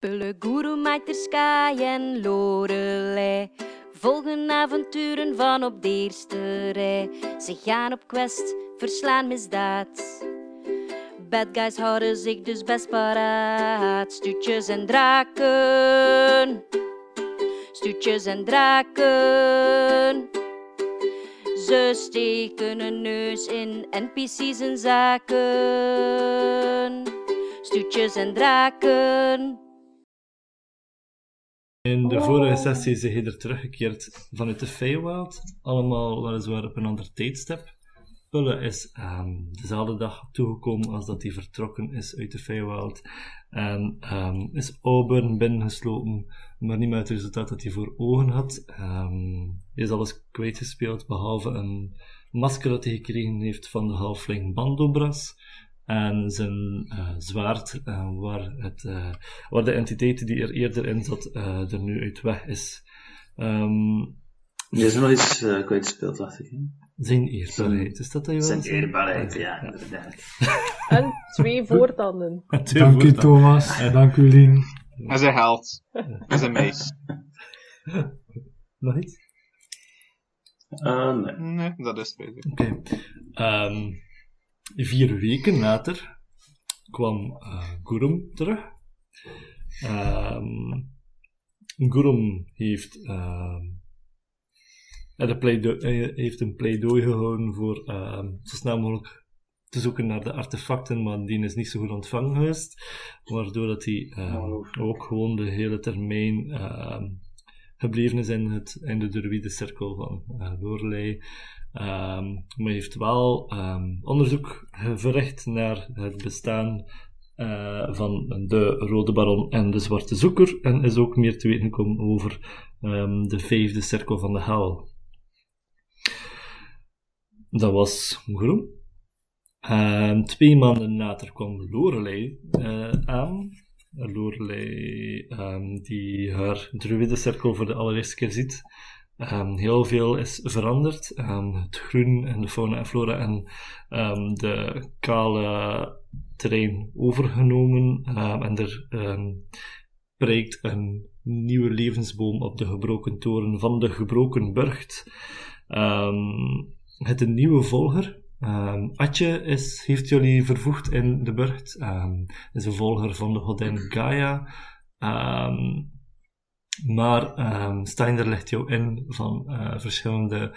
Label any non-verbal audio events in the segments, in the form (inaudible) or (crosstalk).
Pulle Guru, Sky en Lorelei volgen avonturen van op de eerste rij. Ze gaan op quest, verslaan misdaad. Bad guys houden zich dus best paraat. Stuutjes en draken. Stuutjes en draken. Ze steken een neus in NPC's en zaken. Stuutjes en draken. In de vorige sessie zijn je er teruggekeerd vanuit de Feywild. Allemaal weliswaar op een ander tijdstip. Pulle is ehm, dezelfde dag toegekomen als dat hij vertrokken is uit de Feywild. En ehm, is Auburn binnengeslopen, maar niet met het resultaat dat hij voor ogen had. Ehm, hij is alles kwijtgespeeld, behalve een masker dat hij gekregen heeft van de halfling Bandobras. En zijn eh, zwaard, eh, waar, het, eh, waar de entiteit die er eerder in zat, eh, er nu uit weg is. Ehm, Die is nog iets uh, kwijtgespeeld, dacht ik. hè? zijn eerbaarheid, is dat dat je Zijn eerbaarheid, ja, inderdaad. (laughs) (laughs) En twee voortanden. (laughs) Twee Dank u woorden. Thomas, dank u Lien. En zijn held. En zijn meis. Nog iets? Uh, nee. Nee, dat is het. Oké. Vier weken later kwam eh Gurum terug. Ehm Gurum heeft, ehm, eh, heeft een pleidooi gehouden voor ehm, zo snel mogelijk te zoeken naar de artefacten, maar die is niet zo goed ontvangen geweest. Waardoor dat hij ook gewoon de hele termijn gebleven is in, het, in de druïde cirkel van uh, Lorelei. Ehm, maar heeft wel ehm, onderzoek verricht naar het bestaan eh, van de Rode Baron en de Zwarte Zoeker. En is ook meer te weten gekomen over ehm, de vijfde cirkel van de hel. Dat was Groen. En twee maanden later kwam Lorelei eh, aan. Lorelei, die haar druïdencirkel voor de allereerste keer ziet. Ehm, heel veel is veranderd. Ehm, het groen en de fauna en flora en ehm, de kale terrein overgenomen. En er prijkt een nieuwe levensboom op de gebroken toren van de gebroken burcht. Het een nieuwe volger. Atje is, heeft jullie vervoegd in de burcht. Is een volger van de godin Gaia. Maar ehm Steiner legt jou in van eh, verschillende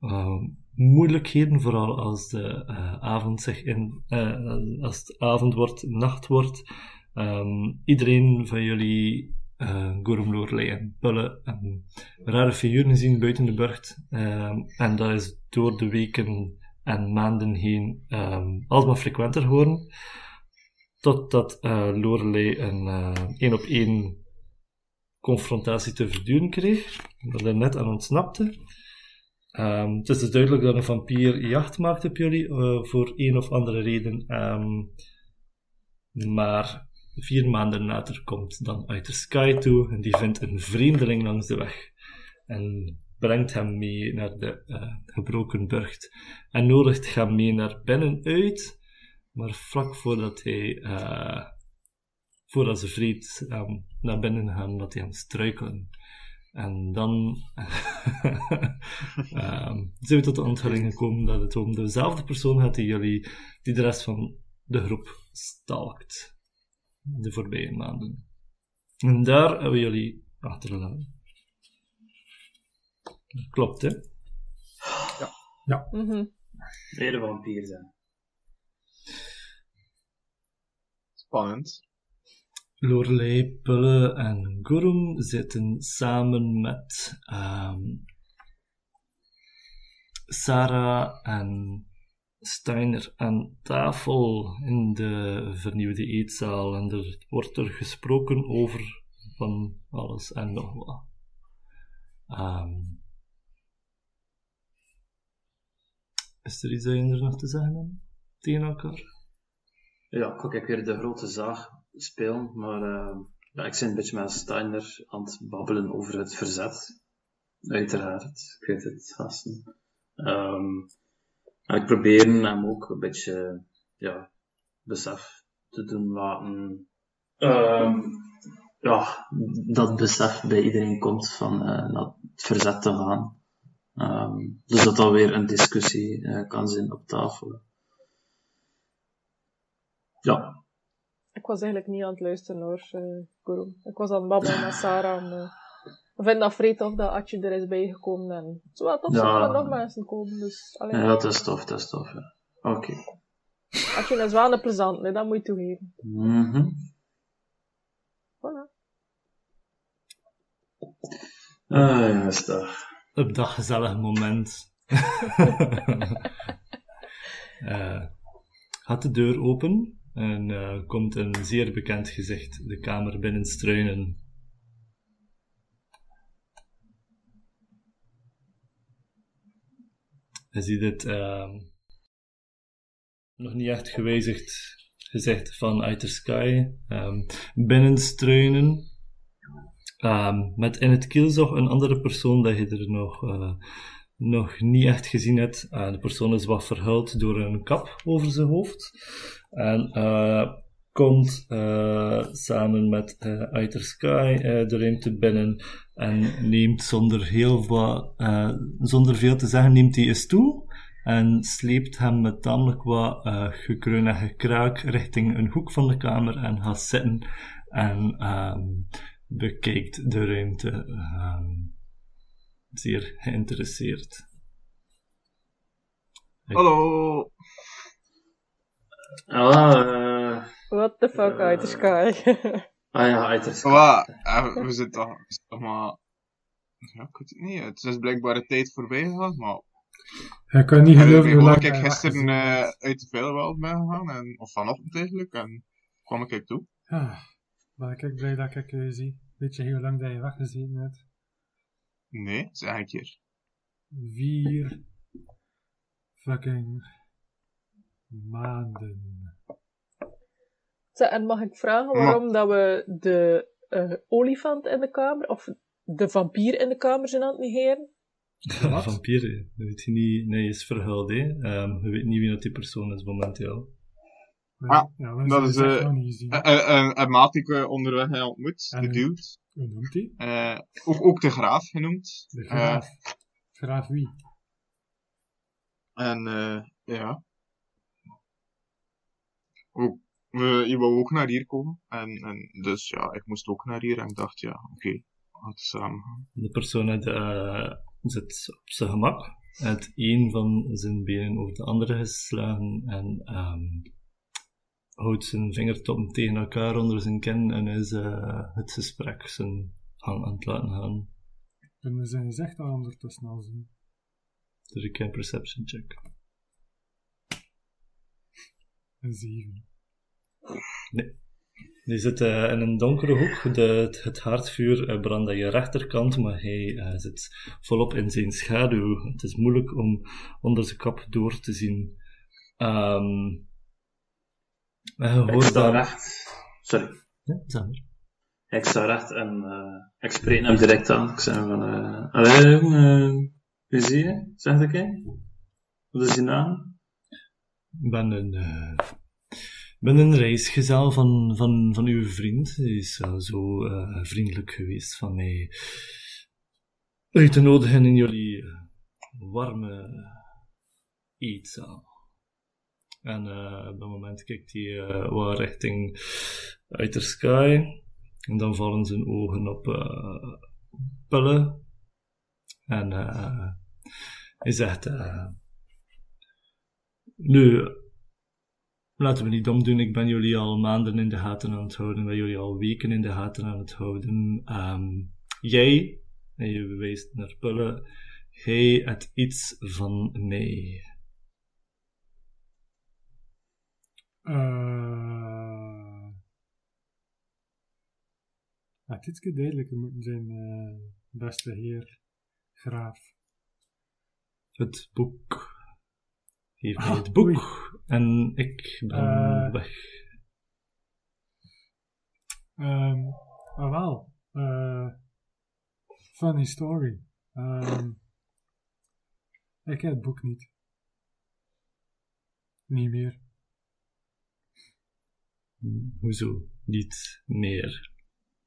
ehm, moeilijkheden, vooral als de eh, avond zich in, eh, als het avond wordt, nacht wordt. Ehm, iedereen van jullie, uh, Gorum Lorelei en Pulle, een rare figuren zien buiten de burcht. Ehm, en dat is door de weken en maanden heen um, alsmaar frequenter geworden. Totdat uh, Lorelei een één op één confrontatie te verduren kreeg, dat er net aan ontsnapte. Um, het is dus duidelijk dat een vampier jacht maakt op jullie, uh, voor een of andere reden. Um, maar vier maanden later komt dan uit de sky toe en die vindt een vreemdeling langs de weg. En brengt hem mee naar de uh, gebroken burcht. En nodigt hem mee naar binnenuit, maar vlak voordat hij... Uh, voordat ze vreed um, naar binnen gaan, dat hij aan struikelen. En dan um, (laughs) zijn we tot de onthulling gekomen dat het om dezelfde persoon gaat die jullie, die de rest van de groep stalkt. De voorbije maanden. En daar hebben we jullie achtergelaten. Klopt, hè? Ja. Ja. Mm -hmm. Vampier zijn. Spannend. Lorelei, Pulle en Gurum zitten samen met um, Sarah en Steiner aan tafel in de vernieuwde eetzaal. En er wordt er gesproken over van alles en nog wat. Um, is er iets dat je er nog te zeggen hebt tegen elkaar? Ja, ik ga weer de grote zaag spelen, maar uh, ja, ik ben een beetje met Steiner aan het babbelen over het verzet. Uiteraard, ik weet het, gasten. Um, en ik probeer hem ook een beetje, ja, besef te doen laten. Um, ja, dat besef bij iedereen komt van eh, naar het verzet te gaan. Ehm, dus dat dat weer een discussie eh, kan zijn op tafel. Ja, Ik was eigenlijk niet aan het luisteren hoor, eh Guru. Ik was aan het babbelen met Sarah. En, ik vind dat vrij tof dat Atje er is bijgekomen. En het is wel tof Ja. dat er nog mensen komen. Dus, alleen, ja dat is tof, dat is tof. Ja. Oké. Atje is wel een plezant, nee, dat moet je toegeven. Mhm. Voilà. Ah, ja, is dat. op dat gezellige moment (laughs) eh, gaat de deur open en eh, komt een zeer bekend gezicht de kamer binnenstruinen. Je ziet het nog niet echt gewijzigd gezicht van Outer Sky. Ehm, met in het kielzog een andere persoon dat je er nog, eh, nog niet echt gezien hebt. Eh, de persoon is wat verhuld door een kap over zijn hoofd. En eh, komt eh, samen met eh Outer Sky de ruimte binnen en neemt zonder, heel wat, zonder veel te zeggen, neemt hij een stoel en sleept hem met tamelijk wat gekreun en gekraak richting een hoek van de kamer en gaat zitten en ehm, bekijkt de ruimte ehm, zeer geïnteresseerd. Hallo. Ah, eh, What the fuck, Eh. uit de sky. (laughs) ah ja, uiterst. Voilà, eh, we zitten toch, we zitten toch maar... Ja, ik weet het niet. Het is blijkbaar een tijd voorbij gegaan, maar... Ik kan niet geloven hoe ik lang ik hij gisteren eh, uit de Veilwereld ben gegaan, en, of vanochtend eigenlijk, en kwam ik toe. Ah, ben ik blij dat ik je zie. Weet je hoe lang dat je weggezien hebt? Nee, zeg een keer. Vier fucking maanden. En mag ik vragen waarom dat we de eh, olifant in de kamer, of de vampier in de kamer zijn aan het negeren? Wat? Vampier, dat weet je niet. Nee, is verhuild, hè. Ehm, je weet niet wie dat die persoon is momenteel. Ah, ja, we dat is, eh, gezien. Een, een, een maat die ik eh, onderweg heb ontmoet, En de dude. Hoe noemt hij? Eh, ook, ook de graaf genoemd. De Eh, graaf. graaf wie? En eh, ja. Ook, we, je wou ook naar hier komen. En, en dus ja, ik moest ook naar hier en ik dacht, ja, oké, we gaan samen gaan. De persoon had, zit op zijn gemak. Had één van zijn benen over de andere geslagen en ehm, houdt zijn vingertoppen tegen elkaar onder zijn kin en is eh, het gesprek zijn gang aan het laten gaan. Kunnen we zijn gezicht al ondertussen al zien? Dus ik een perception check. Een zeven. Die zit eh, in een donkere hoek. De, het, het haardvuur eh, brandt aan je rechterkant, maar hij zit volop in zijn schaduw. Het is moeilijk om onder zijn kap door te zien. Ehm en je Ik hoort sta recht. Sorry. Ja. Ik sta recht en eh, ik spreek hem direct aan. Ik zeg van, eh allee, jongen, eh, wie zie je? Zeg ik, hè? Wat is je naam? Ik ben een, eh, ben een reisgezel van, van, van uw vriend. Hij is eh, zo eh, vriendelijk geweest van mij uit te nodigen in jullie eh, warme eetzaal. En eh, op dat moment kijkt hij eh, wat richting Outer Sky. En dan vallen zijn ogen op Pelle. En hij zegt... nu, laten we niet dom doen. Ik ben jullie al maanden in de gaten aan het houden. Ben jullie al weken in de gaten aan het houden. Ehm, jij, en je wijst naar Pulle, hij het iets van mij. Eh. Het iets duidelijker moeten zijn, eh, beste heer Graaf. Het boek. Geef mij Ah, het boek. oei. En ik ben Eh. weg. Ehm, ah wel. eh, funny story. Ehm, ik heb het boek niet. Niet meer. Hoezo? Niet meer.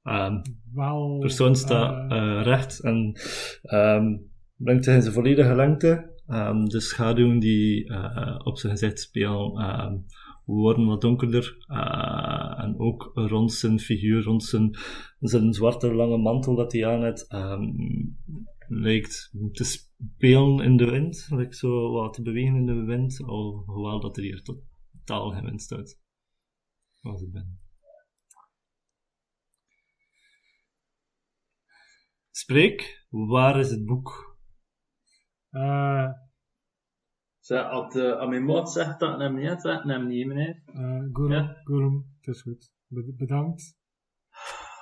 Ehm, Wel... persoon staat eh, recht en ehm, brengt zich in zijn volledige lengte. Ehm, de schaduwen die eh, op zijn gezicht spelen ehm, worden wat donkerder. eh, en ook rond zijn figuur, rond zijn, zijn zwarte lange mantel dat hij aan heeft, ehm, lijkt te spelen in de wind. Lijkt zo wat te bewegen in de wind, alhoewel dat er hier totaal geen wind staat. Als ik ben. Spreek, waar is het boek? eh, Zeg, als uh, aan mijn maat zegt dat ik hem niet heb, zeg ik hem niet, meneer. eh, Gorum, Ja. Gorum, het is goed. Be- bedankt.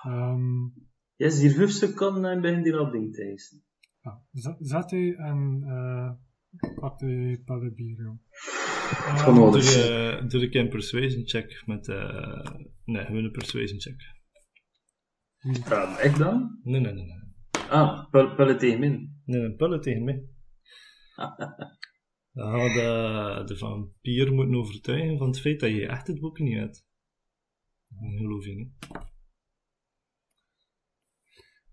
Ehm, Je is hier vijf seconden en begint hier al ding te eisen. ja, zet- zet u en eh pak de padden wel. Doe, Dus- je, doe ik een persuasion check met, eh nee, gewoon een persuasion check. Ja, ik dan? Nee, nee, nee, nee. Ah, pel- pellen tegen min. Nee, een pullen tegen mij. (laughs) Dan gaan we de, de vampier moeten overtuigen van het feit dat je echt het boek niet hebt. Dat geloof je niet.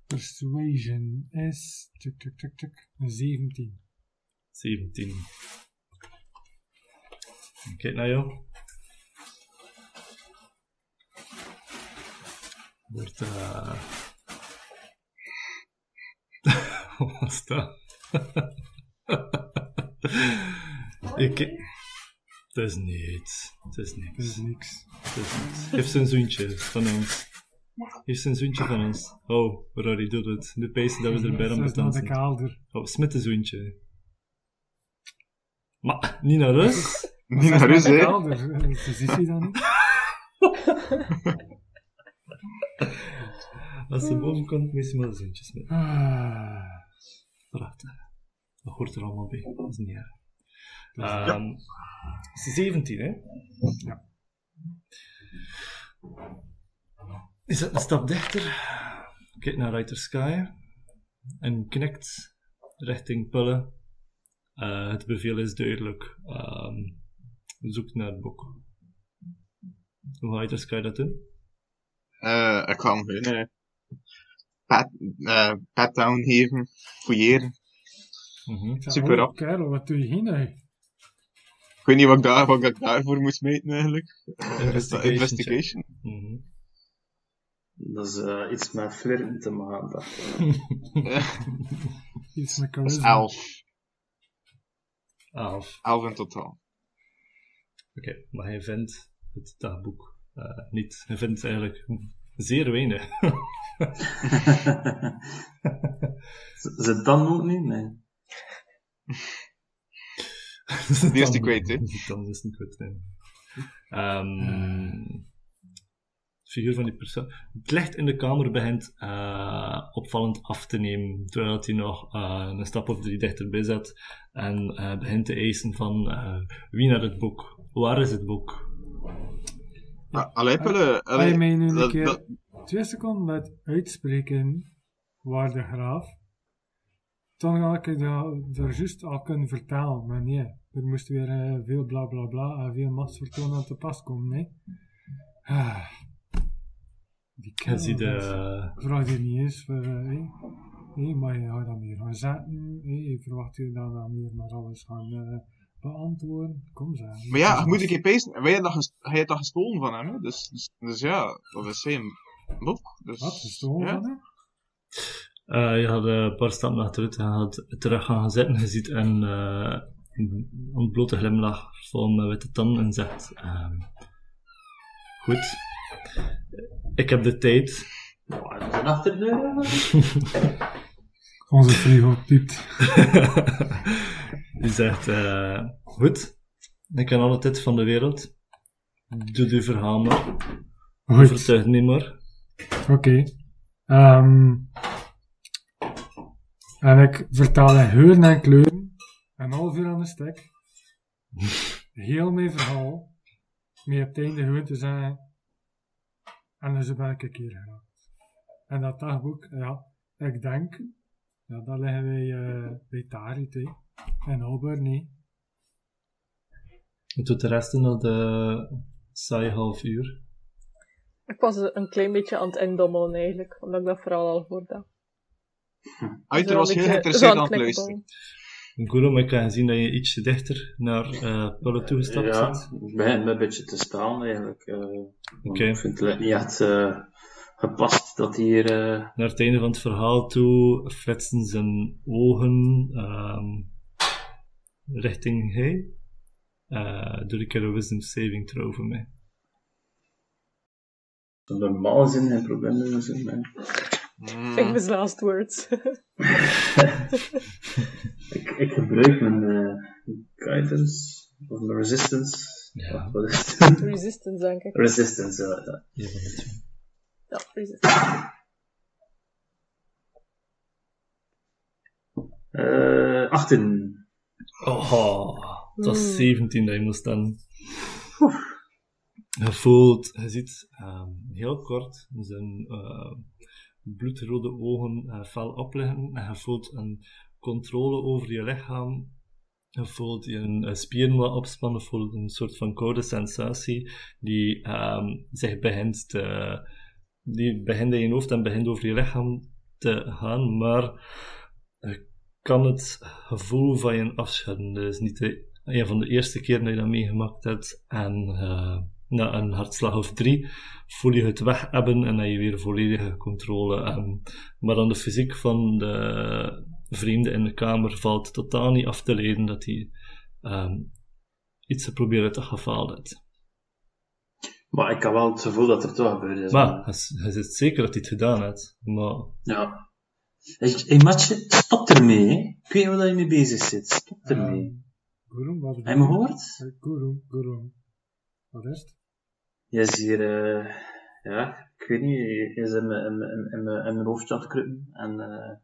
Persuasion is... Tuk, tuk, tuk, tuk. Een 17. 17. Kijk naar jou. Wordt, eh (laughs) Wat was dat? (laughs) Ik... Het is niets. Het is Dat is niks. niks. Het is niks. Geef zijn zoentje van ons. Geef zijn zoentje van ons. Oh, Rory, doe het. De pees dat we erbij aan betansen. kelder. Oh, smit een zoentje. Maar, niet naar rust. Niet Dat naar is de hè. Dus is hij dan niet? (laughs) Als ze boven komt, moet ze maar zoentje smitten. Ah, Prachtig. Dat hoort er allemaal bij. Dat is niet erg. Ja. Ehm, het is 17, hè? Ja. Je zet een stap dichter. Kijk naar Rider Sky. En knikt richting Pullen. Eh, het bevel is duidelijk. Ehm, zoek naar het boek. Hoe ga Sky dat doen? Eh, ik hem gewoon eh, pat, eh, pat down geven, fouilleren. Mhm. ik zeg, Super oh, rap. kerel, wat doe je hier nou? Ik weet niet wat ik, daar, wat ik daarvoor moest meten eigenlijk. Investigation. Investigation. Mhm. Dat is eh, iets met flirten te maken. dacht ik. (laughs) Iets met Dat is charisma. elf. Elf. Elf in totaal. Oké, maar hij vindt het dagboek eh, niet. Hij vindt eigenlijk zeer weinig. (laughs) Z- Zit dan ook niet? Nee. (laughs) Die is die kwijt, hè? Dan is het niet kwijt, nee. Ehm, de figuur van die persoon. Het licht in de kamer begint eh, opvallend af te nemen, terwijl hij nog eh, een stap of drie dichterbij zit en eh, begint te eisen van eh, wie naar het boek? Waar is het boek? Ah, Allee, Pelle. Ga je mij nu een keer dat- twee seconden met uitspreken waar de graaf, dan had ik er juist al kunnen vertellen, maar nee, er moest weer eh, veel bla bla bla en veel machtsvertoon aan te pas komen, nee. Ah, die ziet dat de, vraag je niet eens voor, eh, hey, hey, maar je gaat dan meer gaan zetten, hey, je verwacht je dan dan meer maar alles gaan eh, beantwoorden, kom ze. Maar ja, je moet een keer pezen. Hij heeft dat gestolen van hem, hè? Dus, dus, dus ja, dat is zijn boek. Dus, Wat, gestolen ja. van hem? Eh, je had eh, een paar stappen achteruit, je had terug gaan zitten, je ziet een eh, een ontblote glimlach vol met witte tanden en zegt, ehm, goed, ik heb de tijd. Oh, een achterdeur? (laughs) Onze frigo piept. (laughs) Die zegt, eh, goed, ik ken alle tijd van de wereld, doe je verhaal maar, Goed. overtuig niet meer. Oké. Ehm, en ik vertaal in geuren en kleuren. Een half uur aan de stek. Heel mijn verhaal. Met op het einde gewoon te zeggen. En dus ben ik een keer geraakt. En dat dagboek, ja, ik denk. Ja, dat liggen wij eh, bij Tarit, hè. En Albert, nee. Het doet de rest in dat de saai half uur. Ik was een klein beetje aan het indommelen eigenlijk, omdat ik dat vooral al hoorde. Aiter was heel geïnteresseerd aan het luisteren. Gurum, ik kan zien dat je ietsje dichter naar eh Pulle toegestapt Ja, zit. ik begin me een beetje te staan eigenlijk. eh, Oké. Ik vind het niet echt eh, gepast dat hier... eh, Naar het einde van het verhaal toe flitsen zijn ogen ehm, richting hij. Eh doe ik er een wisdom saving throw voor mij. normaal zin geen probleem mee zijn. maar Mm. Famous last words. (laughs) Ik, ik gebruik mijn eh, guidance of mijn resistance. Ja. Wat is het? Resistance, denk ik. resistance, ja. ja. Ja. Ja, resistance. Eh 18. Oh, dat was Hmm. 17 dat je moest dan. Je voelt, je ziet ehm, heel kort zijn eh, bloedrode ogen eh, fel opleggen en je voelt een controle over je lichaam. Je voelt je een, spieren wat opspannen, je voelt een soort van koude sensatie die ehm, zich begint te, die begint in je hoofd en begint over je lichaam te gaan, maar je kan het gevoel van je afschudden. Dat is niet de, een van de eerste keer dat je dat meegemaakt hebt. En eh, na een hartslag of drie voel je het weg hebben en heb je weer volledige controle. En, maar dan de fysiek van de vrienden in de kamer valt totaal niet af te leiden dat hij ehm, iets te proberen te gefaald heeft. Maar ik heb wel het gevoel dat er toch gebeurd is. Maar hij is- hij zit zeker dat hij het gedaan heeft. Maar Ja. Hey, Matje, stop ermee, hè. Ik weet niet waar je mee bezig zit. Stop ermee. Gurum, wat Heb je me gehoord? Eh, Gurum, Gurum. Wat is het? Je is hier, eh, ja, ik weet niet, je is in mijn, in, mijn- in, mijn, in mijn hoofdje aan het kruipen. En, eh,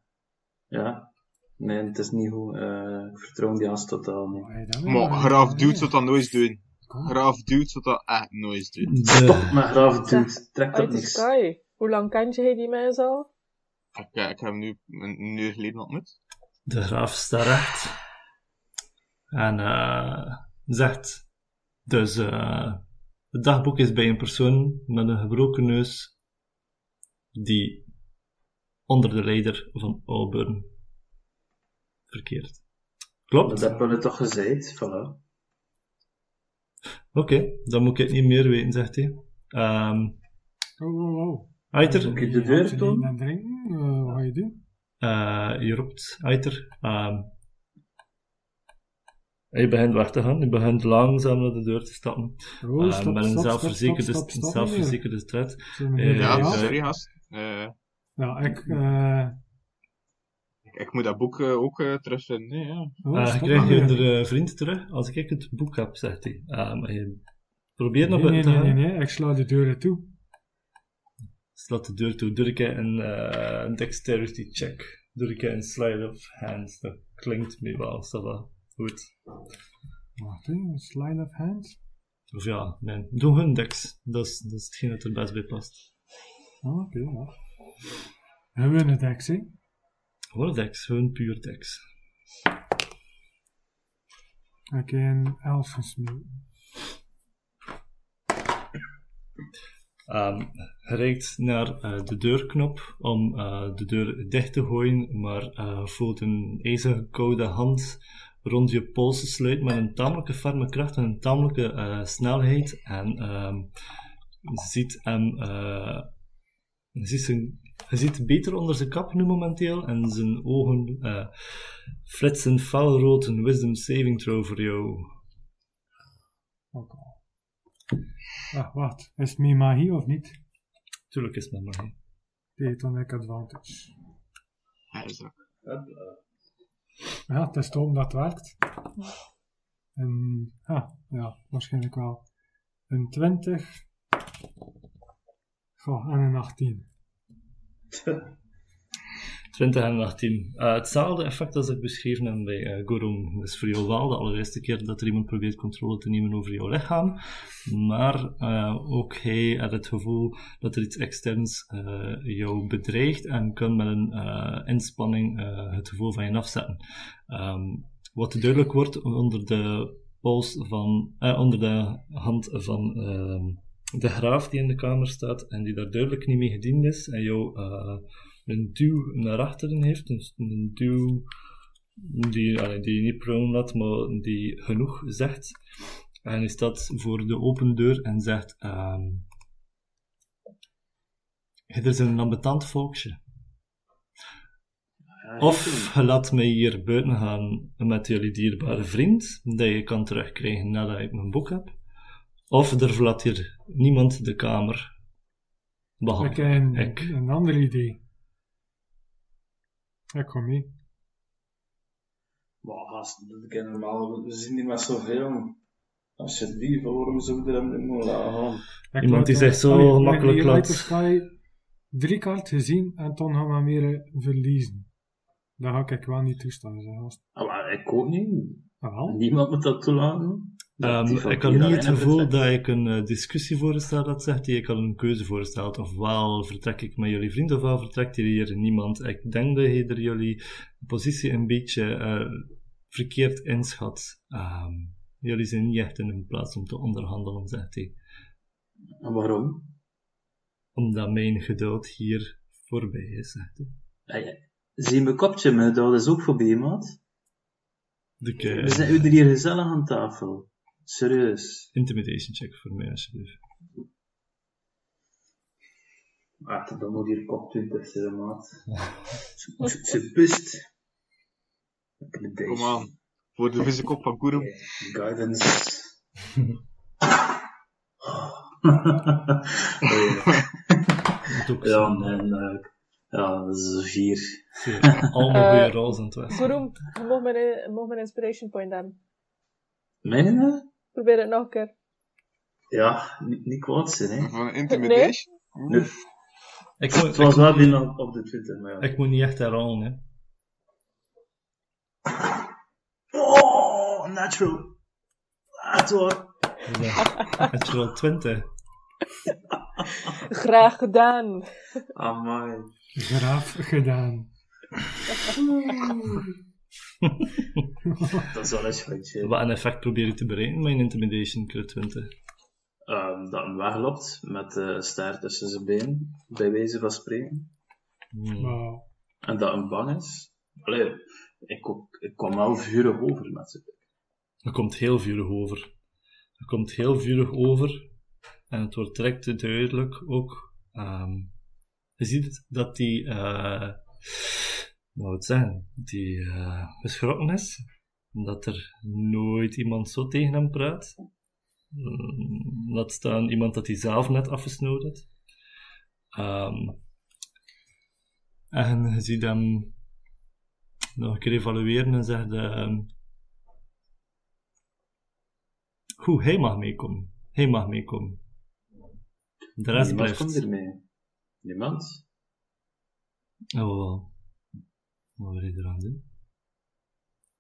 ja. Nee, het is niet goed. Eh, ik vertrouw die haast totaal niet. Maar graaf eh, zou dat nooit doen. Graaf dude zou dat echt nooit doen. Stop de, met graven, dude. Trek dat niks. sky. Hoe lang kent je die mensen al? Ik, eh, ik heb hem nu een een uur geleden ontmoet. de graaf staat recht. En eh, zegt: Dus eh, het dagboek is bij een persoon met een gebroken neus die onder de leider van Auburn verkeert. Klopt? Dat heb je toch gezegd, voilà. Oké, dan moet ik het niet meer weten, zegt hij. Ehm Oh, oh, oh. Aiter, Moet ik de deur doen? en drinken, eh, wat ga je doen? eh, je roept Aiter. ehm je begint weg te gaan, je begint langzaam naar de deur te stappen. Oh, Eh, met een stop, zelfverzekerde, stop, zelfverzekerde tred. Eh, Ja, sorry gast. Eh, Ja, ik... ik, moet dat boek eh, ook eh, terugvinden. Nee, ja. oh, stop krijg je er eh, vriend terug als ik het boek heb, zegt hij. Eh, maar je probeert naar Nee, nee, te nee, nee, nee, ik sla de deuren toe. Slaat de deur toe. Doe ik een eh, een dexterity check. Doe ik een slide of hands. Dat klinkt me wel, va. Goed. Wacht, een slide of hand. Of ja, nee. Doe hun dex. Dat is, dat is hetgeen dat er best bij past. Oh, Oké, ja. Hebben we een dex, hè? Gewoon dex, gewoon puur dex. Oké, een elf gesmeten. Ehm je reikt naar eh, de deurknop om eh, de deur dicht te gooien, maar eh, voelt een ijzige koude hand rond je polsen sluiten met een tamelijke ferme kracht en een tamelijke snelheid. En je ziet hem, ziet, zijn, je ziet beter onder zijn kap nu momenteel en zijn ogen eh, flitsen felrood een wisdom saving throw voor jou. Al. Ah, wacht. Is het mijn magie of niet? Tuurlijk is het met magie. Heb ik advantage. Hij is er. Ja, het is toch dat het werkt. En, ah, ja, waarschijnlijk wel. Een 20. Goh, en een 18. (laughs) 20 en 18. Eh, hetzelfde effect als ik beschreven heb bij Gorom. Dus voor jou wel de allereerste keer dat er iemand probeert controle te nemen over jouw lichaam. Maar eh, ook hij had het gevoel dat er iets externs jou bedreigt en kan met een inspanning het gevoel van je afzetten. Ehm, wat duidelijk wordt onder de pols van, onder de hand van ehm de graaf die in de kamer staat en die daar duidelijk niet mee gediend is en jou eh, een duw naar achteren heeft, een, een duw die, allee, die niet prone laat, maar die genoeg zegt. En hij staat voor de open deur en zegt: ehm Het is een ambetant volksje. Of je laat mij hier buiten gaan met jullie dierbare vriend, dat je kan terugkrijgen nadat ik mijn boek heb. Of er verlaat hier niemand de kamer. Ik Behalve heb een, ik. een ander idee. Ik kom mee. Maar gast, dat ken normaal, we zien niet met zoveel. Als je die waarom zou je er hem niet moeten laten gaan? Ik Iemand die zich zo hier laat- Sky drie kaart gezien en toen gaan we meer eh, verliezen. Dat ga ik wel niet toestaan, zeg gast. Ah, maar ik ook niet. Wel. Niemand moet dat toelaten. Ehm, ik had niet het gevoel dat ik een eh, discussie voorstel dat zegt die ik al een keuze voorstelt. Ofwel vertrek ik met jullie vriend, ofwel vertrekt hier niemand. Ik denk dat je er jullie positie een beetje eh, verkeerd inschat. Ehm, jullie zijn niet echt in een plaats om te onderhandelen, zegt hij. En waarom? Omdat mijn geduld hier voorbij is, zegt hij. Hey, zie mijn kopje, maar dat is ook voorbij, maat. De We zijn hier gezellig aan tafel. Serieus. intimidation check voor mij, alsjeblieft. Ah, dan moet hier kop 20 zijn, maat. (laughs) Ze-. Intimidation. Kom aan. Voor de vissenkop van Kurum. Oké, Guidance. (laughs) Ook ja, eh, ja, dat is een vier. (laughs) Allemaal Eh, goede rolls aan het was. Waarom? Je mag mijn, je mag mijn inspiration point hebben. Mijn? Probeer het nog een keer. Ja, niet, niet kwaad zijn, hè. Van intimidation. Nee. Ik moet, Het was ik, wel binnen op de 20, maar ja. ik moet niet echt herhalen, hè. Oh, natural. Ah, het was... Natural 20. Graag gedaan. Amai. Graaf gedaan. (laughs) Dat is wel een schatje. Wat een effect probeer je te bereiken met een intimidation crit 20? Ehm, dat hem wegloopt met de staart tussen zijn benen, bij wijze van spreken. Hmm. Maar En dat hem bang is. Allee, ik, ook, ik kwam wel vurig over met ze. Er komt heel vurig over. Er komt heel vurig over. En het wordt direct duidelijk ook. ehm, je ziet dat die, eh nou het zeggen, die eh geschrokken is. Dat er nooit iemand zo tegen hem praat. Mm, Laat staan iemand dat hij zelf net afgesnood heeft. Ehm, en je ziet hem nog een keer evalueren en zegt... ehm, Goed, hij mag meekomen. Hij mag meekomen. De rest Niemand komt blijft. ermee. Niemand. Oh, wel. Wat wil je eraan doen?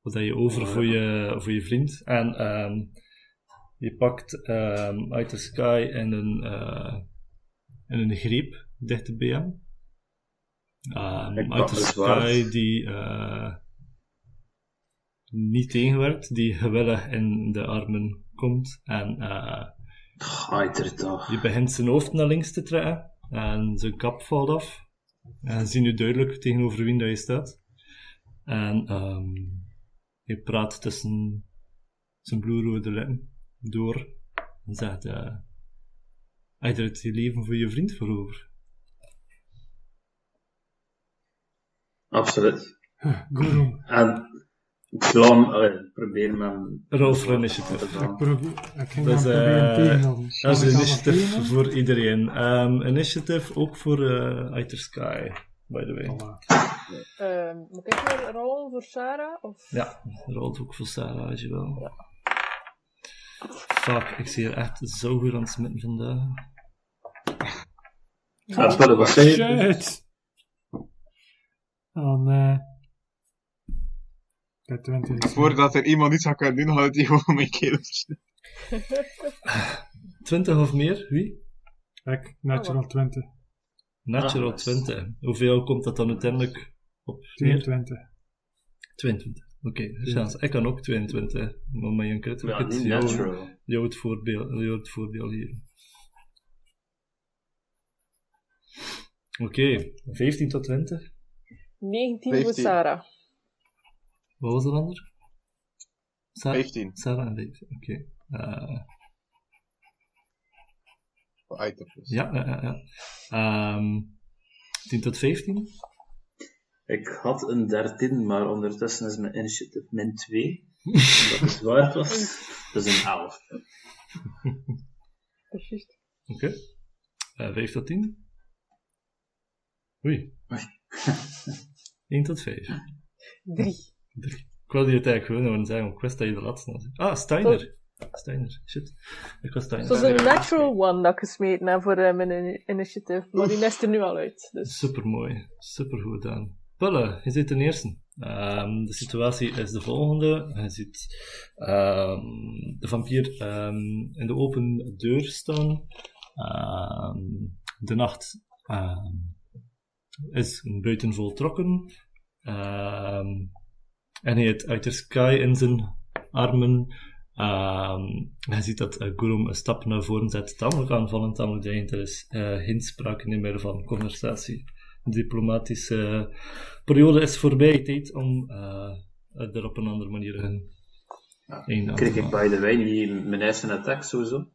Wat dat je over voor, je, voor je vriend. En ehm, je pakt ehm uit de sky in een, eh in een greep dicht bij hem. Ehm, uit de sky die eh, niet tegenwerkt, die gewillig in de armen komt. En eh, er toch. je begint zijn hoofd naar links te trekken en zijn kap valt af. En je ziet nu duidelijk tegenover wie dat je staat. En ehm je praat tussen zijn bloedrode lippen door en zegt: eh Heb je er het je leven voor je vriend voor over? Absoluut. Guru, En ik plan, allee, probeer hem... Roll for initiative. ik, probeer, ik ging Dus, eh. Dat is een initiative voor iedereen. Ehm initiative ook voor eh Outer Sky, by the way. Voilà. Ehm, moet ik weer rollen voor Sarah? Of? Ja, rolt ook voor Sarah als je wil. Fuck, ik zie er echt zo goed aan het smitten vandaag. Ja, dat is wel zei. Shit! Oh nee. 20 is... Voordat er iemand iets aan kan doen, had hij gewoon mijn keel. 20 (laughs) of meer? Wie? Ik, natural 20. Natural Ah, nice. 20. Hoeveel komt dat dan uiteindelijk op? Meer? 22. 22. Oké, chance. Ik kan ook 22. Maar met een critical Ja, hit niet jou, natural. jou het voordeel, jou het voordeel hier. Oké, 15 tot 20. 19 voor 15. Sarah. Wat was de ander? Sa 15. Sarah en 15, oké. Eh, Voor item dus. ja, ja, ja. ja. Ehm 10 tot 15. Ik had een 13, maar ondertussen is mijn initiative min 2. (laughs) Dat is waar was. Dat is een 11. Dat is juist. Oké. Eh 5 tot 10. Oei. 1 tot 5. 3. Ik wilde het eigenlijk gewoon zeggen, ik wist dat je de laatste was. Ah, Steiner. Steiner, shit. Ik was Steiner. Het was een natural one dat ik gesmeten heb voor eh, mijn in- initiative, maar die is er nu al uit. Dus. Super mooi, super goed gedaan. Pulle, je zit ten eerste. Ehm, de situatie is de volgende. Je ziet ehm, de vampier ehm, in de open deur staan. De nacht is buiten voltrokken. En hij heeft uit de sky in zijn armen. Ehm hij ziet dat uh, Gurum een stap naar voren zet, tamelijk aanvallend, tamelijk dreigend. Er is eh, geen sprake meer van conversatie. De diplomatische periode is voorbij. Tijd om eh, er op een andere manier hun een aan te Kreeg ik by the way niet mijn eerste attack sowieso?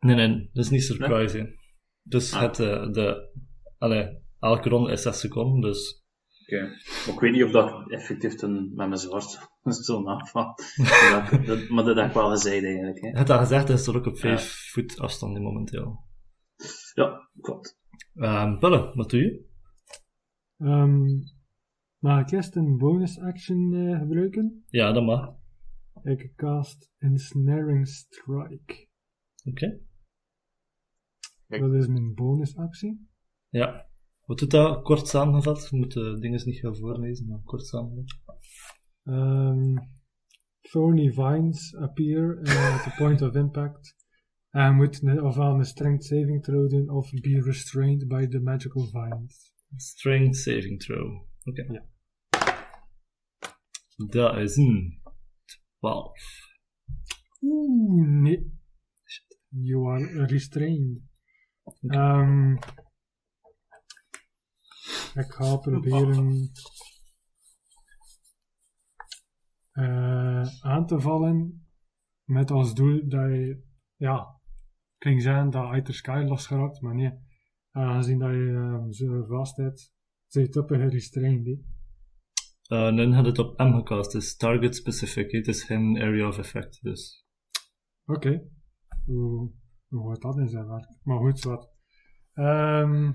Nee, nee, dat is niet surprising. Dus Ah. het, de, allee, elke ronde is 6 seconden, dus Oké. Maar ik weet niet of dat effectief toen met mijn zwart (laughs) zo'n aanval. Dat maar dat heb ik wel gezegd eigenlijk. Hè. het had gezegd, hij is er ook op 5 voet afstand momenteel. Ja, klopt. Ehm Pulle, wat doe je? Ehm, mag ik eerst een bonus action eh, gebruiken? Ja, dat mag. Ik cast Ensnaring Strike. Oké. Dat is mijn bonus actie. Ja. Wat doet dat? Kort samengevat. Je moet de dingen niet gaan voorlezen, maar kort samengevat. Ehm, thorny vines appear uh, at the point of impact. En je moet ofwel een strength saving throw doen of be restrained by the magical vines. Strength saving throw. Oké. Ja. Dat is een 12. Oeh, nee. You are restrained. Ehm, ik ga proberen eh, aan te vallen met als doel dat je, ja, ik ging zeggen dat de sky losgeraakt, maar nee. Aangezien dat je ehm, zo vast hebt, zijn je toppen gerestrained. hè. Uh, dan had het op M gecast, dus target specific. Het is geen area of effect, dus. Oké. Hoe, hoe gaat dat in zijn werk? Maar goed, wat. Ehm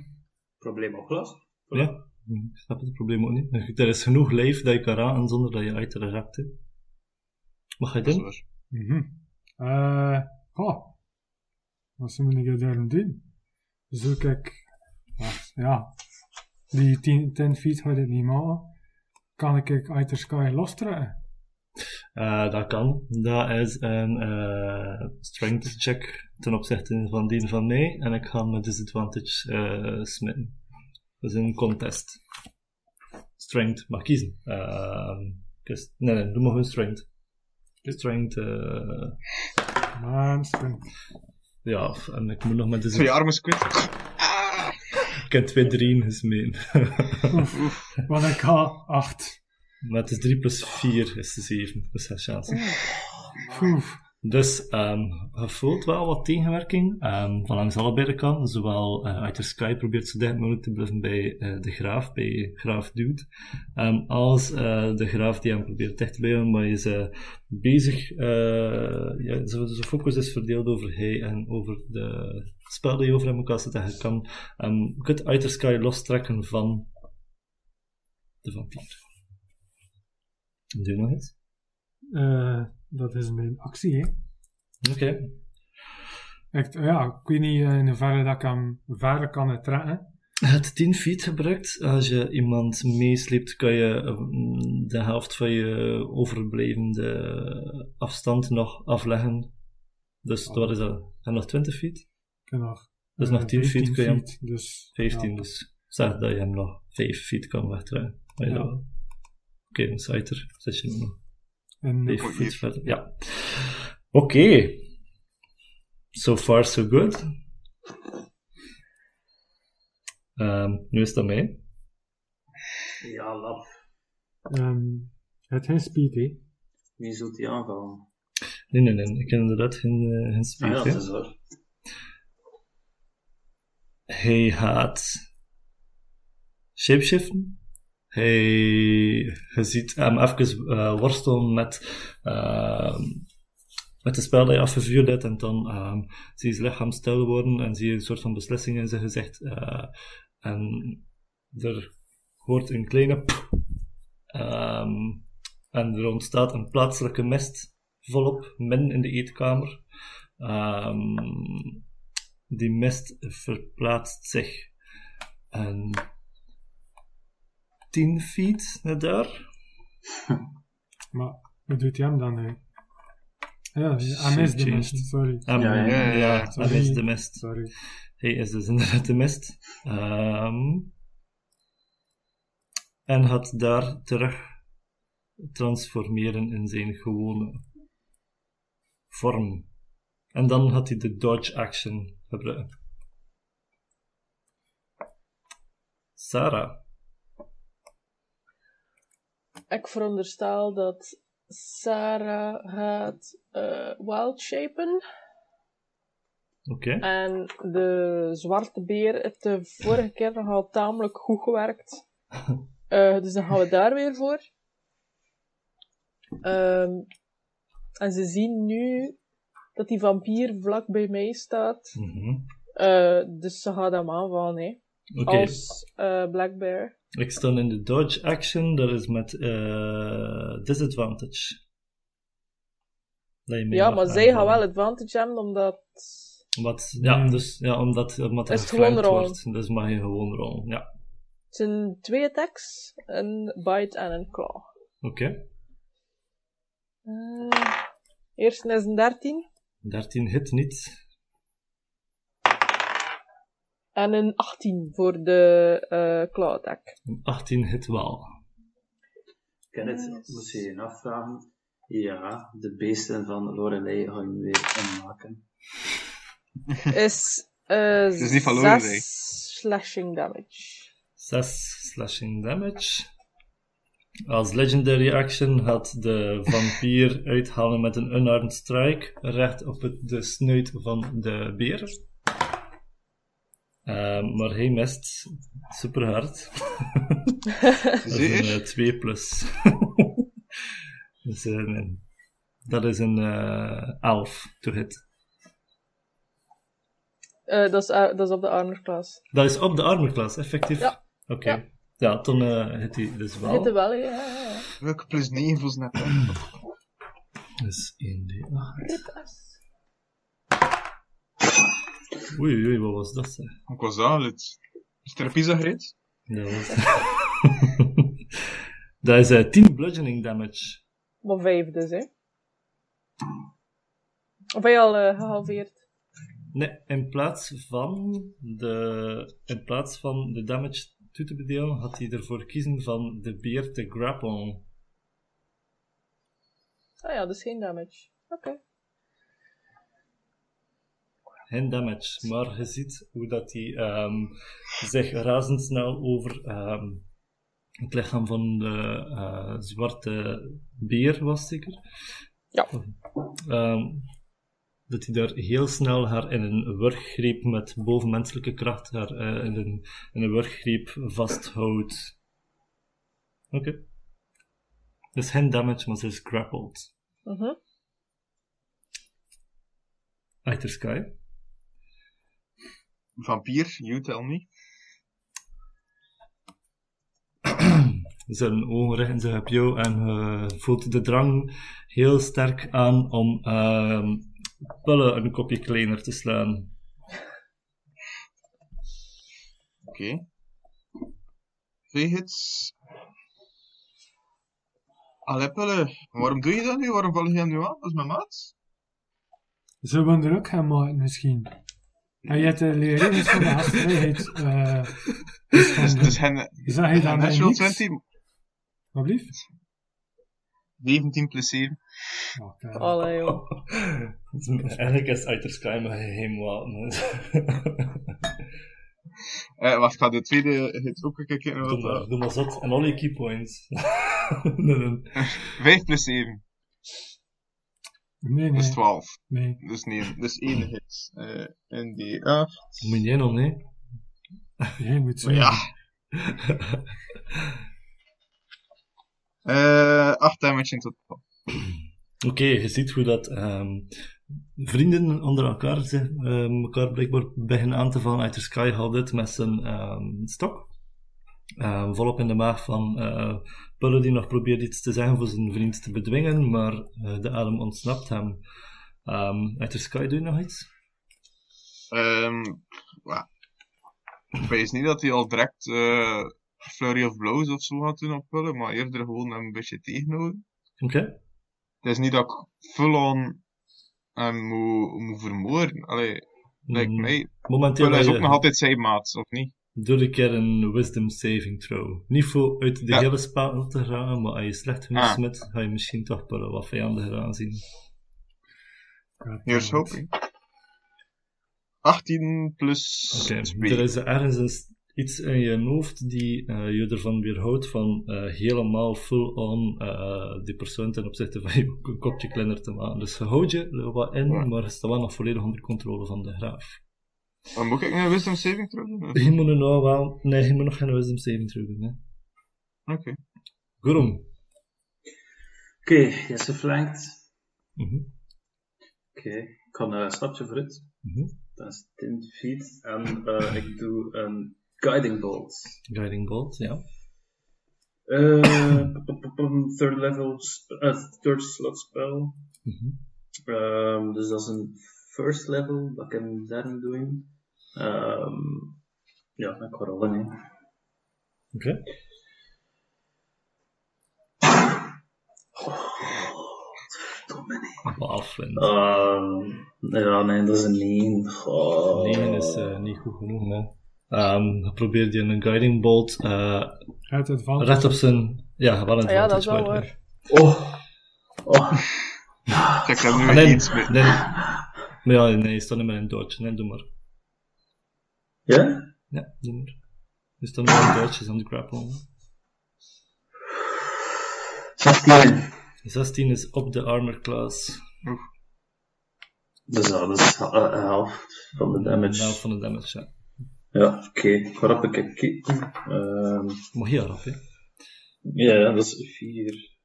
Probleem opgelost? Ja, ik snap het probleem ook niet. Er is genoeg lijf dat je kan raken zonder dat je uit de raakt. hè. Wat ga je doen? Eh, goh. Wat moet ik daar doen? Zoek ik, ja, die 10, 10 feet gaat het niet maken. Kan ik uit de sky lostrekken? Eh, dat kan. Dat is een eh, strength check ten opzichte van die van mij. En ik ga met disadvantage eh smitten. Dat is een contest. Strength, mag kiezen. Ehm, dus- nee, nee, doe maar gewoon strength. Strength, eh, Man, spring. ja, en ik moet nog met Twee disadvantage. armen squid. Ik heb twee drieën gesmeten. Want ik ga 8. maar het is 3 plus 4 is de 7. Dus dat is chance. Oef. Dus ehm je voelt wel wat tegenwerking ehm, van langs allebei de kanten. Zowel eh de Sky probeert zo dicht mogelijk te blijven bij eh, de graaf, bij graaf Dude, ehm, als eh, de graaf die hem probeert dicht te blijven, maar is eh, bezig, eh ja, zijn focus is verdeeld over hij en over de spel die over hem kan zetten. Je kan kunt uit de Sky lostrekken van de vampier. Doe je nog iets? Eh, dat is mijn actie, hè. Oké. Echt, ja, ik weet niet eh, in hoeverre dat ik hem verder kan trekken. Het 10 feet gebruikt. Als je iemand meesleept, kan je eh, de helft van je overblijvende afstand nog afleggen. Dus wat is dat? En nog 20 feet? Nog, Dus eh, nog 10 feet 15 kun je hem- feet, dus, 15, ja. dus zeg dat je hem nog 5 feet kan. Maar ja. Oké, zit er. Zet je hem nog En 5 feet hier. verder. Ja. Oké. So far, so good. Ehm, nu is dat mij. Ja, lap. Ehm, het geen speed, hè. Wie zult die aanvallen? Nee, nee, nee. Ik heb inderdaad geen, eh, geen Ah, speed. ja, hè. dat is waar. Hij gaat shapeshiften. Hij, je ziet hem even eh, worstelen met, ehm, met de spel dat je afgevuurd hebt. En dan ehm, zie je zijn lichaam stil worden en zie je een soort van beslissing in zijn gezicht. eh, en er hoort een kleine p- ehm, en er ontstaat een plaatselijke mist volop midden in de eetkamer. Die mist verplaatst zich een 10 feet naar daar. (laughs) Maar, wat doet hij hem dan, hè? Ja, hij mist de mist, sorry. Um, Ja, ja, ja, hij Sorry. is de mist. Sorry. Hij is dus inderdaad de mist. Ehm, en gaat daar terug transformeren in zijn gewone vorm. En dan gaat hij de dodge action gebruiken. Sarah. Ik veronderstel dat Sarah gaat eh wild shapen. Oké. En de zwarte beer heeft de vorige keer nogal tamelijk goed gewerkt. (laughs) Eh, dus dan gaan we daar weer voor. Ehm, en ze zien nu dat die vampier vlak bij mij staat. Mhm. Eh, dus ze gaat hem aanvallen, hè. Als Black Bear. Ik sta in de dodge action, dat is met eh, disadvantage. Ja, maar zij gaan aanvallen. wel advantage hebben, omdat... Wat, ja, Hmm. dus, ja, omdat, omdat Is het gewoon geflankt rollen? wordt. Dus mag je gewoon rollen. Ja, Het zijn twee attacks, een bite en een claw. oké. Eh eerste is een 13 13 hit niet. En een 18 voor de eh claw attack. 18 hit wel. Kenneth, moest je je afvragen? Ja, de beesten van Lorelei gaan je weer inmaken. (laughs) Is eh is niet van Lorelei. 6 slashing damage. 6 slashing damage. Als legendary action gaat de vampier uithalen met een unarmed strike recht op het, de snuit van de beer. Ehm, maar hij mist super hard. (laughs) dat is een 2 plus. (laughs) dus, eh, nee. dat is een eh 11 to hit. Eh, dat, is, eh, dat is op de armor class. Dat is op de armor class, effectief. Ja. Oké. Ja. Ja. dan eh hit hij dus wel. Hitte wel, ja, ja. Welke plus 9 voor net? Dus 1d8. Oei, oei, wat was dat? Zeg? Ik was dat het. Is er een pizza gereed? Dat was... dat is eh 10 bludgeoning damage. Maar vijf dus, hè. Of ben je al eh, gehalveerd? Nee, in plaats van de, in plaats van de damage toe te bedelen, had hij ervoor kiezen van de beer te grapple. Ah ja, dus geen damage. Oké. Geen damage, maar je ziet hoe dat hij ehm, zich razendsnel over ehm, het lichaam van de eh, zwarte beer was, zeker? Ja. Ehm, dat hij daar heel snel haar in een wurggreep met bovenmenselijke kracht haar eh, in, een, in een wurggreep vasthoudt. Oké. Dus geen damage, maar ze is grappled. Mhm. Achter Sky. Vampier, you tell me. Zijn ogen richten zich op jou en je voelt de drang heel sterk aan om ehm Pulle een kopje kleiner te slaan. Oké. Twee hits. Allee, Pelle, waarom doe je dat nu? Waarom val je hem nu aan? Dat is mijn maat. Zullen we er ook gaan maken, misschien? En je hebt de regels van de gastvrijheid eh Dus, geschonden. dus hen, Zeg je dan natural niks? 20, Wat blieft? 17 plus 7. Oké. Allee, joh. (laughs) Eigenlijk is Achter Sky maar wapen. Eh, wacht, ga de tweede hit ook een keer Doe maar, dat... doe maar zot. En al je key points. nee, (laughs) nee. 5 plus 7, Nee, dat is nee. 12. Nee. Dus nee, dus één hit. Eh en die 8. Moet jij nog, nee? Jij moet zo. Ja. (laughs) Eh 8 damage in totaal. Oké, je ziet hoe dat ehm, vrienden onder elkaar, ehm, elkaar blijkbaar beginnen aan te vallen. Uit de sky haalt dit met zijn ehm, stok. Ehm, volop in de maag van eh Pulle die nog probeert iets te zeggen voor zijn vriend te bedwingen, maar eh, de adem ontsnapt hem. Ehm uit de sky doe je nog iets? Ehm. Ik weet niet dat hij al direct eh Flurry of Blows of zo gaat doen op Pullen, maar eerder gewoon hem een beetje tegenhouden. Oké. Het is niet dat ik full-on hem moet, moet vermoorden. Allee, lijkt Mm, mij. Momenteel Pullen is ook nog altijd zijn maat, of niet? Doe een keer een wisdom saving throw. Niet voor uit de Ja. hele spel te gaan, maar als je slecht genoeg Ah. smit, ga je misschien toch Pulle wat vijandiger aanzien. Here's hoping. 18 plus Oké, 2. er is ergens iets in je hoofd die eh, je ervan weerhoudt van eh, helemaal full-on eh, die persoon ten opzichte van (laughs) je kopje kleiner te maken. Dus je houdt je er wat in, Ja. maar staat wel nog volledig onder controle van de graaf. Maar moet ik een wisdom saving throw doen? Je moet nou wel... Nee, je moet nog geen wisdom saving throw doen, hè. Oké. Gurum. Oké, je is geflankt. Mhm, Oké, ik ga een stapje vooruit. mhm. Dat is 10 feet. En eh, ik doe een guiding bolt. Guiding bolt, ja. P- third level, sp- eh, third slot spell. Mhm. Ehm, dus dat is een first level, dat kan ik daarin doen. Ehm, ja, ik ga rollen. hè. Oké. Wat afvind. Ehm, ja, nee, dat is een 9. Oh. 9 is eh, niet goed genoeg, hè. Ehm, je probeert je een guiding bolt eh Uit het van. recht op zijn... Ja, wel een Ah ja, dat is wel by the waar. way. Oh. Oh. Kijk, ik heb nu Ah, nee, iets meer. nee. Maar ja, nee, je staat niet meer in dodge. Nee, doe maar. Ja? Ja, doe maar. Je staat niet meer in dodge, is aan de grapple. 16. 16 is op de armor class. Dus ja, dat is eh, een helft van de damage. Nou, van de damage, ja. Ja, oké. Waarop ik het kijken. Ehm, Maar heel rap, hè. ja, ja, dat is 4,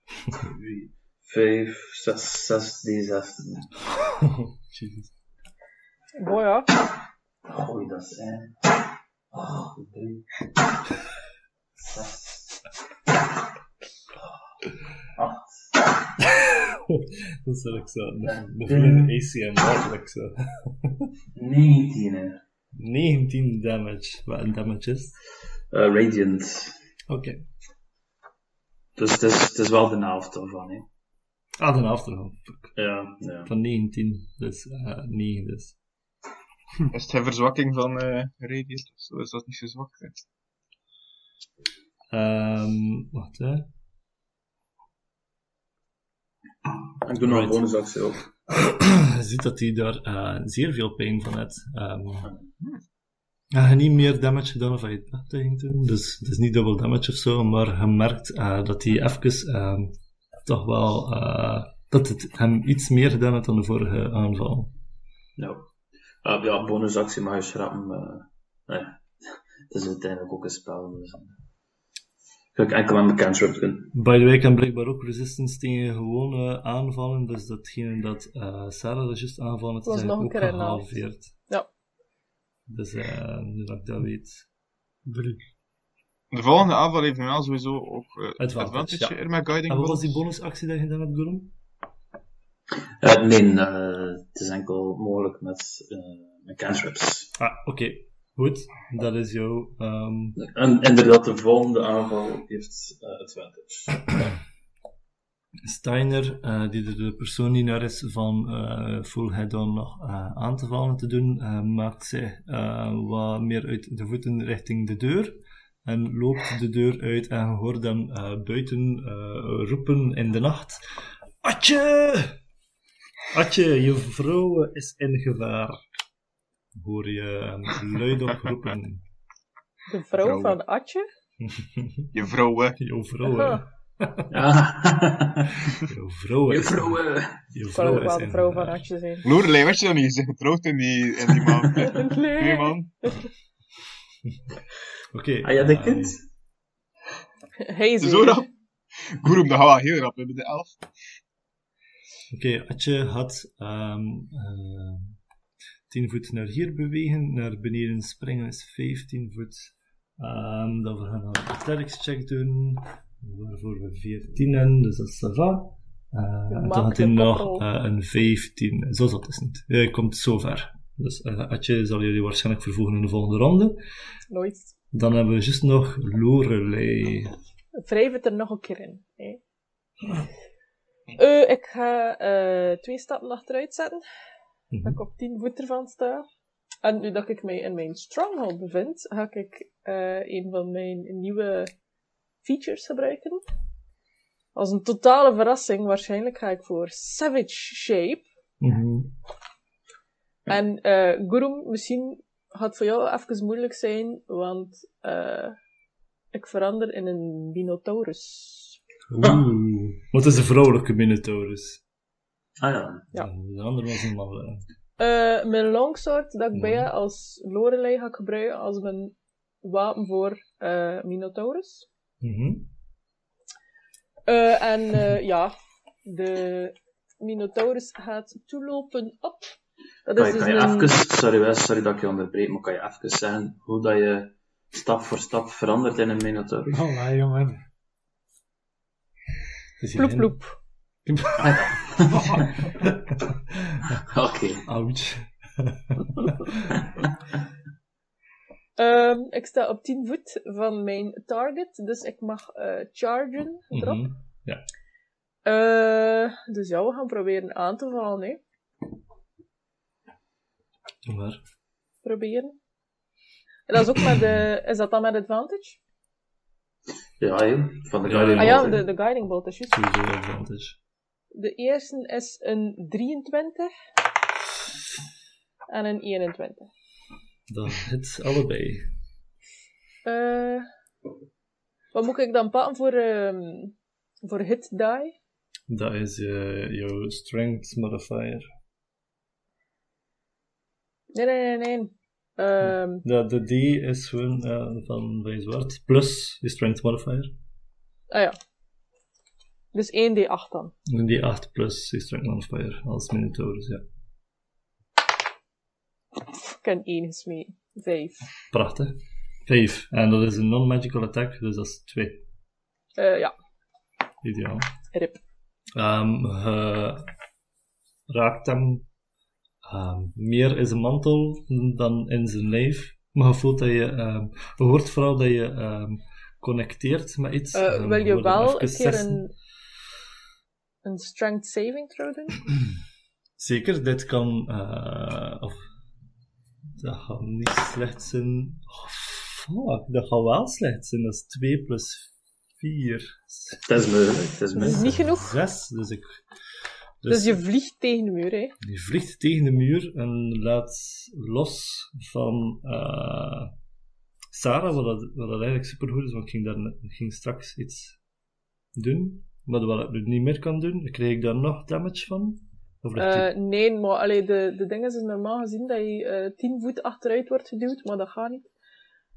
5, 6, 6, die 6. Jesus. Boy, ja. Gooi dat is 1. Oh, 3. 6. 8. dat is eigenlijk zo. De, de vrienden ACM, eigenlijk zo. (laughs) 19. hè. 19 damage. Wat een damage is. Eh, radiant. Oké. Dus het is, het is wel de helft ervan, hè. Ah, de achterhand. Fuck. Ja, ja. Van 19. Dus eh 9 dus. (laughs) Is het een verzwakking van eh Radiant of zo? Is dat niet zo zwak? Hè? Ehm wacht, hè. Ik doe nog een Right. bonusactie ook. (clears throat) je ziet dat hij daar eh, zeer veel pijn van heeft. Ehm hij heeft niet meer damage gedaan of hij het dacht doen. Dus het is niet double damage of zo, maar je merkt eh, dat hij even ehm, toch wel eh, dat het hem iets meer gedaan heeft dan de vorige aanval. Ja. Ah, ja, bonusactie mag je schrappen. eh nee. (laughs) Het is uiteindelijk ook een spel. Dus. Ga ik enkel met mijn cantrip doen. By the way, kan blijkbaar ook resistance tegen gewone aanvallen, dus datgene dat eh Sarah dat juist aanvallen, het Dat is ook keer een helft. gehalveerd. Ja. Dus eh, nu dat ik dat weet. Drie. De volgende aanval heeft normaal sowieso ook eh, Advantage, advantage ja. er met Guiding En wat was die bonusactie dat je gedaan hebt, Gurum? Nee, eh, het is enkel mogelijk met, met cantrips. Ah, oké. Goed. Dat is jouw... ehm, En inderdaad, de volgende aanval heeft eh, advantage. Steiner, die er de persoon die naar is van full head-on nog aan te vallen te doen, maakt zich wat meer uit de voeten richting de deur en loopt de deur uit en hoort hem buiten roepen in de nacht. Atje! Atje, je vrouw is in gevaar. Hoor je hem luidop roepen. De vrouw Vrouw. van Atje? (laughs) Je vrouwen. Jouw vrouw, Aha. Ja. (laughs) Jouw vrouw is... Juffrouw, eh, Jouw Ik kan ook wel is de vrouw van Atje zijn. Lorelei, weet je dat niet? Ze is getrouwd in die, in die man. (laughs) Nee. man. Oké. ah ja, dat eh, kind. Hij is Zo weer- rap. Goeroem, dat gaat wel heel rap. We hebben de elf. Oké, Atje had ehm eh, 10 voet naar hier bewegen, naar beneden springen is 15 voet. Ehm dan gaan we een athletics check doen, waarvoor we 14 hebben, dus dat is ça va. Eh, en dan had hij nog eh, een 15, zo zat het niet. Hij komt zo ver. Dus eh, Atje zal jullie waarschijnlijk vervoegen in de volgende ronde. Nooit. Dan hebben we juist nog Lorelei. Wrijf het er nog een keer in. Hè. Eh, ik ga eh, twee stappen achteruit zetten. Mhm. Dat ik op 10 voet ervan sta. En nu dat ik mij in mijn stronghold bevind, ga ik eh, een van mijn nieuwe features gebruiken. Als een totale verrassing, waarschijnlijk ga ik voor Savage Shape. Mhm. En eh Gurum, misschien gaat het voor jou even moeilijk zijn, want ik verander in een Minotaurus. Oeh. Wat is een vrouwelijke Minotaurus? Ah ja. Ja. De andere was een mannelijke. Eh, mijn longsword dat ik bij je als Lorelei ga gebruiken als mijn wapen voor eh, Minotaurus. Mhm. Eh, en eh, ja, de Minotaurus gaat toelopen op. Dat Kan is je, dus kan je een... even, sorry, sorry dat ik je onderbreek, maar kan je even zeggen hoe dat je stap voor stap verandert in een Minotaurus? Allee, jongen. Is Ploep. (laughs) Oké. Ouch. (laughs) Ehm, ik sta op 10 voet van mijn target, dus ik mag eh, chargen erop. Mhm. Eh, dus ja, we gaan proberen aan te vallen, hè. Doe maar. Proberen. En dat is ook met de... Is dat dan met advantage? Ja, van de Ja, Guardian Ah ja, Bolt, de, de guiding bolt is juist. Sowieso advantage. De eerste is een 23. En een 21. Dan hit allebei. Eh, wat moet ik dan pakken voor, ehm, voor hit die? Dat is eh, jouw strength modifier. Nee, nee, nee, nee. Ehm, Ja, de D is gewoon eh, van bij zwart. Plus je strength modifier. ah ja. Dus 1d8 dan. En die 8 plus je strength modifier als Minotaurus, ja. Ik ken 1 gesmeten. 5. Prachtig. 5. En dat is een non-magical attack, dus dat is 2. Eh ja, Ideaal. rip. Ehm je raakt hem ehm, meer in zijn mantel dan in zijn lijf. Maar je voelt dat je, ehm, je hoort vooral dat je ehm, connecteert met iets. Eh, Ehm, wil je wel een keer een, een strength saving throw doen? (clears throat) Zeker, dit kan. eh, of, dat gaat niet slecht zijn. Oh, fuck, dat gaat wel slecht zijn. Dat is 2 plus 4. Het is is Dat is niet genoeg. 6. Dus ik. Dus je vliegt tegen de muur, hè. Die vliegt tegen de muur en laat los van eh, Sarah, wat, dat, wat dat eigenlijk supergoed is, want ik ging, daar, ging straks iets doen, maar wat ik nu niet meer kan doen, krijg ik daar nog damage van? Of Eh, nee, maar allee, de, de ding is dus normaal gezien dat je eh 10 voet achteruit wordt geduwd, maar dat gaat niet.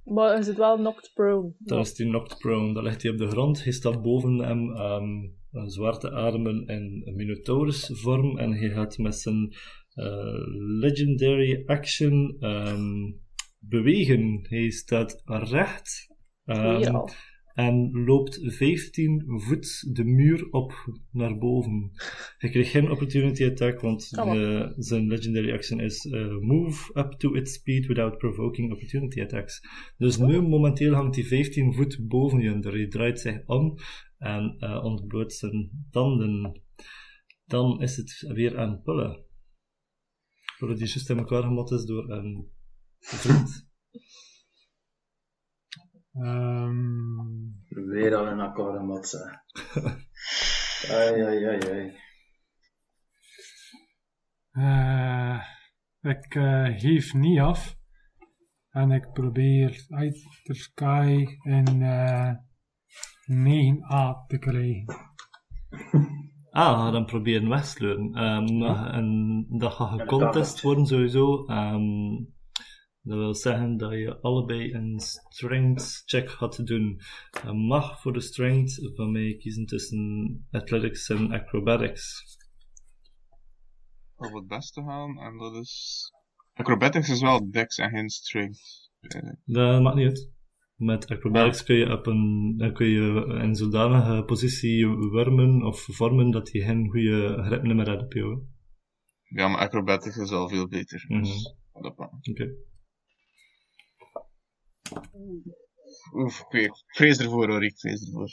Maar je zit wel knocked prone. dan is hij knocked prone, dan ligt hij op de grond, hij staat boven hem ehm, een zwarte ademen in een Minotaurus vorm en hij gaat met zijn eh, legendary action ehm, bewegen. Hij staat recht al. En loopt 15 voet de muur op naar boven. Hij kreeg geen opportunity attack, want Oh, eh, zijn legendary action is eh, move up to its speed without provoking opportunity attacks. Dus nu momenteel hangt hij 15 voet boven je, en hij draait zich om en eh, ontbloot zijn tanden. Dan is het weer aan pullen. Voordat hij juist in elkaar gemat is door een vriend. Ehm, Weer al in elkaar en wat ze. Ai, ai, ai, ai. eh, ik eh, geef niet af. En ik probeer Aether Sky in eh 9a te krijgen. (laughs) Ah, dan proberen wegsleuren. Ehm, en dat gaat gecontest worden sowieso. Ehm, dat wil zeggen dat je allebei een strength check gaat doen. Je mag voor de strength van mij kiezen tussen athletics en acrobatics. Om het beste gaan, en dat is... Acrobatics is wel dex en geen strength. Dat maakt niet uit. Met acrobatics kun je, op een, dan kun je in zodanige positie wormen of vormen dat je geen goede grip meer hebt op jou. Ja, maar acrobatics is al veel beter. Mhm. Dus, dat. Oké. Oef, ik weet- ik vrees ervoor hoor, ik vrees ervoor.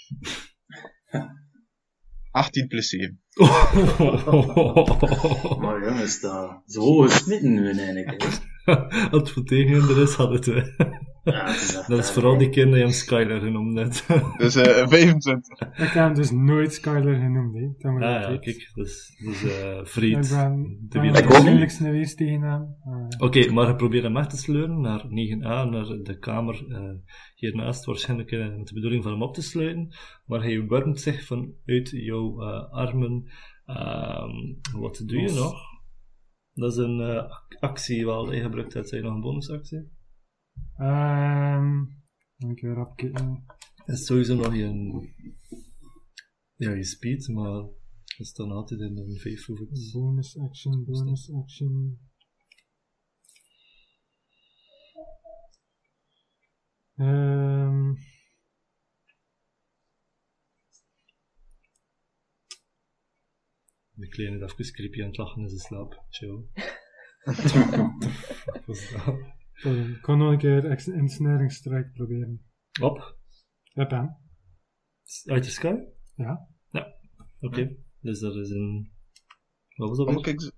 18 plus 7. (laughs) Maar jongens, dat is hoge smitten nu eigenlijk. (laughs) het voor tegenhinder is, had het. hè. Ja, Dat is vooral die keer dat je hem Skyler genoemd hebt. (laughs) Dus eh 25. Ik heb hem dus nooit Skyler genoemd, hè. Dat moet Ah ik ja, kijk, dus, dus eh Ik Fried. de ben geweest tegen hem. Eh, Oké, maar je probeert hem weg te sleuren naar 9a, naar de kamer eh, hiernaast. Waarschijnlijk eh, met de bedoeling van hem op te sluiten. Maar hij wurmt zich vanuit jouw eh, armen. Ehm, wat doe je nog? Dat is een eh, ac- actie wel die je gebruikt hebt. Zijn nog een bonusactie? Ehm, een keer opkijken. Dat is sowieso nog een... Ja, je speed, maar dat is dan altijd in een 5 of iets. Bonus action, bonus action. Ehm, De kleine is even creepy aan het lachen in zijn slaap. Chill. (laughs) Wat was dat? ik kan nog een keer ex- ensnaringsstrike proberen. Op. Heb hem. Uit de sky? Ja. Oké. Dus dat is een... Wat was dat weer? ik.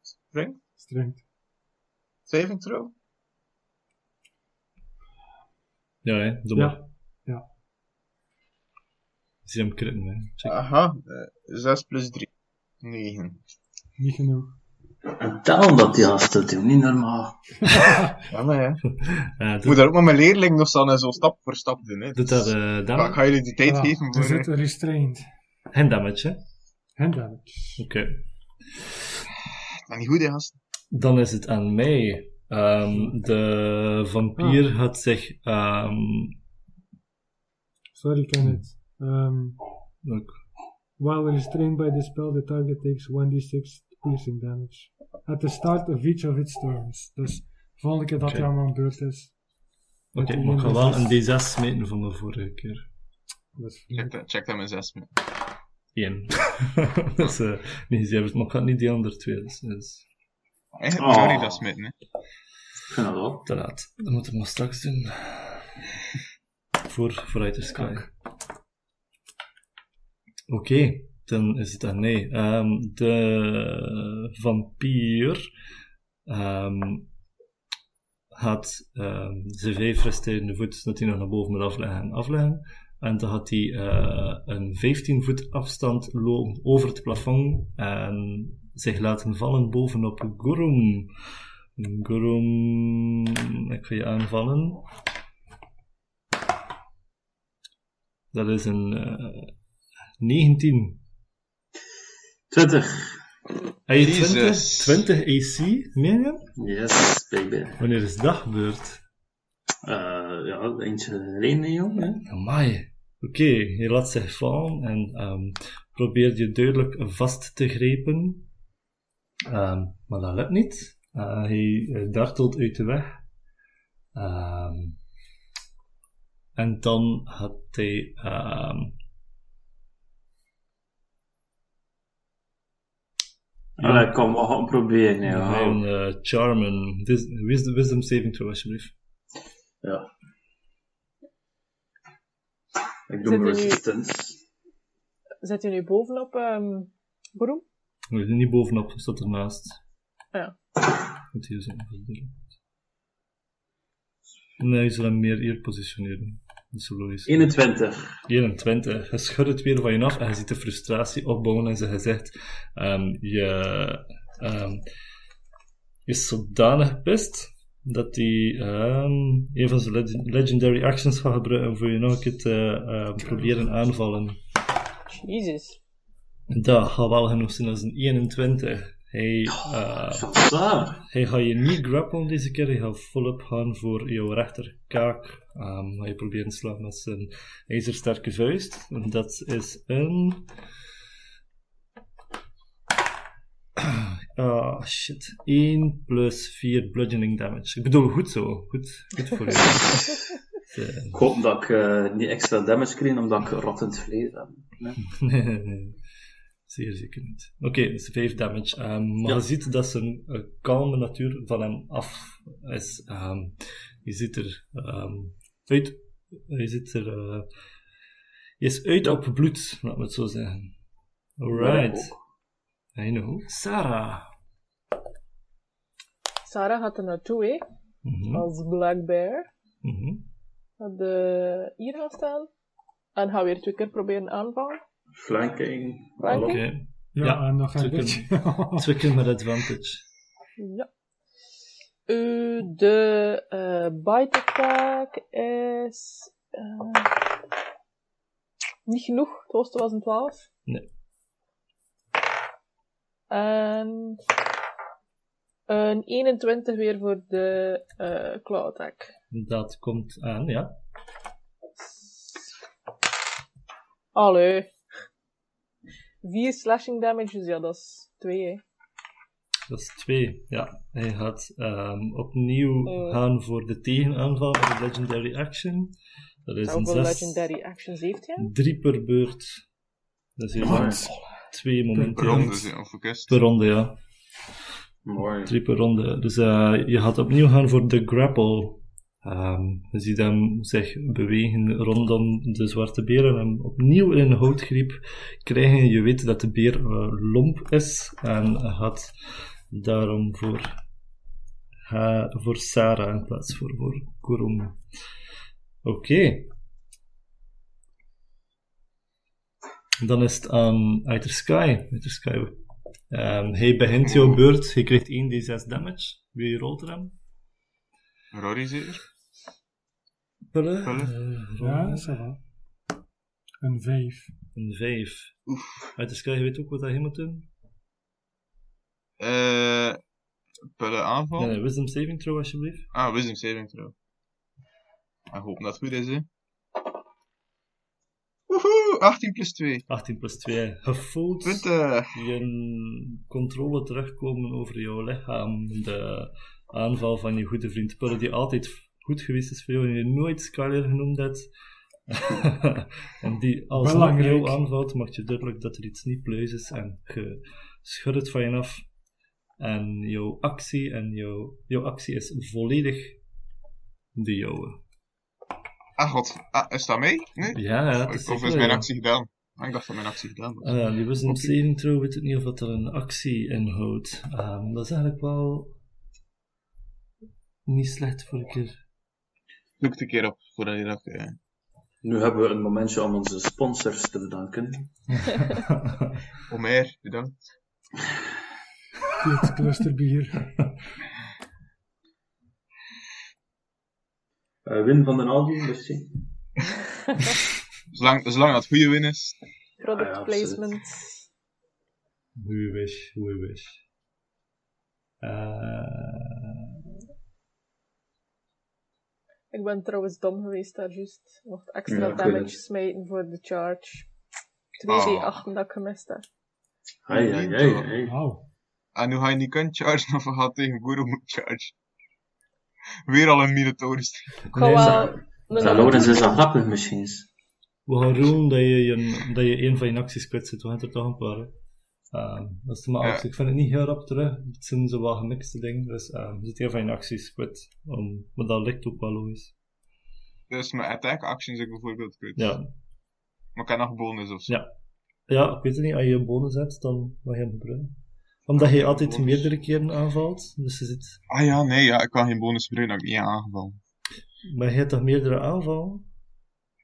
Strength? Strength. Saving throw? Ja, hè. Doe Ja. maar. Zie hem kritten, hè. Check. Aha, eh 6 plus 3. 9. Niet genoeg. En tel dat die gast doet, joh. Niet normaal. (laughs) Ja, maar ja. Ja, Ik moet daar ook met mijn leerling nog staan en zo stap voor stap doen. Hè. doet Dus dat eh ik damage? ga jullie die tijd Voilà. geven Er voor... zit een restraint. Hand damage, hè. Hand damage. Oké. Dat niet goed, hè, gast. Dan is het aan mij. Ehm, de vampier Ah. had zich... ehm Sorry, Kenneth. Um, ook- while restrained by the spell, the target takes 1d6 piercing damage. At the start of each of its turns. Dus volgende keer dat Oké. hij aan mijn beurt is. Oké, Met maar ik ga wel 1d6. een D6 smeten van de vorige keer. Check, check dat mijn 6 mee. Eén. (laughs) dat is uh, niet zeven, maar ik had niet die andere twee. Dus, dus Eigenlijk Oh. dat smitten, hè. Ik dat wel. te laat. Dat moeten we maar straks doen. Voor Vooruit de Sky. Oké, dan is het aan mij. Ehm, de vampier ehm, had ehm, zijn vijf resterende voet dat hij nog naar boven moet afleggen en afleggen. En dan had hij eh, een 15 voet afstand lopen over het plafond en zich laten vallen bovenop Gorum. Gorum, ik ga je aanvallen. Dat is een eh 19. 20. Heb je 20? Jezus. 20 AC, meen je? Yes, baby. Wanneer is dat gebeurd? Eh, ja, eentje geleden, jong. Hè? Amai. Oké, je laat zich vallen en ehm probeert je duidelijk vast te grijpen. Ehm, maar dat lukt niet. Eh, hij eh, dartelt uit de weg. Ehm, en dan had hij... Allee, kom, we gaan proberen. Ja. een eh, Charmen. Wis- Wisdom, wisdom saving throw, alsjeblieft. ja. Ik doe nu- resistance. Zit je nu bovenop um, Broem? Zitten niet bovenop, staat ernaast. Ja. Moet hier zijn. Nee, je zal hem meer hier positioneren. Dat is zo logisch. 21. 21. Je schudt het weer van je af en je ziet de frustratie opbouwen in zijn gezicht. Ehm, je, ehm, je is zodanig gepist dat hij ehm, een van zijn leg- legendary actions gaat gebruiken voor je nog een keer te eh, proberen aanvallen. Jezus. Dat gaat wel genoeg zijn als een 21. Hij, Zo. hij gaat je niet grappelen deze keer, hij gaat volop gaan voor jouw rechterkaak. Um, ga je proberen te slaan met zijn ijzersterke vuist. En dat is een... Ah, shit. 1 plus 4 bludgeoning damage. Ik bedoel, goed zo. Goed, goed voor je. (laughs) Eh, Ik hoop dat ik eh, niet extra damage krijg omdat ik rottend vlees heb. (laughs) Nee, nee, nee. Zeer zeker niet. Oké, dus 5 damage. Ehm, maar Ja. je ziet dat zijn eh, kalme natuur van hem af is. Ehm, je ziet er ehm, uit. Je ziet er. je is uit op bloed, laat me het zo zeggen. Alright. I know. Sarah. Sarah gaat er naartoe, hè. Mhm, Als Black Bear. mhm. Gaat de hier gaan staan. En gaat weer twee keer proberen aanvallen. Flanking. Flanking? Oké. Ja, Ja, en nog een beetje. Twee met advantage. Ja. Uh, de eh bite attack is... eh, niet genoeg. Het hoogste was een 12. Nee. En... Een 21 weer voor de eh claw attack. Dat komt aan, ja. Allee. 4 slashing damage, dus ja, dat is 2 hè. Dat is twee, ja. Hij gaat ehm, opnieuw Eh. gaan voor de tegenaanval met de Legendary Action. Dat is een zes, legendary actions heeft hij? drie per beurt. Dus je Mooi. gaat twee momenteel. Rondes, ja, of. Per ronde, ja. Mooi. Drie per ronde. Dus eh, je gaat opnieuw gaan voor de grapple. Ehm, je ziet hem zich bewegen rondom de zwarte beer en hem opnieuw in een houtgriep krijgen. Je weet dat de beer eh, lomp is en gaat daarom voor, ha- voor Sarah in plaats voor, voor Kurum. Oké. Dan is het aan Either Sky. Either Sky. Ehm, hij begint jouw beurt. Hij krijgt 1d6 damage. Wie rolt er hem? Rory zeker? Pullen? Eh, Ja, va. Een 5. Een 5. Oef. Either Sky, je weet ook wat hij moet doen? Eh, Pullen aanval? Nee, nee, wisdom saving throw alsjeblieft. Ah, wisdom saving throw. Ik hoop dat het goed is, hè. Woehoe, 18 plus 2. 18 plus 2. Je voelt Punten. je controle terugkomen over jouw lichaam. De aanval van je goede vriend Pullen, die altijd goed geweest is voor jou en je nooit Skyler genoemd hebt. (laughs) en die als Belangrijk. jou aanvalt, maakt je duidelijk dat er iets niet pluis is en je schudt het van je af. En jouw actie, en jouw, jouw actie is volledig de jouwe. Ah, god. Ah, is dat mee? Nee? Ja, ja, het Of is is zeker, mijn ja. actie gedaan? Ah, ik dacht dat mijn actie gedaan was. Ah, die wisdom Oké. saving throw weet ik niet of dat er een actie inhoudt. Ehm, dat is eigenlijk wel niet slecht voor een keer. Zoek het een keer op, voordat je dat... eh, Nu hebben we een momentje om onze sponsors te bedanken. (laughs) Omer, bedankt. Dit clusterbier. Eh, Win van den Aldi, merci. (laughs) Zolang, zolang dat goede win is. Product Ah ja, placement. Hoe je wish, hoe je wish. Eh, Ik ben trouwens dom geweest daar juist. Mocht extra Ja, damage smijten voor de charge. 2d8 Ah. dat ik gemist heb. Ai, ai, ai. Wauw. En nu ga je niet kunnen chargen of gaat tegen Guru moet chargen. Weer al een ga Nee, andere- is al grappig misschien. we gaan roepen dat je, je, dat je een van je acties kwijt zit. We gaan er toch een paar. Ehm, dat is maar Ja. Ik vind het niet heel rap terug. Het zijn zo wat gemixte dingen. Dus ehm, je zit een van je acties kwijt. Um, maar dat lijkt ook wel logisch. Dus mijn attack actions ik bijvoorbeeld kwijt. Ja, Maar heb nog bonus of zo. Ja. Ja, ik weet het niet. Als je een bonus hebt, dan mag je hem gebruiken. Omdat je altijd bonus. meerdere keren aanvalt. Dus je zit... Ah ja, nee, ja, ik kan geen bonus gebruiken ik niet aangevallen. Maar je hebt toch meerdere aanvallen?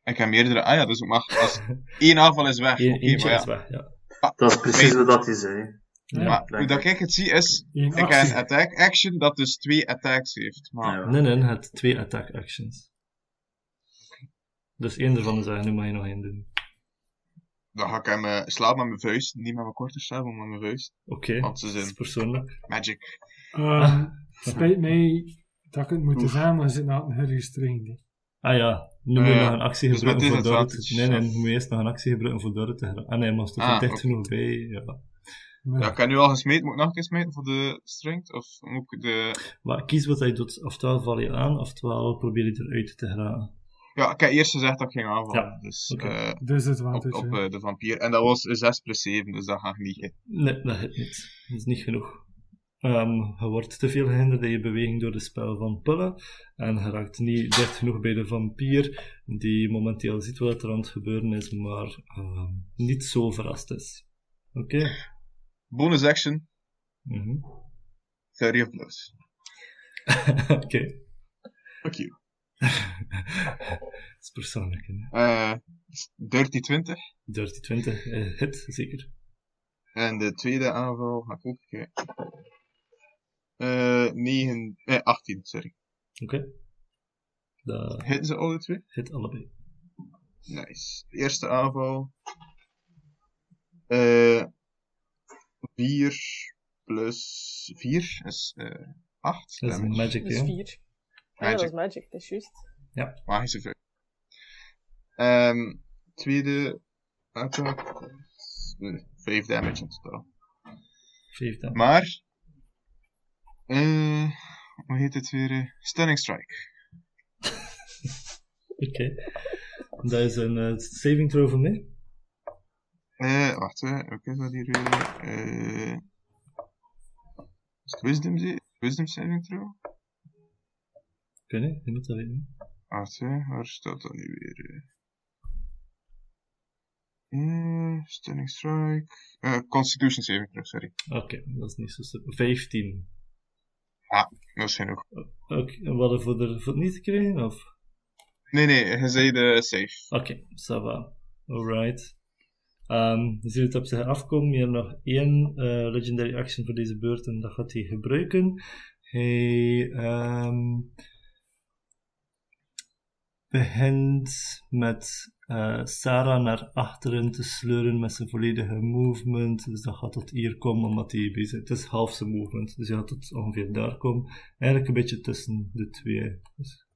Ik heb meerdere. Ah ja, dus ik mag. Als (laughs) één aanval is weg. Eén, maar ja. is weg, ja. Dat is precies wat hij zei. Ja. Maar hoe dat ik het zie is, ik heb een attack action dat dus twee attacks heeft. Maar Ja. Nee, nee, het twee attack actions. Dus één ervan is eigenlijk, nu mag je nog één doen. dan ga ik hem eh, slaan met mijn vuist. Niet met mijn korte staf, maar met mijn vuist. Oké, ze dat is zijn persoonlijk. magic. Het spijt mij dat ik het moet zeggen, maar ze zit nou geregistreerd. hè. Ah ja, nu moet je nog een actie dus gebruiken voor Dorrit. disadvantage, Nee, nee, ja. nu moet je eerst nog een actie gebruiken voor Dorrit te geraken. Ah nee, maar stond er Ah, dicht genoeg bij. Ja. Ja, ik heb nu al gesmeten. Moet ik nog een keer smeten voor de strength? Of moet ik de... Maar kies wat hij doet. Oftewel val je aan, oftewel probeer je eruit te geraken. Ja, ik heb eerst gezegd dat ik ging aanvallen. Ja, Dus oké. eh, dus het op, op eh, de vampier. En dat was een 6 plus 7, dus dat ga ik niet. Nee, dat hit niet. Dat is niet genoeg. Ehm, je wordt te veel gehinderd in je beweging door de spel van Pullen. En je raakt niet dicht genoeg bij de vampier, die momenteel ziet wat er aan het gebeuren is, maar ehm, niet zo verrast is. Oké? Bonus action, Mhm. 30 of blows. Oké. Fuck you. (laughs) Dat is persoonlijk, hè. Eh, dirty 20. Dirty 20, eh, hit, zeker. En de tweede aanval ga ik ook kijken. Eh, 9, eh, 18, sorry. Oké. Dat Hitten ze alle twee? hit allebei. Nice. Eerste aanval. Eh 4 plus 4 is eh 8. Dat is een magic, Dat is hè? vier. Ja, dat is Magic. magic, dat is juist. Magische vuist. Ehm tweede attack. 5 damage in totaal. 5 dan. Maar. Eh hoe heet het weer? eh? Stunning Strike. (laughs) Oké. Dat is een eh, saving throw voor mij. Eh, wacht. Oké, is dat hier weer? Eh. Het Wisdom, wisdom saving throw? Oké, nee, je moet dat weten. Wacht. Waar staat dat nu weer? Eh, stunning Strike. Eh, Constitution saving throw, sorry. Oké, dat is niet zo super. 15. Dat is genoeg. Oké, en wat voor, de, voor het niet te krijgen? Of? Nee, nee, je zei de save. Oké, ça va. Alright. Je ziet het op zich afkomen. Je hebt nog één eh, legendary action voor deze beurt en dat gaat hij gebruiken. Hij ehm, begint met eh, Sarah naar achteren te sleuren met zijn volledige movement. Dus dat gaat tot hier komen omdat hij bezig Het is half zijn movement, dus hij gaat tot ongeveer daar komen. Eigenlijk een beetje tussen de twee. Dus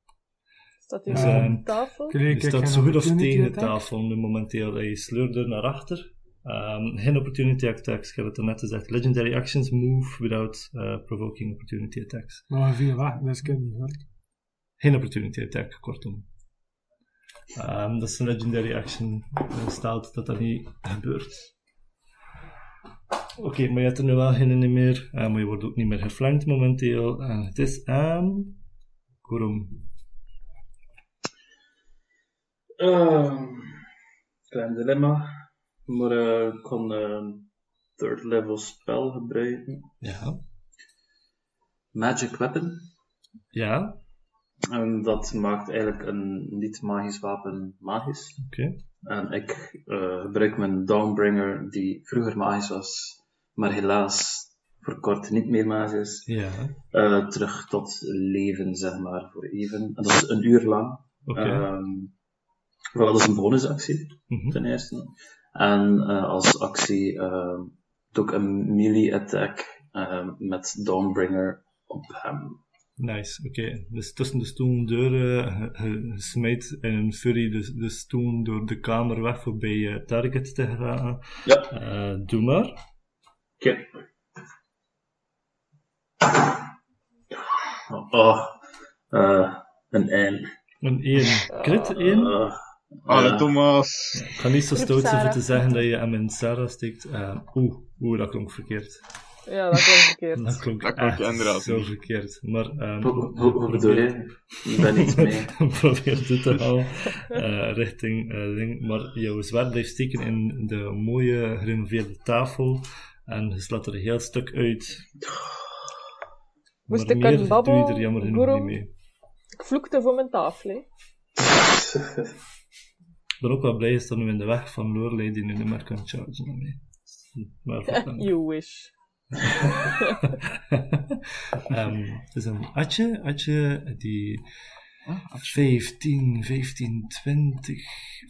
Staat hier Dus, op ehm, de tafel? Kreeg je ik staat zo goed als opportunity tegen de tafel nu momenteel. Je sleurt er naar achter. Ehm, geen opportunity attacks. Ik heb het er net gezegd. Legendary actions move without eh, provoking opportunity attacks. Maar veel weg, dus ik heb niet. Geen opportunity attack, kortom. Ehm, dat is een legendary action. Er staat dat dat niet gebeurt. Oké, maar je hebt er nu wel geen meer. Eh, maar je wordt ook niet meer geflankt momenteel. En het is aan... Kurum. Ehm, klein dilemma. Maar eh, ik kon een third level spel gebruiken. Ja. Magic Weapon. Ja, En dat maakt eigenlijk een niet-magisch wapen magisch. oké. En ik eh, gebruik mijn Dawnbringer, die vroeger magisch was, maar helaas voor kort niet meer magisch is, Ja, eh, terug tot leven, zeg maar, voor even. En dat is een uur lang. oké. Ehm, voilà, dat is een bonusactie, Mhm. ten eerste. En eh, als actie ehm, doe ik een melee attack ehm, met Dawnbringer op hem. Nice, oké. Dus tussen de stoelendeuren, je, je- je smijt in een fury de, de stoel door de kamer weg voor bij je target te geraken. Ja, Eh, doe maar. oké. Oh, eh, een 1. Een 1. Crit 1. Uh, Alle Thomas. Ik ga niet zo stout zijn voor te zeggen dat je hem in Sarah steekt. Eh, Oeh, oeh, dat klonk verkeerd. Ja, dat klonk verkeerd. Dat klonk Dat klonk echt inderdaad zo verkeerd. Maar ehm, Hoe, hoe, hoe bedoel je? Ik ben niet mee. (laughs) probeer dit te halen eh, richting eh, ding. Maar jouw zwaard blijft steken in de mooie gerenoveerde tafel en je slaat er een heel stuk uit. Moest maar ik meer een doe babbel, je er jammer genoeg niet mee. Ik vloekte voor mijn tafel, hè. Ik ben ook wel blij dat nu in de weg van Lorelei die nu niet meer kan chargen. (laughs) You wish. (laughs) Ehm, het is een Atje, Atje die 15, 15, 20,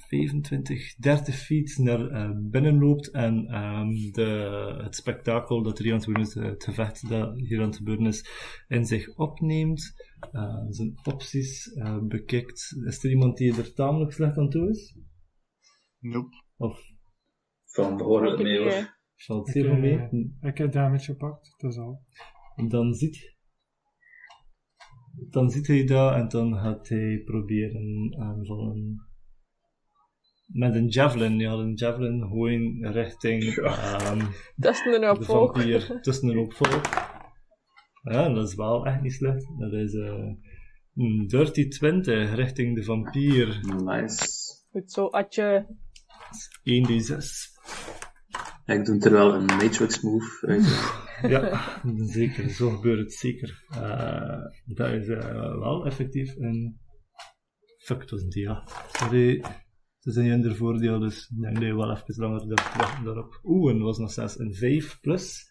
25, 30 feet naar eh, binnen loopt en ehm, de, het spektakel dat er hier aan het gebeuren is, het gevecht dat hier aan het gebeuren is, in zich opneemt, eh, zijn opties eh, bekijkt. Is er iemand die er tamelijk slecht aan toe is? Nope. Of Van behoorlijk mee hoor. Valt het mee? eh, ik heb damage gepakt, dat is al. En dan ziet dan ziet hij dat en dan gaat hij proberen aanvallen. Met een javelin, ja, een javelin gooien richting ehm, Dat is een de opvolg. vampier (laughs) tussen een opvolg. Ja, dat is wel echt niet slecht. Dat is eh, een dirty 20 richting de vampier. Nice. Goed zo, Atje. 1d6. Ik doe er wel een Matrix move uit. Ja, (laughs) zeker. Zo gebeurt het zeker. Eh, dat is eh, wel effectief een... Fuck, het was een dia. Sorry. Zijn in de voordeel, dus ik denk dat je wel even langer durft wachten daarop. Oeh, en was nog zelfs een 5 plus.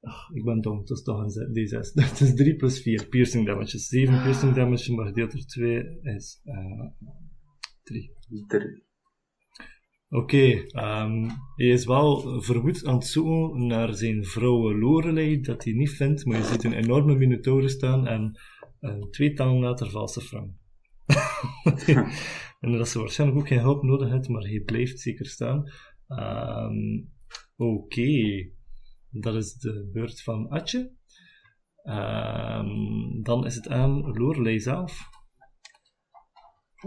Ach, ik ben dom, het is toch een z- D6. (laughs) Het is 3 plus 4 piercing damage. 7 piercing damage, maar gedeeld door 2 is eh 3. Drie. Oké, ehm, hij is wel verwoed aan het zoeken naar zijn vrouw Lorelei, dat hij niet vindt, maar je ziet een enorme minotaurus staan en een tweetal later valse frank. (laughs) en dat ze waarschijnlijk ook geen hulp nodig heeft, maar hij blijft zeker staan. Ehm, Oké, dat is de beurt van Atje. Ehm, dan is het aan Lorelei zelf.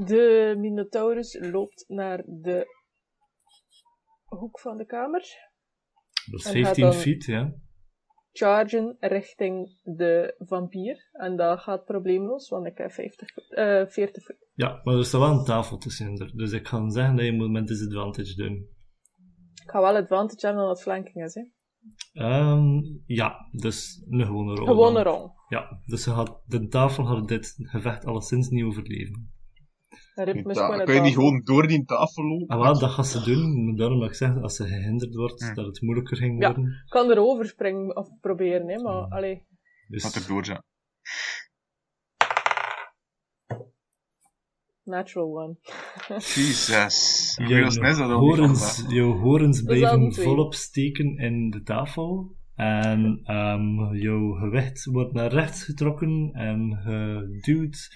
De Minotaurus loopt naar de hoek van de kamer. Dat is En gaat 15 dan- feet, ja. Chargen richting de vampier. En dat gaat probleemloos, want ik heb 50, eh 40 voet. Ja, maar er staat wel een tafel tussen. Dus ik ga zeggen dat je moet met disadvantage doen. Ik ga wel advantage hebben omdat het flanking is, hè. Ehm, ja, dus een gewone rol. Gewone rol. Ja, dus ze had, de tafel had dit gevecht alleszins niet overleven. Ja, een kun je niet gewoon door die tafel lopen? En wel, dat gaat ze doen. Daarom dat ik zeg, als ze gehinderd wordt, Hm. dat het moeilijker ging Ja. worden. Ik kan erover springen of proberen, hè, maar allee. Dus, Wat er door zijn. Natural one. (laughs) Jesus. Jouw niet horens, jouw al blijven volop steken in de tafel. En ehm, jouw gewicht wordt naar rechts getrokken en geduwd.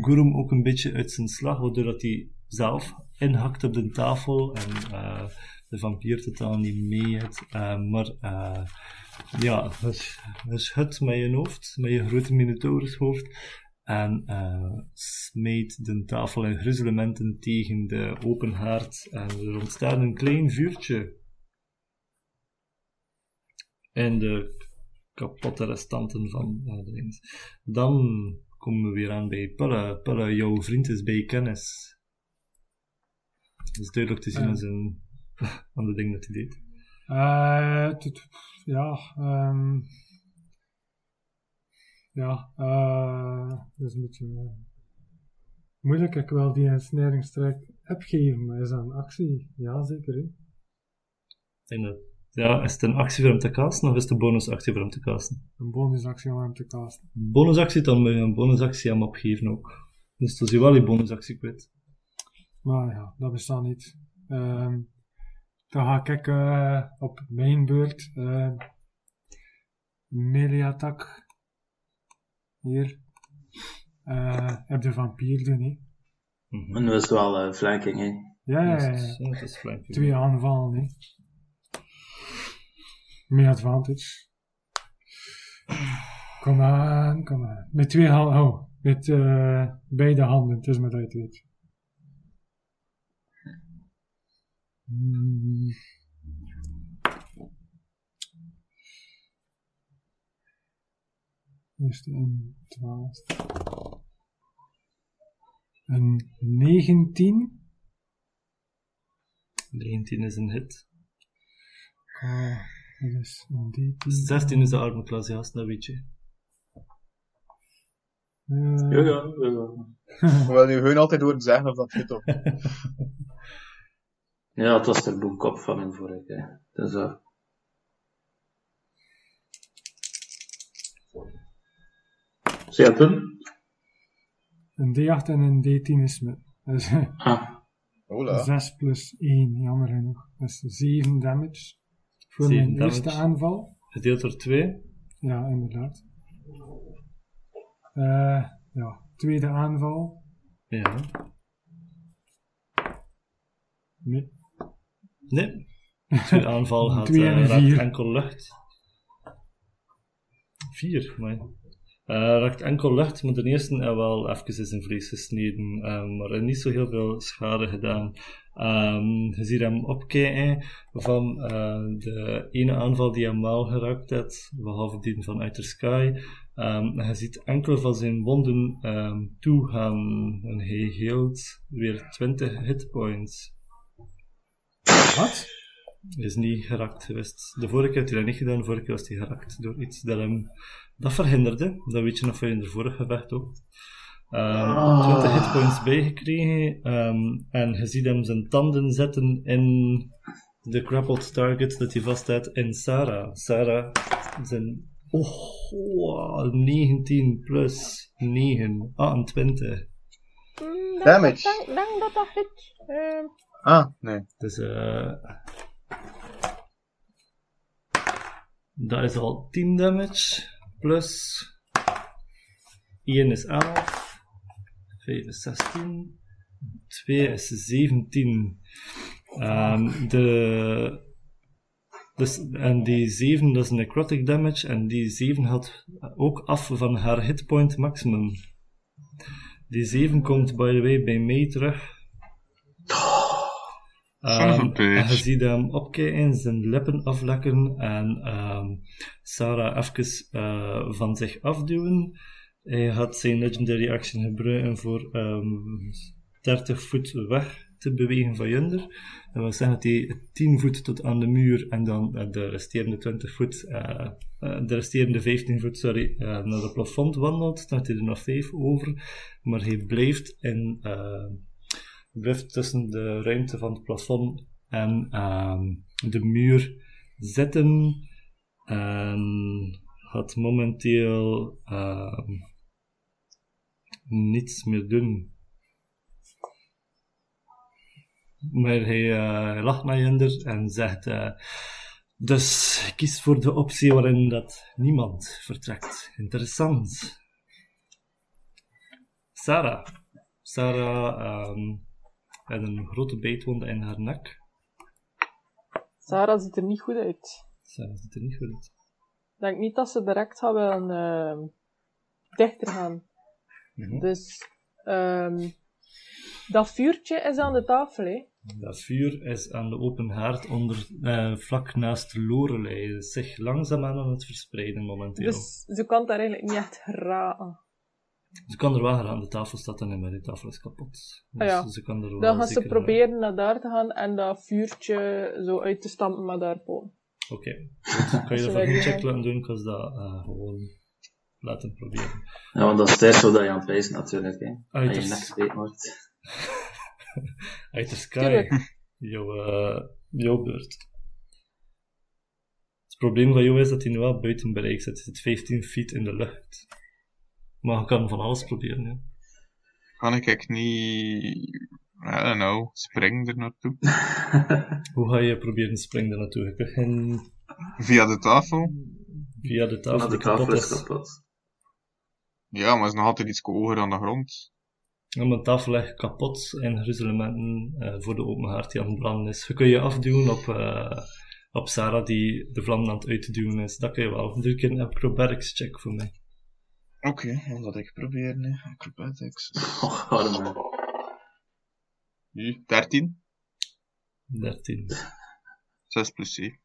Gurum ook een beetje uit zijn slag, waardoor dat hij zelf inhakt op de tafel en eh, de vampier totaal niet mee heeft. Eh, maar eh, ja, je, je schudt met je hoofd, met je grote minotaurushoofd. En smijt de tafel in gruzelementen tegen de open haard. En er ontstaat een klein vuurtje. En de kapotte restanten van de dings. Dan komen we weer aan bij Pulle. Pulle, jouw vriend is bij kennis. Dat is duidelijk te zien aan, zijn, (laughs) aan de ding dat hij deed. Eh, ja, ehm ja, eh, dat is een beetje eh, moeilijk. Ik wil die ensnaringstrek geven, maar is dat een actie? Ja, zeker. Ik denk dat- ja, is het een actie voor hem te casten of is het een bonusactie voor hem te casten? Een bonusactie om hem te casten. Bonusactie, dan moet je een bonusactie hem opgeven ook. Dus dan is je wel je bonusactie kwijt. Maar ja, dat bestaat niet. Ehm, dan ga ik eh, op mijn beurt uh, melee attack hier eh heb de vampier doen. Hè. Mhm. En dat is wel eh, flanking, hè. Ja, ja, Dat ja. is- ja, dat is flanking. Twee aanvallen. Hè. Met advantage. Kom aan, kom aan. Met twee handen. Oh, met eh, beide handen. Het is met uit weet. Hmm. Eerst een 12. Een 19. 19 is een hit. Ah, dat is een 13. 16 is de arme klas, ja, dat weet je. Eh, Ja, ja, ja, ja. Ik wil nu gewoon altijd door zeggen of dat goed of (laughs) Ja, het was de boomkop van mijn vorige keer. Dus, uh, Zie je het doen? Een D8 en een D10 is met. Dus Ah, Hola. 6 plus 1, jammer genoeg. Dus 7 damage. Voor Zeven mijn damage. eerste aanval. Gedeeld door 2. Ja, inderdaad. Eh, ja, tweede aanval. Ja. Nee. Nee. (laughs) Tweede aanval gaat Twee en eh, een raakt vier. enkel lucht. Vier, maar. Eh raakt enkel lucht, maar de eerste heeft wel even in vlees gesneden, maar heeft niet zo heel veel schade gedaan. Ehm, je ziet hem opkijken van eh, de ene aanval die hem wel geraakt heeft, behalve die van Outer Sky. Ehm, je ziet enkele van zijn wonden ehm, toegaan en hij heelt weer 20 hitpoints. Wat? Is niet geraakt geweest. De vorige keer had hij dat niet gedaan, de vorige keer was hij geraakt door iets dat hem dat verhinderde. Dat weet je nog van in de vorige gevecht ook. Ehm Ah. 20 hitpoints bijgekregen ehm, en je ziet hem zijn tanden zetten in de grappled target dat hij vast had in Sarah. Sarah zijn oh, wow, 19 plus 9, 28. Mm, denk- Damage. Denk, denk dat dat hit. Ehm, Ah, nee. Dus eh dat is al 10 damage. Plus 1 is 11. 5 is 16. 2 is 17. Ehm, de, dus, en die 7 dat is necrotic damage. En die 7 had ook af van haar hitpoint maximum. Die 7 komt by the way bij mij terug. Ehm, en je ziet hem opkijken, zijn lippen aflekken en ehm, Sarah even eh, van zich afduwen. Hij had zijn legendary action gebruiken voor ehm 30 voet weg te bewegen van Junder. Dat wil zeggen dat hij 10 voet tot aan de muur en dan eh, de resterende 20 voet, eh, eh, de resterende 15 voet, sorry, naar het plafond wandelt. Dan heeft hij er nog 5 over. Maar hij blijft in, blijft tussen de ruimte van het plafond en ehm, de muur zitten. En gaat momenteel ehm, niets meer doen. Maar hij eh, lacht naar Jinder en zegt: eh, Dus kies voor de optie waarin dat niemand vertrekt. Interessant. Sarah. Sarah heeft een grote bijtwonde in haar nek. Sarah ziet er niet goed uit. Sarah ziet er niet goed uit. Ik denk niet dat ze direct gaan willen ehm, dichter gaan. Mhm. Dus ehm, dat vuurtje is aan de tafel, hè. Dat vuur is aan de open haard onder, eh, vlak naast Lorelei. Het is zich langzaamaan aan het verspreiden momenteel. Dus ze kan daar eigenlijk niet echt geraken. Ze kan er wel gaan, de tafel staat dan niet meer, de tafel is kapot. Dus Ah ja. ze kan er wel Dan gaan ze zeker- proberen naar daar te gaan en dat vuurtje zo uit te stampen met daarboven. Oké, goed. Kan je ervoor willen een check laten doen, ze dat eh, gewoon laten proberen. Ja, want dat is zo dat je aan het wijzen natuurlijk. Hè. Uit Als je nek wordt. (laughs) uit de sky, jouw, eh, jouw beurt. Het probleem van jou is dat hij nu wel buiten bereik zit. Hij zit 15 feet in de lucht. Maar je kan van alles proberen, ja. Kan ik echt niet... I don't know. Spring er naartoe. (laughs) Hoe ga je proberen springen daar naartoe? Geen Via de tafel. via de tafel Maar de tafel is is. kapot. Ja, maar is nog altijd iets hoger dan de grond. Ja, mijn tafel ligt kapot en gruzelementen eh, voor de open haard die aan het branden is. Je kun je afduwen op, eh, op Sarah die de vlam aan het uitduwen is. Dat kun je wel. Doe ik een acrobatics check voor mij. Oké, dan dat ik proberen. hè. Acrobatics. Oh, arme. Nu, 13. 13. 6 plus 7.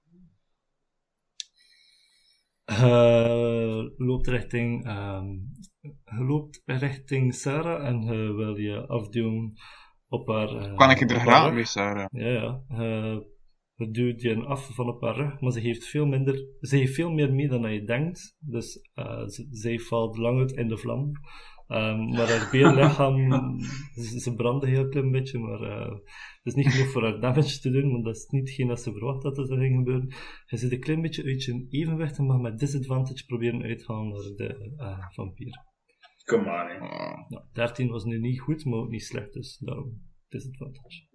Je loopt richting, ehm, je loopt richting Sarah en je wil je afduwen op haar. eh, Kan ik op er graag mee, Sarah? Ja, ja. Je, je duwt je af van op haar rug, maar ze heeft veel minder, ze heeft veel meer mee dan je denkt. Dus eh, ze, zij valt langer in de vlam. Ehm, maar haar beerlichaam, ze, ze brandde heel klein beetje, maar eh, het is niet genoeg voor haar damage te doen, want dat is niet hetgeen dat ze verwacht had dat er ging gebeuren. Je zit een klein beetje uit je evenwicht en mag met disadvantage proberen uithalen naar de eh, vampier. Kom maar, hè. Ah. Nou, 13 was nu niet goed, maar ook niet slecht, dus daarom disadvantage.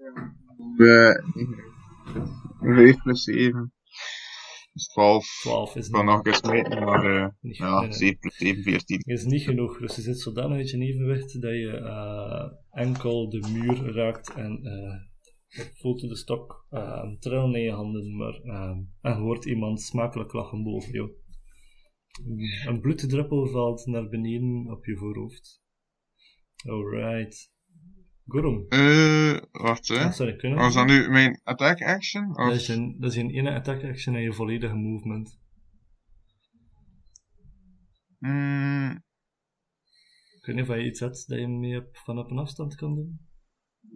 Eh, 5 plus 7. Dus 12. 12 is kan niet, nog eens meten, maar eh, (laughs) niet ja, nee, nee. 7 plus 7, 14. is niet genoeg. Dus je zit zodanig uit je evenwicht dat je eh, enkel de muur raakt en uh, voelt de stok uh, trillen in je handen, maar uh, en hoort iemand smakelijk lachen boven jou. Een bloeddruppel valt naar beneden op je voorhoofd. Alright. Gurum. Eh, wacht hè. Ah, sorry, kunnen Was dat nu mijn attack action? Of? Dat is, een, dat is een ene attack action en je volledige movement. Mm, Ik weet niet of je iets hebt dat je mee op, van op een afstand kan doen.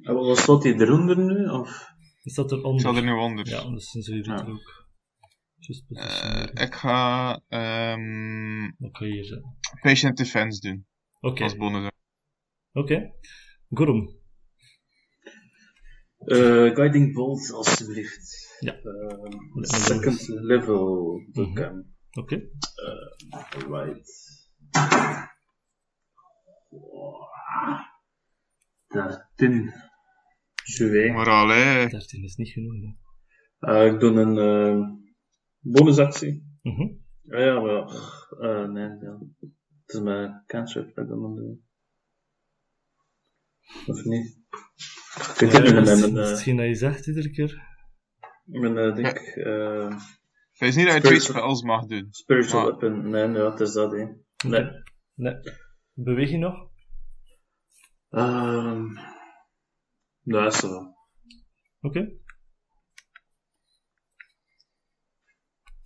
En wat staat die eronder nu? Of? Is dat ik eronder? zal er nu onder. Ja, dus dan zul je Ja. ook. Eh, positioneren. ik ga ehm Wat kan je hier zetten? patient defense doen. Oké, Als bonus. oké. Gurum. Eh, guiding Bolt, alsjeblieft. Ja. Ehm, me second level Mhm. boeken. Oké. Right. Dertien. Joué. Maar allee. 13 is niet genoeg. Hè. Eh, ik doe een eh, bonusactie. Mhm. Ah ja, maar eh, nee, ja. Het is mijn cantrip dat ik dat moet doen. Of niet? Ik weet Ja, het niet, dat eh, hetgeen dat je zegt iedere keer. mijn eh, ding, eh, Hij is niet dat je twee Spiritual- spells mag doen. spiritual Ah. weapon. Nee, nee, wat is dat, hè? Nee. Nee. Beweeg je nog? Ehm dat is zo. Oké.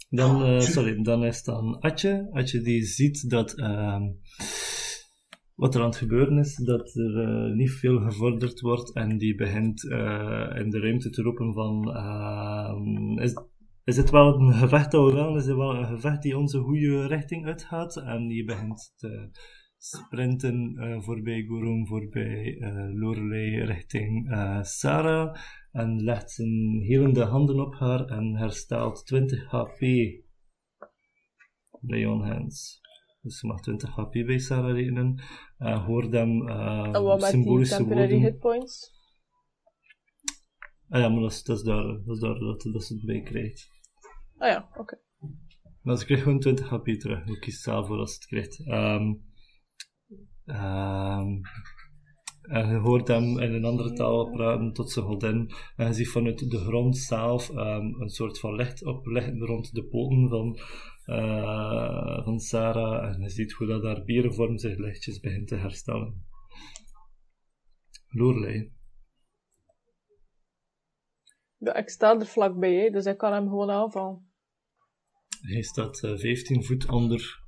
Dan, eh, sorry, dan is het aan Atje. Atje die ziet dat ehm, wat er aan het gebeuren is, dat er eh, niet veel gevorderd wordt en die begint eh, in de ruimte te roepen van ehm, is, is het wel een gevecht dat we willen? Is het wel een gevecht die onze goede richting uitgaat? En die begint te sprinten eh, voorbij Gorum, voorbij Lorelei richting Sarah en legt zijn helende handen op haar en herstelt 20 HP. Lay on hands. Dus ze mag 20 HP bij Sarah rekenen. Uh, hoor hem uh, En wat die symbolische temporary woorden. hitpoints? Ah ja, maar dat is, dat is daar, dat, is daar dat, dat ze het bij krijgt. Ah ja, oké. Maar ze krijgt gewoon 20 HP terug. Je kiest zelf voor als ze het krijgt. Ehm ehm, en je hoort hem in een andere taal praten tot zijn godin. En je ziet vanuit de grond zelf ehm, een soort van licht opleggen rond de poten van, eh, van Sarah. En je ziet hoe dat haar berenvorm zich lichtjes begint te herstellen. Lorelei. Ja, ik sta er vlakbij, hè, dus ik kan hem gewoon aanvallen. Hij staat eh, 15 voet onder.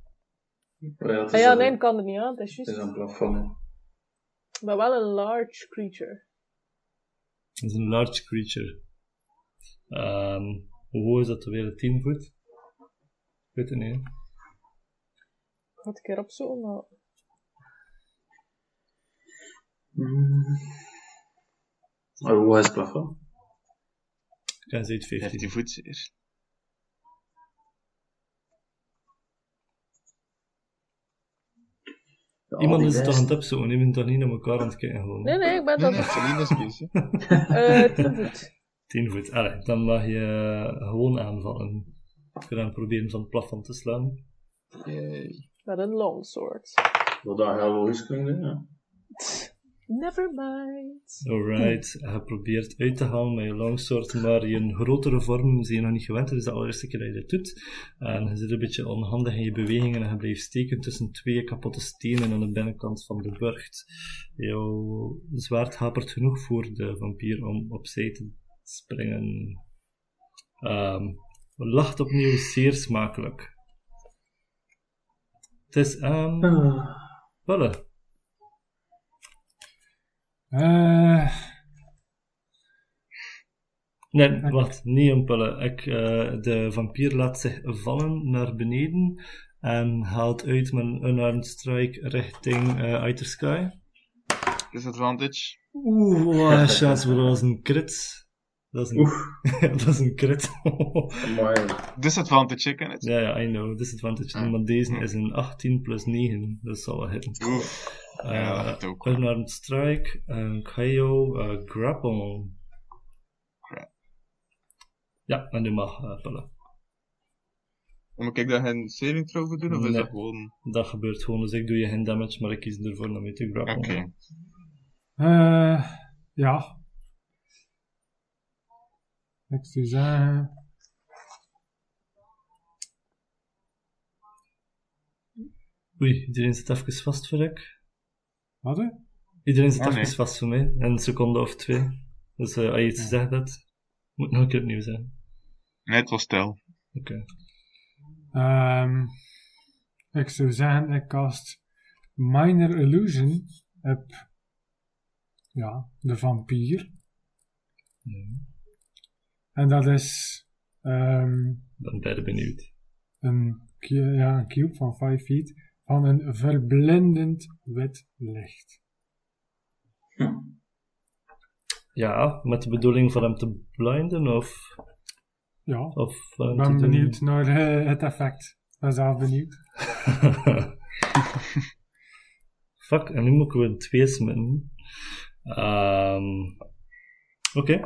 Ja, het Ah ja, nee, ik kan er niet aan, het is Het is juist. een plafond. Maar wel een large creature. Dat is een large creature. Ehm, hoe hoog is dat weer? 10 voet? Ik weet het niet. Ik ga het een keer opzoeken, maar... Mm. Oh, hoe is het plafond? Ik kan ze 15. 15 voet zeer. Ja, Iemand is het toch aan het opzoeken, die moet toch niet naar elkaar aan het kijken gewoon. Nee, nee, ik ben Nee, dat... nee, Celine is bezig. (laughs) Eh, 10 voet. 10 voet. Allee, dan mag je gewoon aanvallen. Ik ga dan proberen van het plafond te slaan. Met een longsword. Wat daar heel logisch hè, ja. (laughs) Never mind. Alright, je probeert uit te halen met je longsword, maar je grotere vorm zie je nog niet gewend. Het is de allereerste keer dat je dit doet. En je zit een beetje onhandig in je bewegingen en je blijft steken tussen twee kapotte stenen aan de binnenkant van de burcht. Jouw zwaard hapert genoeg voor de vampier om opzij te springen. Ehm lacht opnieuw zeer smakelijk. Het is aan Ah. Palle. Eh, Nee, wacht, niet een pullen. Ik, eh, de vampier laat zich vallen naar beneden En haalt uit met een unarmed strike richting eh Outer Sky. Disadvantage. Oeh, chance, maar dat was een crit. Dat is een, (laughs) dat is een crit. Disadvantage, ik ken het. ja, ja, I know. Disadvantage. Ah. Maar deze is een 18 plus 9. Dat zal wel hitten. Oef. Ja, dat ook. Unarmed strike. En Kaio uh, grapple. Crap. Ja, en nu mag uh, pullen. Moet ik daar geen saving throw voor doen, of is dat gewoon... Dat gebeurt gewoon, dus ik doe je geen damage, maar ik kies ervoor om mee te grappelen. Oké. Eh, ja. Ik zou zeggen... Oei, iedereen zit even vast voor ik. Wat? hè? Iedereen zit Oh, even nee. vast voor mij, een seconde of twee. Dus eh, als je iets zegt, dat moet nog een keer opnieuw zijn. Nee, het was stil. Oké. Ehm, ik zou zeggen, ik cast Minor Illusion op ja, de vampier. Ja. En dat is ehm, Dan ben ik benieuwd. een, ja, een cube van 5 feet van een verblindend wit licht. Ja, met de bedoeling van hem te blinden of... Ja, of hem ben doen- benieuwd naar eh, het effect. Ik ben zelf benieuwd. (laughs) Fuck, en nu moeten we een twee smitten. Ehm, Oké.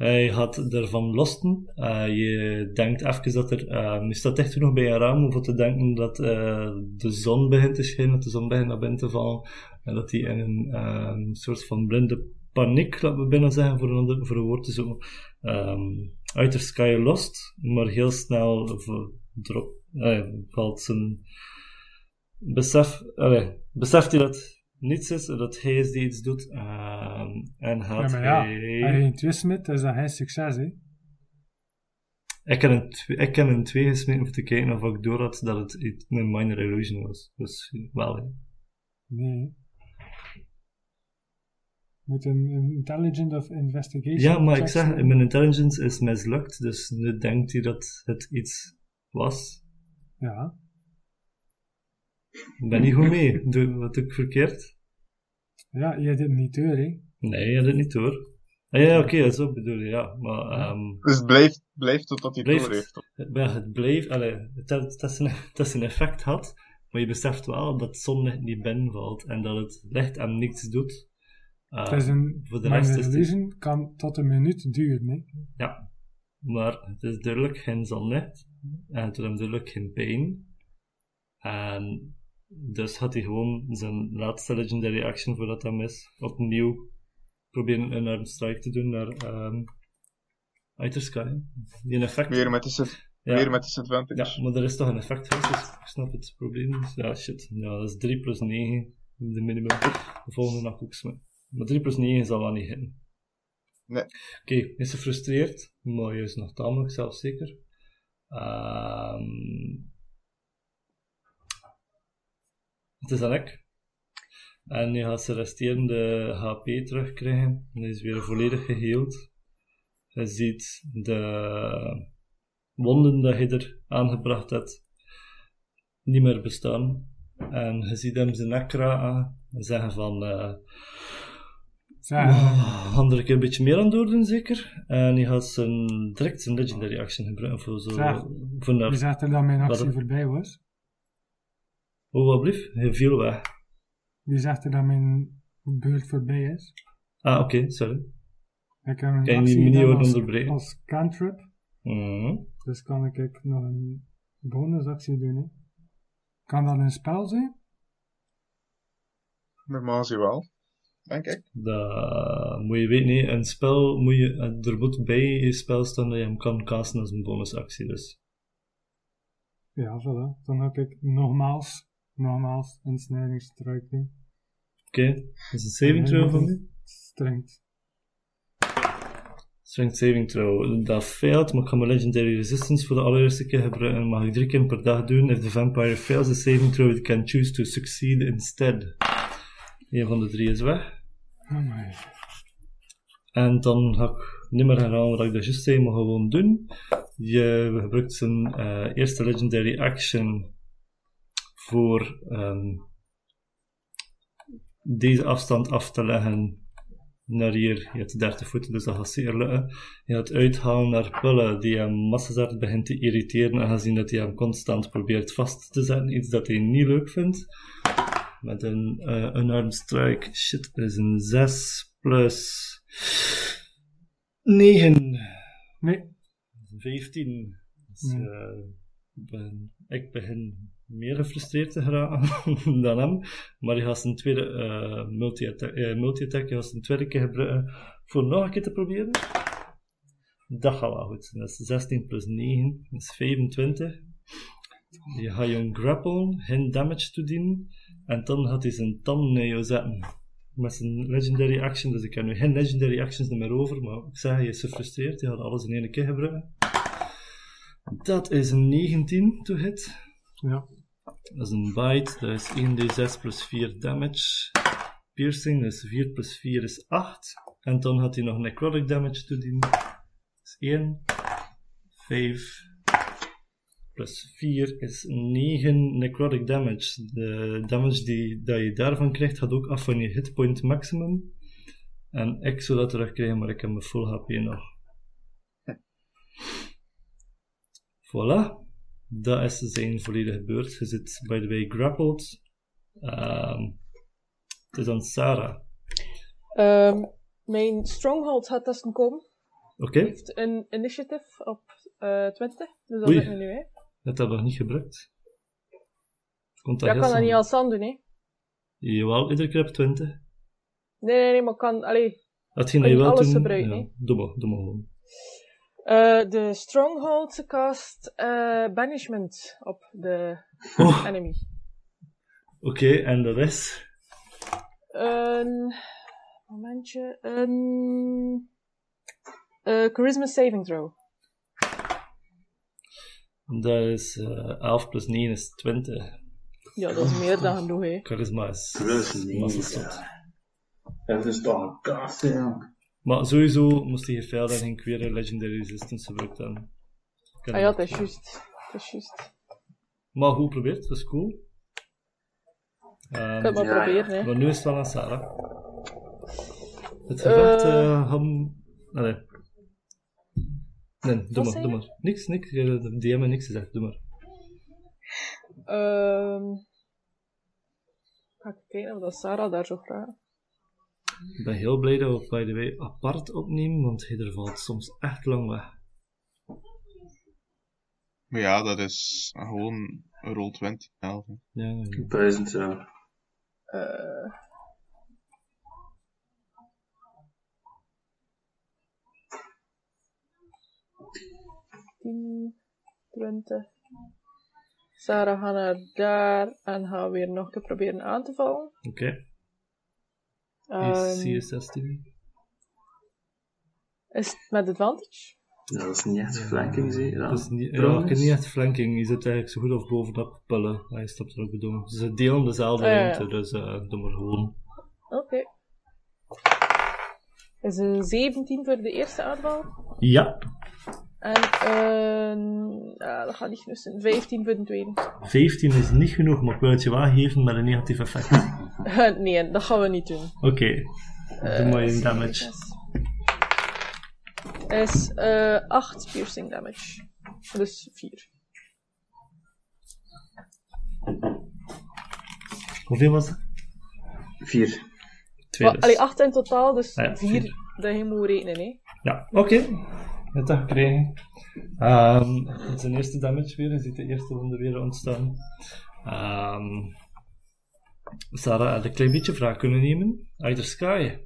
Hij gaat ervan losten. Eh, je denkt even dat er... ehm, je staat echt genoeg bij je raam om te denken dat eh, de zon begint te schijnen, dat de zon begint naar binnen te vallen. En dat hij in een ehm, soort van blinde paniek, laten we bijna zeggen, voor een, ander, voor een woord te zoeken, um, uit de sky lost. Maar heel snel eh, valt zijn besef, allee, beseft hij dat niets is, dat hij is die iets doet, ehm, en Ja, gaat maar ja, hij... als je een twist met, is dat geen succes, hè? Ik heb een, tw- ik heb een 2 gesmeten om te kijken of ik door had dat het een minor illusion was. Dus wel, hè. Nee. Moet een, een intelligent of investigation Ja, maar ik zeg, mijn intelligence is mislukt, dus nu denkt hij dat het iets was. Ja. Ik ben niet goed mee. Doe wat doe ik verkeerd? Ja, je hebt het niet door, hè? Nee, je had het niet hoor. Ah, ja, oké, zo bedoel je, ja. Maar ehm Dus het blijft, blijft totdat hij Blijft. door heeft. het, ja, het bleef, allee, het, het, het, het is een effect had, maar je beseft wel dat het zonlicht niet binnenvalt en dat het licht aan niks doet. Uh, Het is een voor de rest is het- kan tot een minuut duren, hè? Ja, maar het is duidelijk geen zonlicht en het hem duidelijk geen pijn. En dus had hij gewoon zijn laatste legendary action voordat hij mis opnieuw proberen een arm strike te doen naar um, Outer Sky. Die een effect. Weer met, dis ja. weer met disadvantage. Ja, maar er is toch een effect geweest, dus ik snap het probleem. niet. Ja, shit. Ja, dat is 3 plus 9, de minimum. De volgende nacht ook. Maar 3 plus 9 zal wel niet hitten. Nee. Oké, is gefrustreerd, maar je is nog tamelijk zelfzeker. Ehm het is ik. En je gaat zijn resterende HP terugkrijgen. En die is weer volledig geheeld. Je ziet de wonden dat je er aangebracht hebt niet meer bestaan. En je ziet hem zijn nek raken en zeggen van... eh Zeg, Oh, er een keer een beetje meer aan doordoen, zeker? En hij gaat zijn, direct zijn legendary action gebruiken voor zo... Zeg, voor naar... je zegt dat mijn actie voorbij was. Oh, wat blieft? Hij viel weg. Wie zegt er dat mijn beurt voorbij is? Ah, oké, sorry. Ik heb een Kan je actie die gedaan als, onderbreken? als cantrip. Mhm. Dus kan ik nog een bonusactie doen. Hè? Kan dat een spel zijn? Normaal zie wel. Denk ik. Dat moet je weten, nee. Een spel moet je... Er moet bij je spel staan dat je hem kan casten als een bonusactie, dus... Ja, voilà. Dan heb ik nogmaals, nogmaals een snijdingsstruik doen. Oké, dat is een saving throw van nu. Strengt. Strength saving throw. Dat failed, maar ik ga mijn legendary resistance voor de allereerste keer gebruiken. Mag ik drie keer per dag doen. If the vampire fails the saving throw, it can choose to succeed instead. Een van de drie is weg. Oh my. En dan ga ik niet meer herhalen wat ik dat juist zei, maar gewoon doen. Je gebruikt zijn eh, eerste legendary action voor ehm, deze afstand af te leggen naar hier. Je hebt 30 voeten, dus dat gaat zeer lukken. Je gaat uithalen naar Pulle, die hem massazard begint te irriteren, aangezien dat hij hem constant probeert vast te zetten. Iets dat hij niet leuk vindt. Met een uh, unarmed strike. Shit, is een 6 plus 9. Nee. 15. Dus, Hmm. eh, ben- ik begin meer gefrustreerd te geraken (laughs) dan hem. Maar je gaat zijn tweede eh, multi-attack, eh, multi-attack, je gaat zijn tweede keer gebruiken voor nog een keer te proberen. Dat gaat wel goed. Dat is 16 plus 9, dat is 25. Je gaat je grapple, geen damage toedienen. En dan gaat hij zijn tand naar zetten. Met zijn legendary action, dus ik heb nu geen legendary actions meer over, maar ik zeg, je is gefrustreerd, je gaat alles in één keer gebruiken. Dat is een 19 to hit. Ja. Dat is een bite, dat is 1d6 plus 4 damage. Piercing, dus 4 plus 4 is 8. En dan had hij nog necrotic damage toedienen. Dat is 1. 5 plus 4 is 9 necrotic damage. De damage die dat je daarvan krijgt gaat ook af van je hitpoint maximum. En ik zou dat terugkrijgen, maar ik heb mijn full HP nog. Voilà. Dat is zijn volledige beurt. Je zit, by the way, grappled. Ehm, het is aan Sarah. Ehm, mijn stronghold gaat testen komen. Oké, heeft een initiative op eh 20. Dus dat Oei. zit er nu, hè. dat heb ik nog niet gebruikt. Komt dat Ja, kan dat niet als stand doen, hè. Jawel, iedere keer op 20. Nee, nee, nee, maar ik kan... Allee, Hetgeen Kan dat je wel alles doen, gebruiken, ja, doe maar, doe maar gewoon. Eh, de stronghold cast eh, banishment op de Oh, enemy. Oké, en de rest? Een... Momentje. Een... eh, charisma saving throw. Dat is eh 11 plus 9 is 20. Ja, dat is meer dan genoeg, hè. Charisma is Plus massastot. 9. Dat is toch een kast. Maar sowieso moest hij gefeild en geen queer legendary resistance gebruikt hebben. Kan Ah ja, dat is juist. Dat is juist. Maar goed geprobeerd, dat is cool. Ehm, Ik kan het maar Ja, proberen, hè. Maar nu is het wel aan Sarah. Het gevecht Eh. eh gaan... Allee. Nee, doe Wat maar, doe maar. Niks, niks. De DM heeft niks gezegd, doe maar. Ehm ga ik kijken of dat Sarah daar zo graag. Ik ben heel blij dat we by the way apart opnemen, want er valt soms echt lang weg. Maar ja, dat is gewoon een roll 20. elf, hè. Ja, ja. Duizend, ja. Eh tien, twintig. Sarah gaat naar daar en gaat weer nog te proberen aan te vallen. Oké, is CS16. is het met advantage? Ja, dat is niet echt flanking, zie je dat? Dat is niet, ja, Trouwens. ik heb niet echt flanking. Je zit eigenlijk zo goed of bovenop pullen. Hij stapt er ook bedoel. Ze delen dezelfde Ah, ja, ja. ruimte, dus eh doe maar gewoon. Oké. Is een 17 voor de eerste aanval. Ja, En een... Ja, dat gaat niet genoeg zijn. 15 voor de tweede. 15 is niet genoeg, maar ik wil het je wel geven met een negatief effect. (laughs) nee, dat gaan we niet doen. Oké, doe maar je damage. Is eh 8 piercing damage. Dus 4. Hoeveel was het? Vier. Twee dus. Allee, 8 in totaal, dus Ah ja, 4 vier. dat je moet rekenen. Hè. Ja, oké. Het dat gekregen. Ehm, het is een eerste damage weer. Je ziet de eerste wonde weer ontstaan. Ehm Sarah had een klein beetje vraag kunnen nemen. Either Sky.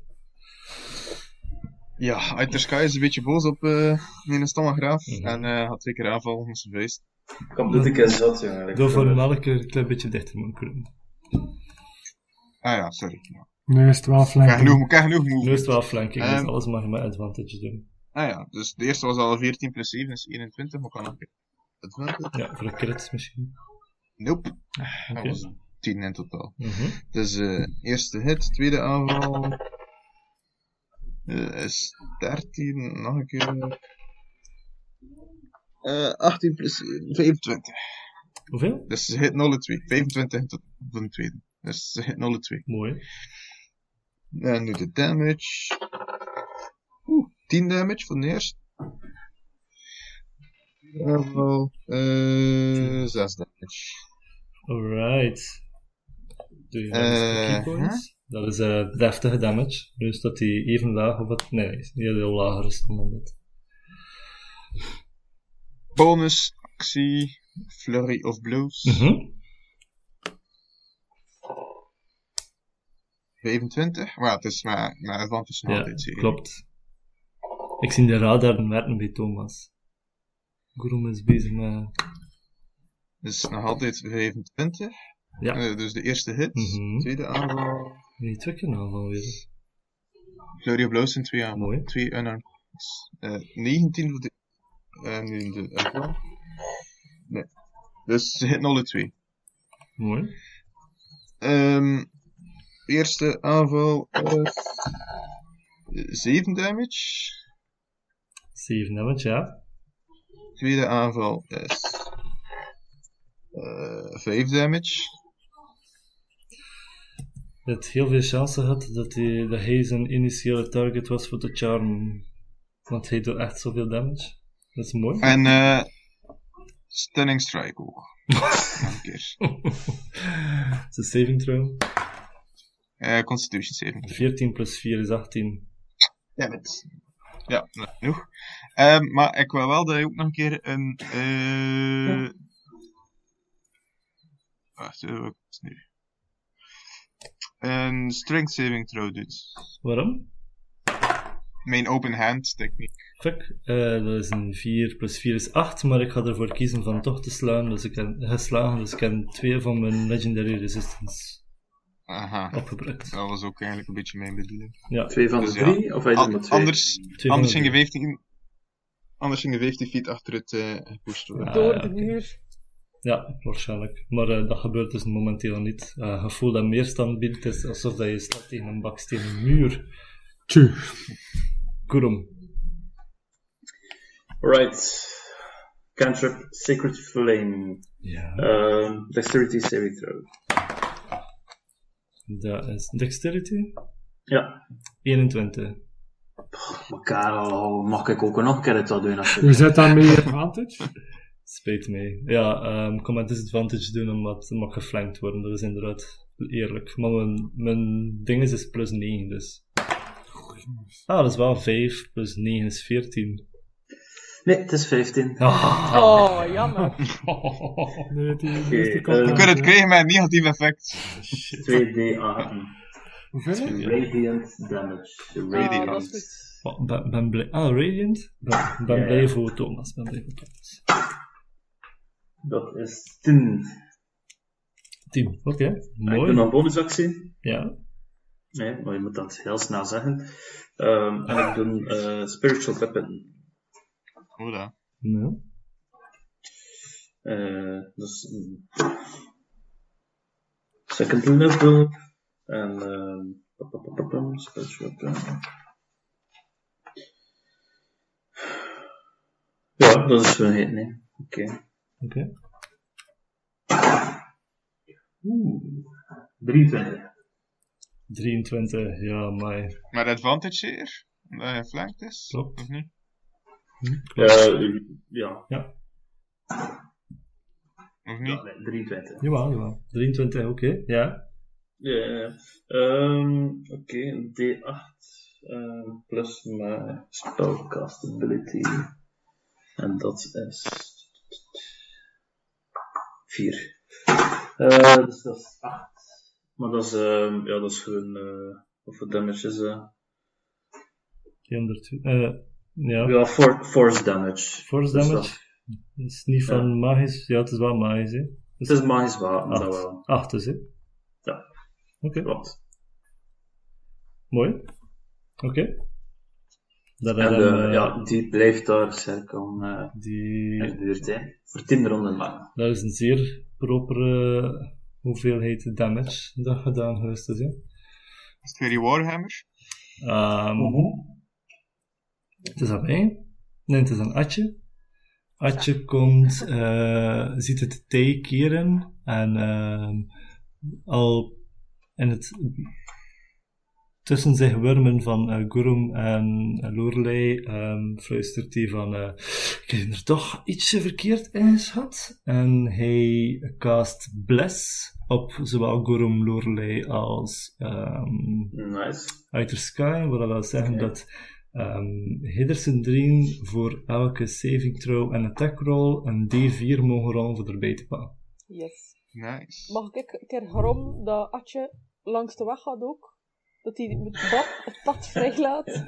Ja, Uit Sky is een beetje boos op eh mijn stammengraaf. Mhm. En eh gaat twee keer aanvallen met zijn vuist. Kom, doe ik eens zat, jongen. Ik Door voor een keer een klein beetje dichter moeten kunnen. Ah ja, sorry. Ja. Nu is het wel Ik heb flank. genoeg, genoeg Nu is het wel flanking, dus Ehm. alles mag je met advantage doen. Ah ja, dus de eerste was al 14 plus 7 is 21, maar kan ook advantage. Ja, voor een crit misschien. Nope, Oké. dat was 10 in totaal. Mhm. Dus eh eerste hit, tweede aanval eh, is 13, nog een keer. Eh 18 plus 7, 25. Hoeveel? Dus ze hit 0 2. 25 tot voor de tweede. Dus ze hit 0 2. Mooi. En nu de damage. Oeh, 10 damage voor de eerste. Aanval. eh 6 damage. Alright. Doe je Eh, uh? Dat is eh deftige damage. Dus dat hij even laag of wat? Nee, heel, heel lager is dan dat. Bonus actie. Flurry of Blows. Mhm. 25. Maar ja, het is maar, maar advantage nog Ja, altijd zeker. klopt. Ik zie de radar werken bij Thomas. Groom is bezig met... Dus nog altijd 25. Ja. Eh, dus de eerste hit. Mhm. Tweede aanval. Die twee keer aanval weer. Flurry of Blows zijn twee aanval. Mooi. Twee unarmed. Eh 19 voor de. En nu de aanval. Nee. Dus ze hit alle twee. Mooi. Ehm eerste aanval is 7 damage. 7 damage, ja. Tweede aanval is eh 5 damage. Hebt heel veel chance gehad dat hij, dat hij zijn initiële target was voor de charm. Want hij doet echt zoveel damage. Dat is mooi. En eh Stunning Strike ook. Nog een keer. Het is saving throw. Eh, Constitution saving. 14 plus 4 is 18. Ja, met. Ja, genoeg. Ehm, maar ik wil wel dat je ook nog een keer een. eh Wacht, eh, wat is nu? Een strength saving throw doet. Waarom? Mijn open hand techniek. Fuck, eh, dat is een 4 plus 4 is 8, maar ik ga ervoor kiezen van toch te slaan. Dus ik heb geslagen, dus ik heb twee van mijn legendary resistance Aha. opgebruikt. Dat was ook eigenlijk een beetje mijn bedoeling. Ja, Twee van de Dus ja. drie, of hij maar twee? anders twee anders de ging je drie. 15. Anders ging je 15 feet achter het eh gepusht worden. Ah, Door de muur. Ja, waarschijnlijk. Maar eh, dat gebeurt dus momenteel niet. Uh, je voelt dat meerstand biedt, is alsof dat je slaat tegen een bakstenen muur. Tju. Kurum. Alright. Cantrip Sacred Flame. Ja. Uh, dexterity saving throw. Dat is dexterity. Ja. 21. Maar Karel, mag ik ook nog een keer het wel doen als Hoe je... zit dat met (laughs) advantage? Spijt mij. Ja, ehm, ik kan met disadvantage doen omdat het mag geflankt worden. Dat is inderdaad eerlijk. Maar mijn, mijn ding is, is plus 9, dus. Ah, dat is wel 5 plus 9 is 14. Nee, het is 15. Ah. Oh, jammer. (laughs) Nee, die Oké, eerste eh. Je kunt het krijgen met een negatief effect. Shit. (laughs) 2d8. Hoeveel? Radiant damage. Ah, Radiant. goed. Oh, ben, ben blij. Ah, Radiant? Ben, ben Ja, blij voor Thomas. Ben blij voor Thomas. Dat is 10. 10. Oké, Ik doe mooi. nog een bonusactie. Ja. Nee, maar je moet dat heel snel zeggen. Ehm, en ik doe eh Spiritual Weapon. Hola. Nee. Eh, dus een second level. En ehm, pam, Spiritual Weapon. Ja, dat is hit, nee. Oké. Oké. Oeh. 23. 23, ja, maar. Met advantage zeker? Omdat hij flanked is? Klopt. Of niet? Eh, ja, Of ja niet? nee, 23. Jawel, jawel. 23, oké, ja. Ja, ja, ja. Ehm, Oké, een D8 ehm, plus mijn spellcastability. En dat is 4. Eh dus dat is 8. Maar dat is, ehm, ja, dat is gewoon, eh hoeveel damage is dat? 200, eh, ja. Ja, for, force damage. Force Dus damage. dat- Dat is niet van magisch. Ja, het is wel magisch, hè. Het is magisch wapen, dat 8. wel. 8 is, hè. Ja. Oké, Klopt. mooi. Oké. Dat En eh, eh, ja, die blijft daar cirkel eh die, in de buurt, hè. Voor 10 ronden lang. dat is een zeer propere hoeveelheid damage dat gedaan geweest is, hè. Is het weer die Warhammer? Ehm, Het is aan mij. Nee, het is aan Atje. Atje komt, eh, ziet het tij keren en ehm, al in het tussen zich wurmen van eh Gurum en Lorelei ehm, fluistert hij van eh, ik heb er toch ietsje verkeerd ingeschat en hij cast Bless op zowel Gurum, Lorelei als ehm Nice. Outer Sky, wat dat wil zeggen Oké. dat um, Hiddersen voor elke saving throw en attack roll een D4 mogen rollen voor erbij te pakken. Yes. Nice. Mag ik een keer grom dat Atje langs de weg gaat ook? Dat hij het pad, (laughs) het pad vrijlaat?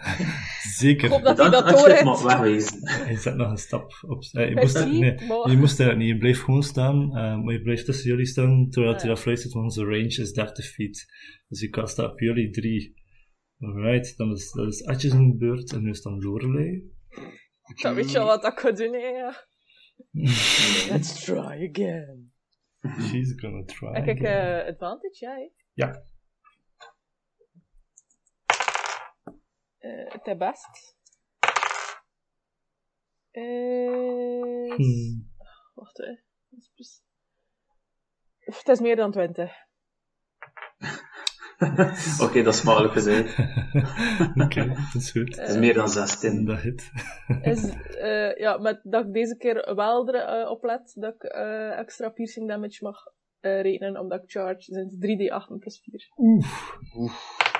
Zeker. Ik hoop dat hij dat doorheeft. maar wegwezen. Hij zet nog een stap op. eh, je, Hij moest, ziet, nee, maar- je moest daar niet. Je blijft gewoon staan, eh, maar je blijft tussen jullie staan terwijl hij ja. dat fluistert, want zijn range is 30 feet. Dus je cast dat op jullie drie. Alright, dan is, dat is Atje zijn beurt en nu is dan Lorelei. Dan weet je al wat ik ga doen, hè? ja. (laughs) Let's try again. She's gonna try. Again. eh advantage, hè? Ja. Het is best. Is... Hmm. Wacht, Oef, Het is meer dan 20. (laughs) Oké, dat is makkelijk gezegd. (laughs) Oké, dat is goed. Het is meer dan 16. Dat hit. (laughs) Is, eh, ja, met dat ik deze keer wel er, op let dat ik eh, extra piercing damage mag eh, rekenen, omdat ik charge. Het 3d8 plus 4.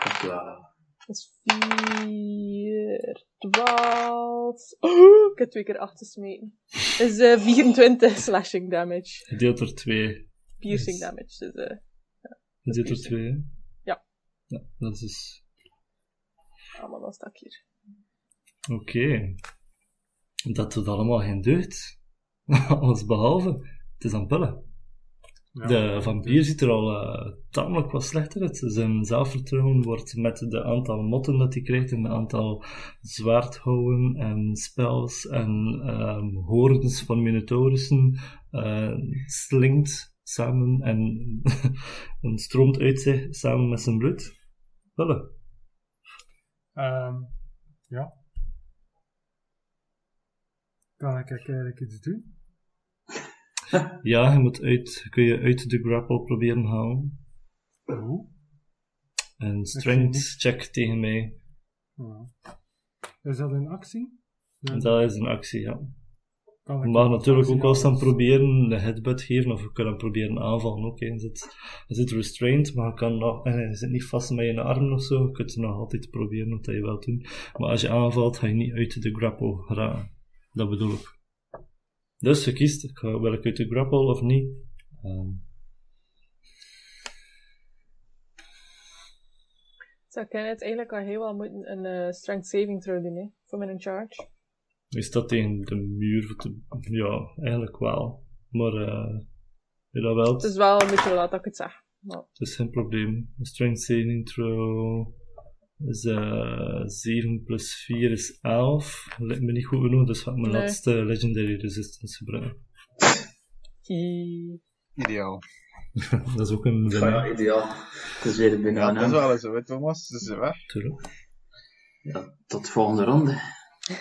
Hopla. Dat is 4, 12. (gasps) ik heb twee keer 8 gesmeten. is eh 24 (laughs) slashing damage. Deelt er twee. Piercing Yes. damage. Dus, eh Je deelt er piercing. twee, hè? Ja. Ja, dat is dus... ah, maar dan sta ik hier. Oké. Dat doet allemaal geen deugd. (laughs) Alles behalve. Het is aan pillen. Ja. De vampier ziet er al eh, tamelijk wat slechter uit. Zijn zelfvertrouwen wordt met de aantal motten dat hij krijgt en de aantal zwaardhouwen en spels en horens van minotaurussen eh, slinkt samen en, (laughs) en stroomt uit zich samen met zijn bloed. Pillen. Ehm, ja. Kan ik eigenlijk iets doen? (laughs) Ja, je moet uit, kun je uit de grapple proberen halen. Hoe? Een niet. strength check tegen mij. Ja. Is dat een actie? En dat is een actie, ja. Kan Je mag natuurlijk ook wel als- proberen een headbutt geven, of je hem proberen aanvallen ook. hè. Je zit, je zit restrained, maar je, kan nog, eh, je zit niet vast met je arm of zo. Je kunt het nog altijd proberen, wat je wilt doen. Maar als je aanvalt, ga je niet uit de grapple geraken. Dat bedoel ik. Dus je kiest, wil ik uit de grapple of niet? Zo, ik ken het eigenlijk al heel wel moeten een eh, strength saving throw doen, hè, voor mijn charge. je staat tegen de muur. te- ja, eigenlijk wel. Maar je dat wel? Het is wel een beetje laat dat ik het zeg. Maar, Het is geen probleem. Strength saving throw is eh 7 plus 4 is 11. Lijkt me niet goed genoeg, dus ga ik mijn Nee. laatste legendary resistance gebruiken. Ideaal. (laughs) dat is ook een Ja, winnaar, ja, ideaal. Het is weer de Ja, banaan. dat is wel eens zo, Thomas. Dat is weg. natuurlijk. Ja, tot de volgende ronde.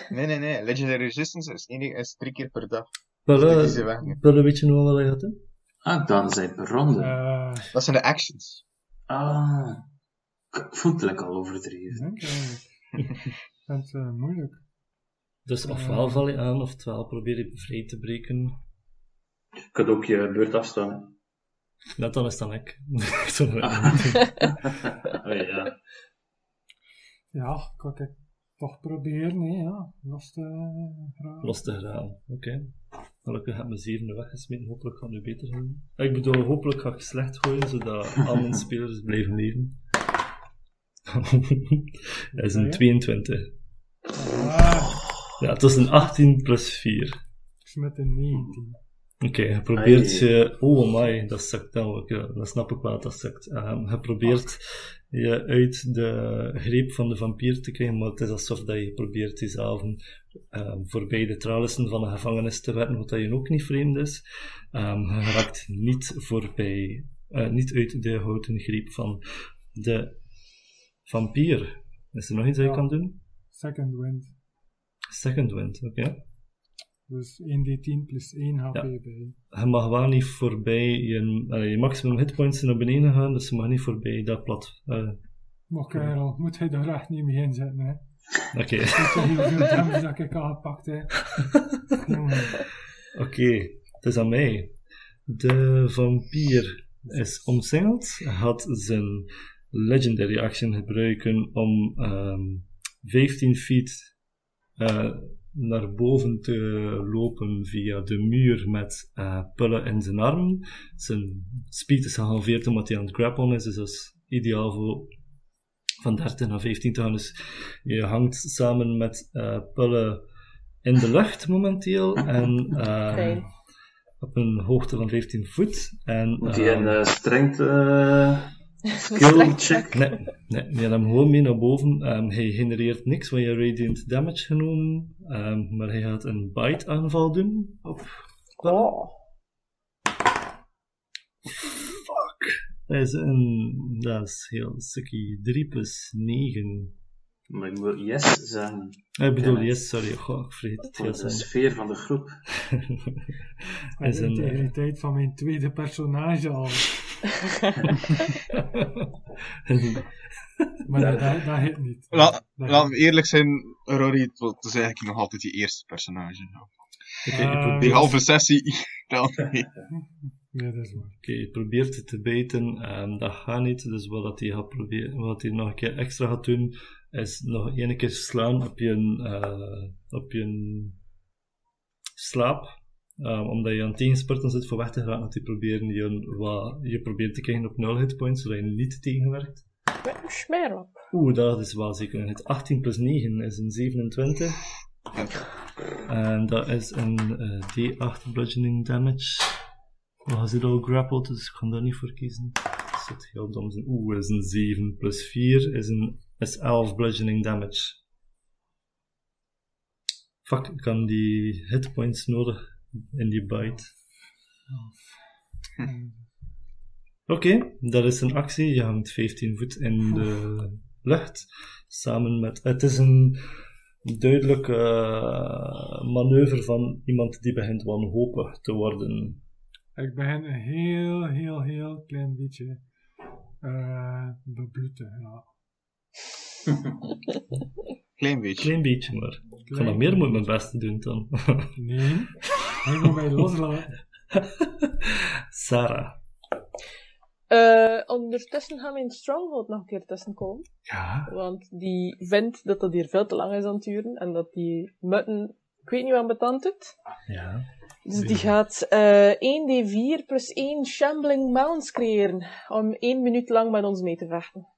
Nee, nee, nee. Legendary Resistance is, één, is drie keer per dag. Dus Pelle, weet je nog wat je gaat doen? Ah, dan zijn per ronde. Eh, Dat zijn de actions. Ah. Ik het lekker al overdreven. Ik vind het eh, moeilijk. Dus ofwel val je aan, oftewel probeer je vrij te breken. Je kunt ook je beurt afstaan. hè. Net dan is dan ik. Ik dat. Oh, ja. Ja, kan ik toch proberen, nee, ja. Los te graag. Los te geraken. Oké. Gelukkig heb mijn zevende weggesmeten. Hopelijk gaat het nu beter gaan. Ik bedoel, hopelijk ga ik slecht gooien, zodat al mijn spelers blijven leven. Dat is een Ja. 22. Ah, Ja, het is een 18 plus 4. ik smet een 19. Oké, je probeert je... Oh my, dat sukt dan ook. Ja, dat snap ik wel, dat sukt. Ehm, je probeert je uit de greep van de vampier te krijgen, maar het is alsof dat je probeert jezelf ehm, voorbij de tralissen van de gevangenis te werken, wat dat je ook niet vreemd is. Ehm, je raakt niet voorbij, eh, niet uit de houten greep van de vampier. Is er nog iets dat je kan doen? Second wind. Second wind, oké. Dus 1d10 plus 1 HP Ja. bij. Je mag wel niet voorbij je, allee, je maximum hitpoints zijn naar beneden gaan, dus je mag niet voorbij dat plat. eh, Maar kerel, moet hij daar echt niet mee inzetten, hè? Oké, je hoeveel (laughs) damage dat ik al gepakt heb? Jongen. oké, het is aan mij. De vampier is omsingeld, gaat zijn legendary action gebruiken om ehm 15 feet eh, naar boven te lopen via de muur met eh, pullen in zijn armen. Zijn speed is gehalveerd omdat hij aan het grappelen is, dus dat is ideaal voor van 13 naar 15 te gaan. Dus je hangt samen met eh, pullen in de lucht momenteel (laughs) en eh, op een hoogte van 15 voet. En, Moet hij ehm, een eh, strength eh, skill check? Nee, nee, je hebt hem gewoon mee naar boven. Ehm, hij genereert niks van je radiant damage genomen, ehm, maar hij gaat een bite aanval doen op Oh. Fuck. Dat is een, dat is heel sucky. 3 plus 9. Maar ik moet yes zeggen. Ik bedoel, yes, sorry. Goh, ik vergeet het heel de zijn. sfeer van de groep. (laughs) Is de een, eh, integriteit van mijn tweede personage al. (laughs) Maar dat, dat, dat hit niet. La- Laten we eerlijk zijn, Rory, het is eigenlijk nog altijd je eerste personage. Ah. Die halve sessie (laughs) telt niet. Ja, dat is waar. Oké, je probeert het te bijten, ehm, dat gaat niet. Dus wat dat hij gaat proberen, wat hij nog een keer extra gaat doen, is nog één keer slaan op je, eh, op je slaap. Ehm, omdat je aan het tegenspurten zit voor weg te gaan, dat hij proberen je, wat, je probeert te krijgen op 0 hitpoints, zodat je niet tegenwerkt. Met een. Oeh, dat is wel zeker een hit. 18 plus 9 is een 27. En dat is een eh, D8 bludgeoning damage. Oh, hij al grappled, dus ik ga daar niet voor kiezen. Dat zit heel dom zijn. Oeh, is een 7 plus 4 is, een, is 11 bludgeoning damage. Fuck, ik kan die hitpoints nodig in die bite. Oké, dat is een actie. Je hangt 15 voet in de lucht. Samen met. Het is een duidelijke eh, manoeuvre van iemand die begint wanhopig te worden. Ik begin een heel, heel, heel klein beetje eh bebloeden. Ja. (laughs) Klein beetje. Klein beetje maar. Ik ga nog meer moeten mijn best doen dan. (laughs) Nee, moet mij loslaten. (laughs) Sarah. Eh, ondertussen gaan we in Stronghold nog een keer tussenkomen. Ja. Want die vindt dat dat hier veel te lang is aan het duren. En dat die mutten, ik weet niet wat betant doet. Ja. Dus die gaat eh 1d4 plus 1 Shambling Mounts creëren. Om 1 minuut lang met ons mee te vechten.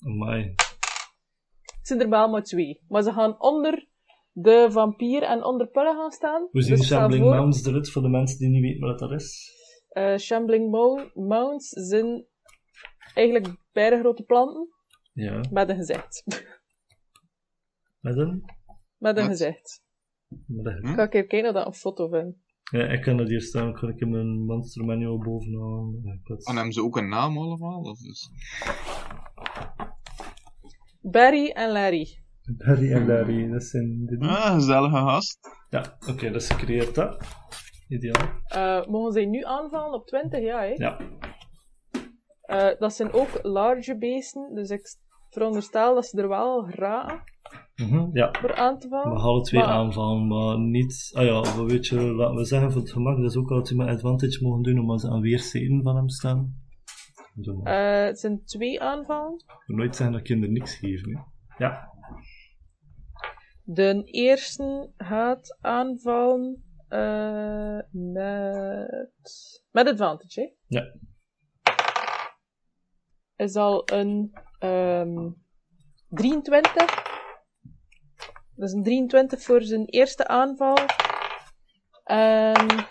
Amai. Het zijn er wel maar twee. Maar ze gaan onder de vampier en onder Pulle gaan staan. Hoe zien Dus Shambling voor, Mounds eruit voor de mensen die niet weten wat dat is? eh, Shambling Mou- Mounts zijn eigenlijk beide grote planten Ja. met een gezicht. Met een? met een Wat? gezicht. Met een. Ik ga een keer kijken of dat een foto vind. Ja, ik kan dat hier staan. Ik ik in mijn monster manual bovenaan. Ik En hebben ze ook een naam allemaal? Of is... Barry en Larry. Barry en Larry, dat zijn de. Ah, gezellige gast. Ja, oké, dus gecreëerd dat. Ideaal. Eh, mogen zij nu aanvallen op 20? Ja, hè? Ja. Eh, dat zijn ook large beesten, dus ik veronderstel dat ze er wel geraken Mhm, ja. voor aan te We vallen. hadden twee Maar- aanvallen, maar niet... Ah ja, we, weet je, laten we zeggen voor het gemak, dat is ook altijd met advantage mogen doen, omdat ze aan weerszijden van hem staan. Maar. Eh, het zijn twee aanvallen. Ik wil nooit zeggen dat er niks geef, hè. Ja. De eerste gaat aanvallen eh, met... Met advantage, hè? Ja. Is al een ehm 23. Dat is een 23 voor zijn eerste aanval. En...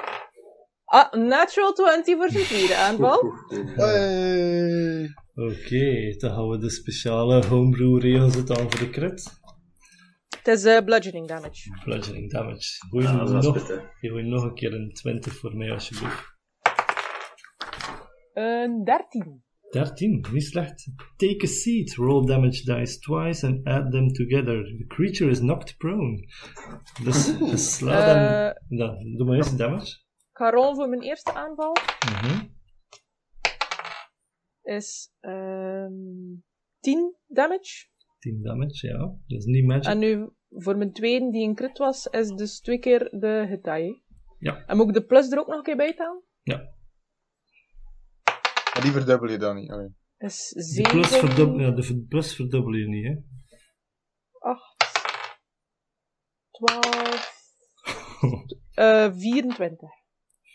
Ah, natural 20 voor zijn tweede aanval. Hey. Oké, dan gaan we de speciale homebrew regels het aan voor de crit. Het is eh, bludgeoning damage. Bludgeoning damage. Dat is nog, pittig. gooi nog een keer een 20 voor mij, alsjeblieft. Een 13. 13, niet slecht. Take a seat, roll damage dice twice and add them together. The creature is knocked prone. Dus je slaat hem... Eh, Ja, doe maar eerst damage. ik ga rollen voor mijn eerste aanval. Mhm. Is ehm 10 damage. 10 damage, ja. Dat is niet magic. En nu voor mijn tweede, die een crit was, is dus twee keer de hitaai. Ja. En moet ik de plus er ook nog een keer bij tellen? Ja. Maar die verdubbel je dan niet. Ja. Is De 7, plus, verdubbel, ja, de plus verdubbel je niet, hè. 8, 12, (laughs) eh 24.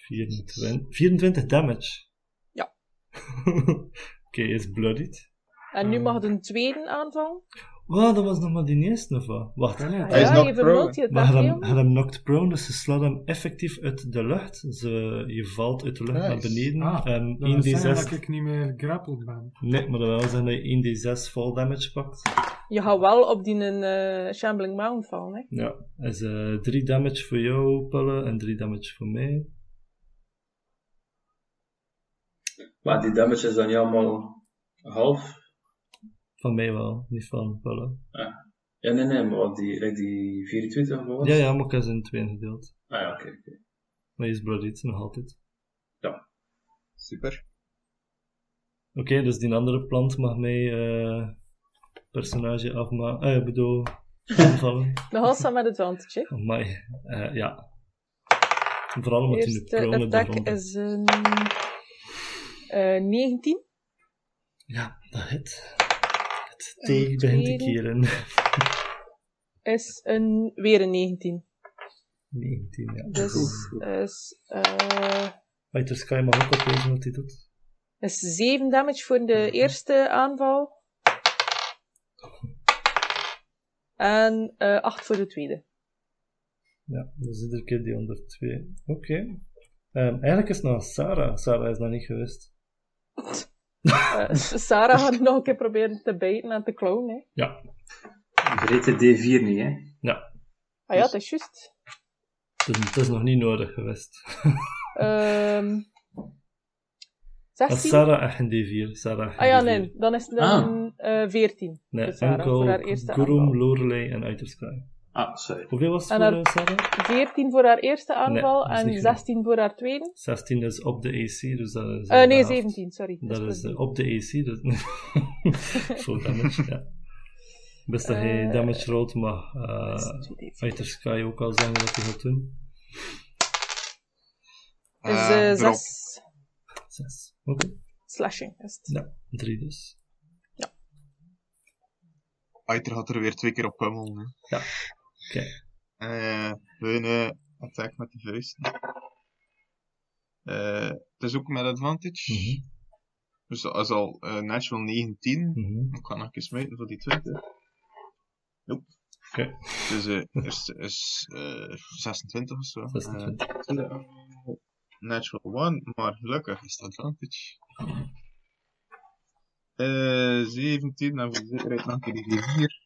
24, 24 damage. Ja. (laughs) Oké, is bloodied. En nu Ah. mag het een tweede aanval. Wow, dat was nog maar die eerste of wat? Wacht. Hij is ja, knocked je vermult prone. je Maar hij dat hem, knocked prone, dus je slaat hem effectief uit de lucht. Ze, je valt uit de lucht naar beneden. Ah, en Dat wil zeggen 1d6... dat ik niet meer grappeld ben. Nee, maar dat wil zeggen dat je 1d6 fall damage pakt. Je gaat wel op die eh Shambling Mound vallen, hè. Ja, is eh 3 damage voor jou, Pelle, en 3 damage voor mij. Maar die damage is dan niet allemaal half. Van mij wel, niet van Pelle. Ja, nee, nee, maar wat die, like die 24 of wat? Ja, ja, maar ik heb ze in tweeën gedeeld. Ah ja, oké, oké. Maar je is bloodied, nog altijd. Super. Oké, dus die andere plant mag mij eh personage afmaken. Eh, ik bedoel, (laughs) aanvallen. Nog altijd met advantage, hè. Amai. Eh, ja. Vooral omdat hij Eerste prone attack daarom- is een eh 19. Ja, dat hit. Tegen begint te keren. Is een, weer een 19. 19, ja. Dus is, eh Fighter Sky mag ook oplezen wat hij doet. is 7 damage voor de eerste aanval. En eh 8 voor de tweede. Ja, dus iedere keer die onder 2. Oké. Ehm, eigenlijk is het nog Sarah. Sarah is nog niet geweest. (laughs) Eh, Sarah gaat nog een keer proberen te bijten en te klonen. Hè. Ja. De D4 niet, hè. Ja. Ah ja, dat is juist. Het is, het is nog niet nodig geweest. (laughs) Ehm Dat 16? is Sarah echt een D4. Sarah echt Ah ja, een nee, D4. dan is het dan eh 14. Nee, voor Sarah, enkel aanval. Lorelei en Fighter Sky. Ah, sorry. Hoeveel was het En voor haar- eh, Sarah? 14 voor haar eerste aanval en niet genoeg. 16 voor haar tweede. 16 is op de AC, dus dat is... Eh nee, de helft. 17, sorry. Dat is eh, op de AC, dus... (laughs) Full damage, ja. Best dat hij damage rolt, eh is 2D4. Fighter Sky ook al zeggen wat hij gaat doen. is Eh, eh drop. 6 6. Oké. slashing. Is het. Ja, 3 dus. Aiter gaat er weer twee keer op pummelen. hè. Oké. Hun eh, attack met de vuist. Eh, het is ook met advantage. Mhm. Dus dat is al eh, natural 19. Mhm. Ik kan nog eens smijten voor die 20. Nope. Oké. Dus eh (laughs) is, is eh 26 of zo. 26. Eh, natural 1, maar gelukkig is het advantage. Eh 17 en voor de zekerheid nog die 4.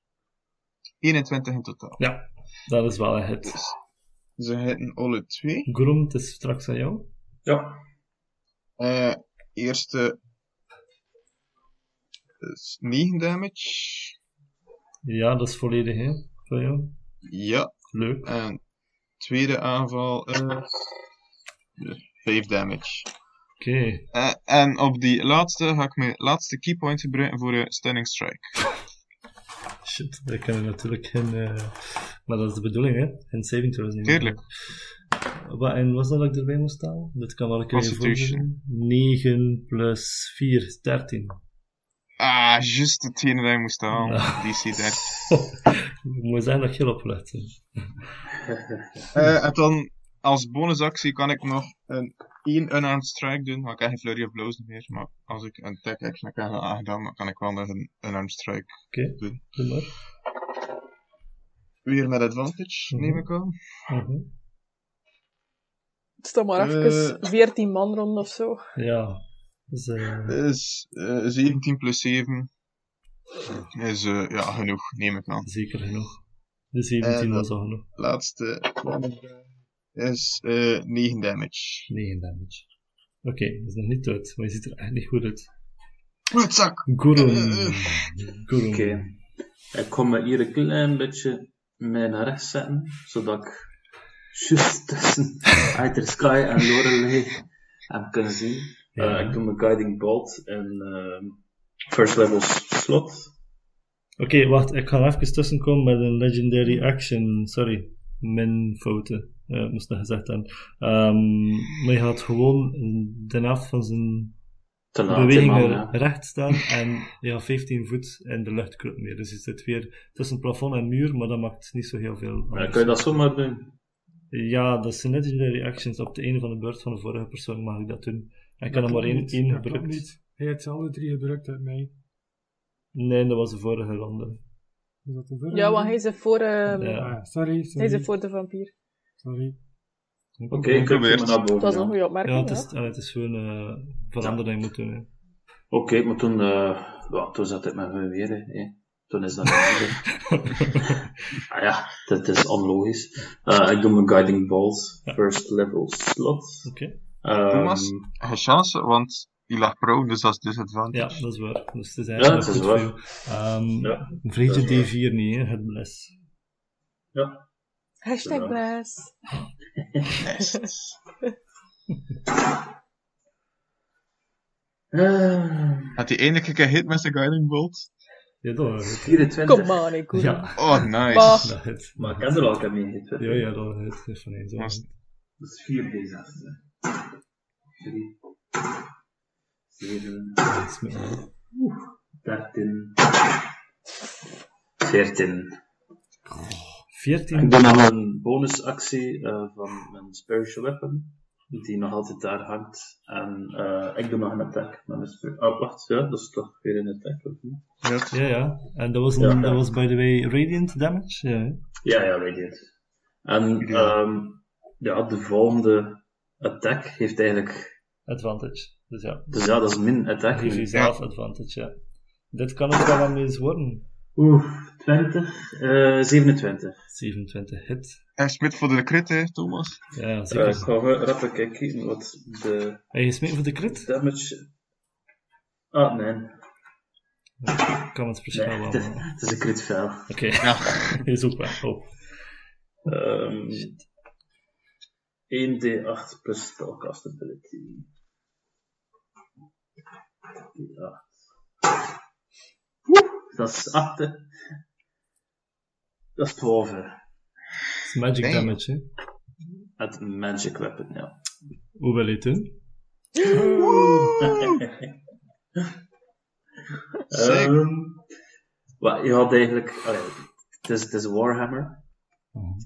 21 in totaal. Ja, dat is wel een hit. Dus ze hitten alle twee. Grum, het is straks aan jou. Ja. Eh, eerste is 9 damage. Ja, dat is volledig, hè? Voor jou. Ja. Leuk. En tweede aanval is 5 damage. Oké. Eh, en op die laatste ga ik mijn laatste keypoint gebruiken voor een stunning strike. Shit, we kunnen natuurlijk geen... eh, Maar dat is de bedoeling, hè? Geen saving throws nemen. Tuurlijk. Wat, en was dat dat ik erbij moest staan? Dat kan wel een keer Constitution. 9 plus 4 is 13. Ah, juist hetgene dat je moest halen. Ja. DC 13. Het moet zijn dat je bent. Eh, en dan als bonusactie kan ik nog een 1 unarmed strike doen. Maar ik heb geen flurry of blows meer. Maar als ik een attack action heb aangedaan, dan kan ik wel nog een unarmed strike Oké, doen. doe maar. Weer met advantage, Mhm. neem ik aan. Mhm. Het staat maar Eh. even 14 man rond of zo. Ja. Dus, eh, is eh 17 plus 7. Is eh, ja, genoeg, neem ik aan. zeker genoeg. De 17 Eh, was al genoeg. Laatste is eh 9 damage. 9 damage. Oké, dat is nog niet dood, maar je ziet er echt niet goed uit. Bloedzak! Gurun. Eh, Gurun. Oké. Ik kom me hier een klein beetje mij naar rechts zetten, zodat ik juist tussen (laughs) Aether Sky en Lorelei hem kan zien. Ja. Eh, ik doe mijn Guiding Bolt in ehm, First Level slot. Oké, wacht, ik ga even tussenkomen met een legendary action. Sorry, min fouten. Eh, moest nog gezegd hebben. Ehm, maar je gaat gewoon de helft van zijn bewegingen man, recht staan en je gaat 15 voet in de lucht kruipen meer. Dus je zit weer tussen plafond en muur, maar dat maakt niet zo heel veel. Ja, kan je dat zomaar doen? Ja, dat zijn legendary actions. Op de ene van de beurt van de vorige persoon mag ik dat doen. En ik kan er maar één, één dat gebruikt. niet. Hij heeft alle drie gebruikt uit mij. Nee, dat was de vorige ronde. Is dat de? Ja, want hij is voor, ehm, Ja. Ah, sorry, hij is sorry. voor de vampier. Sorry. Oké, ik heb Probeert. me naar boven. Dat was een ja. goede Ja, opmerking. het is, ja. het is gewoon eh veranderen dat je moet doen. Oké, maar toen, eh, ja, toen zat ik met me weer. Hè. Toen is dat (laughs) ah ja, dat is onlogisch. Eh, ik doe mijn Guiding Bolt, first level slot. Oké. Ehm, Thomas? Geen chance, want je lag prone, dus dat is disadvantage. Ja, dat is waar. Dus het is Ja, eigenlijk het is goed waar. voor jou. Ehm Ja, Vreet dat je is waar. D4 niet, hè, het bless. Ja. Hashtag Ja. bless. (laughs) Eh, Had hij eindelijk een keer hit met zijn guiding bolt? Ja, dat het. 24. Kom on, ik Ja, Oh, nice. Bah. dat het. Maar ik heb er al mee gehit. Ja, ja, dat het. is van één zo. Was- Dat is 4 D6. 3, 7, Dat is met mij. 13, 14. 14. Ik doe nog een bonusactie eh, van mijn Spiritual Weapon, die nog altijd daar hangt. En eh, ik doe nog een attack met mijn Spiritual Oh, wacht, ja, dat is toch weer een attack, of niet? Ja. Ja, ja. En dat was, dat was by the way radiant damage. Ja. Ja, ja, Radiant. En ehm, ja, de volgende attack heeft eigenlijk... advantage. Dus ja, Dus ja, dat is min attack. geef jezelf advantage, ja. Dit kan ook wel wat eens worden. Oeh, 20, eh 27. 27 hit. Hij smit voor de crit, hè, Thomas. Ja, zeker. ik ga even rap kijken wat de Heb je voor de crit? damage... Ah, nee. Ik kan het verschil nee wel. het, is, maken. het is een crit fail. Oké, Ja. (laughs) is ook wel. Oh. Ehm 1d8 plus spellcast ability. D8. Woe, dat is 8. hè. Dat is 12. hè. Het is magic damage, hè. Het magic weapon, ja. Hoe wil je het doen? (laughs) Sick. Ehm, wat, je had eigenlijk... het, is, het is een Warhammer.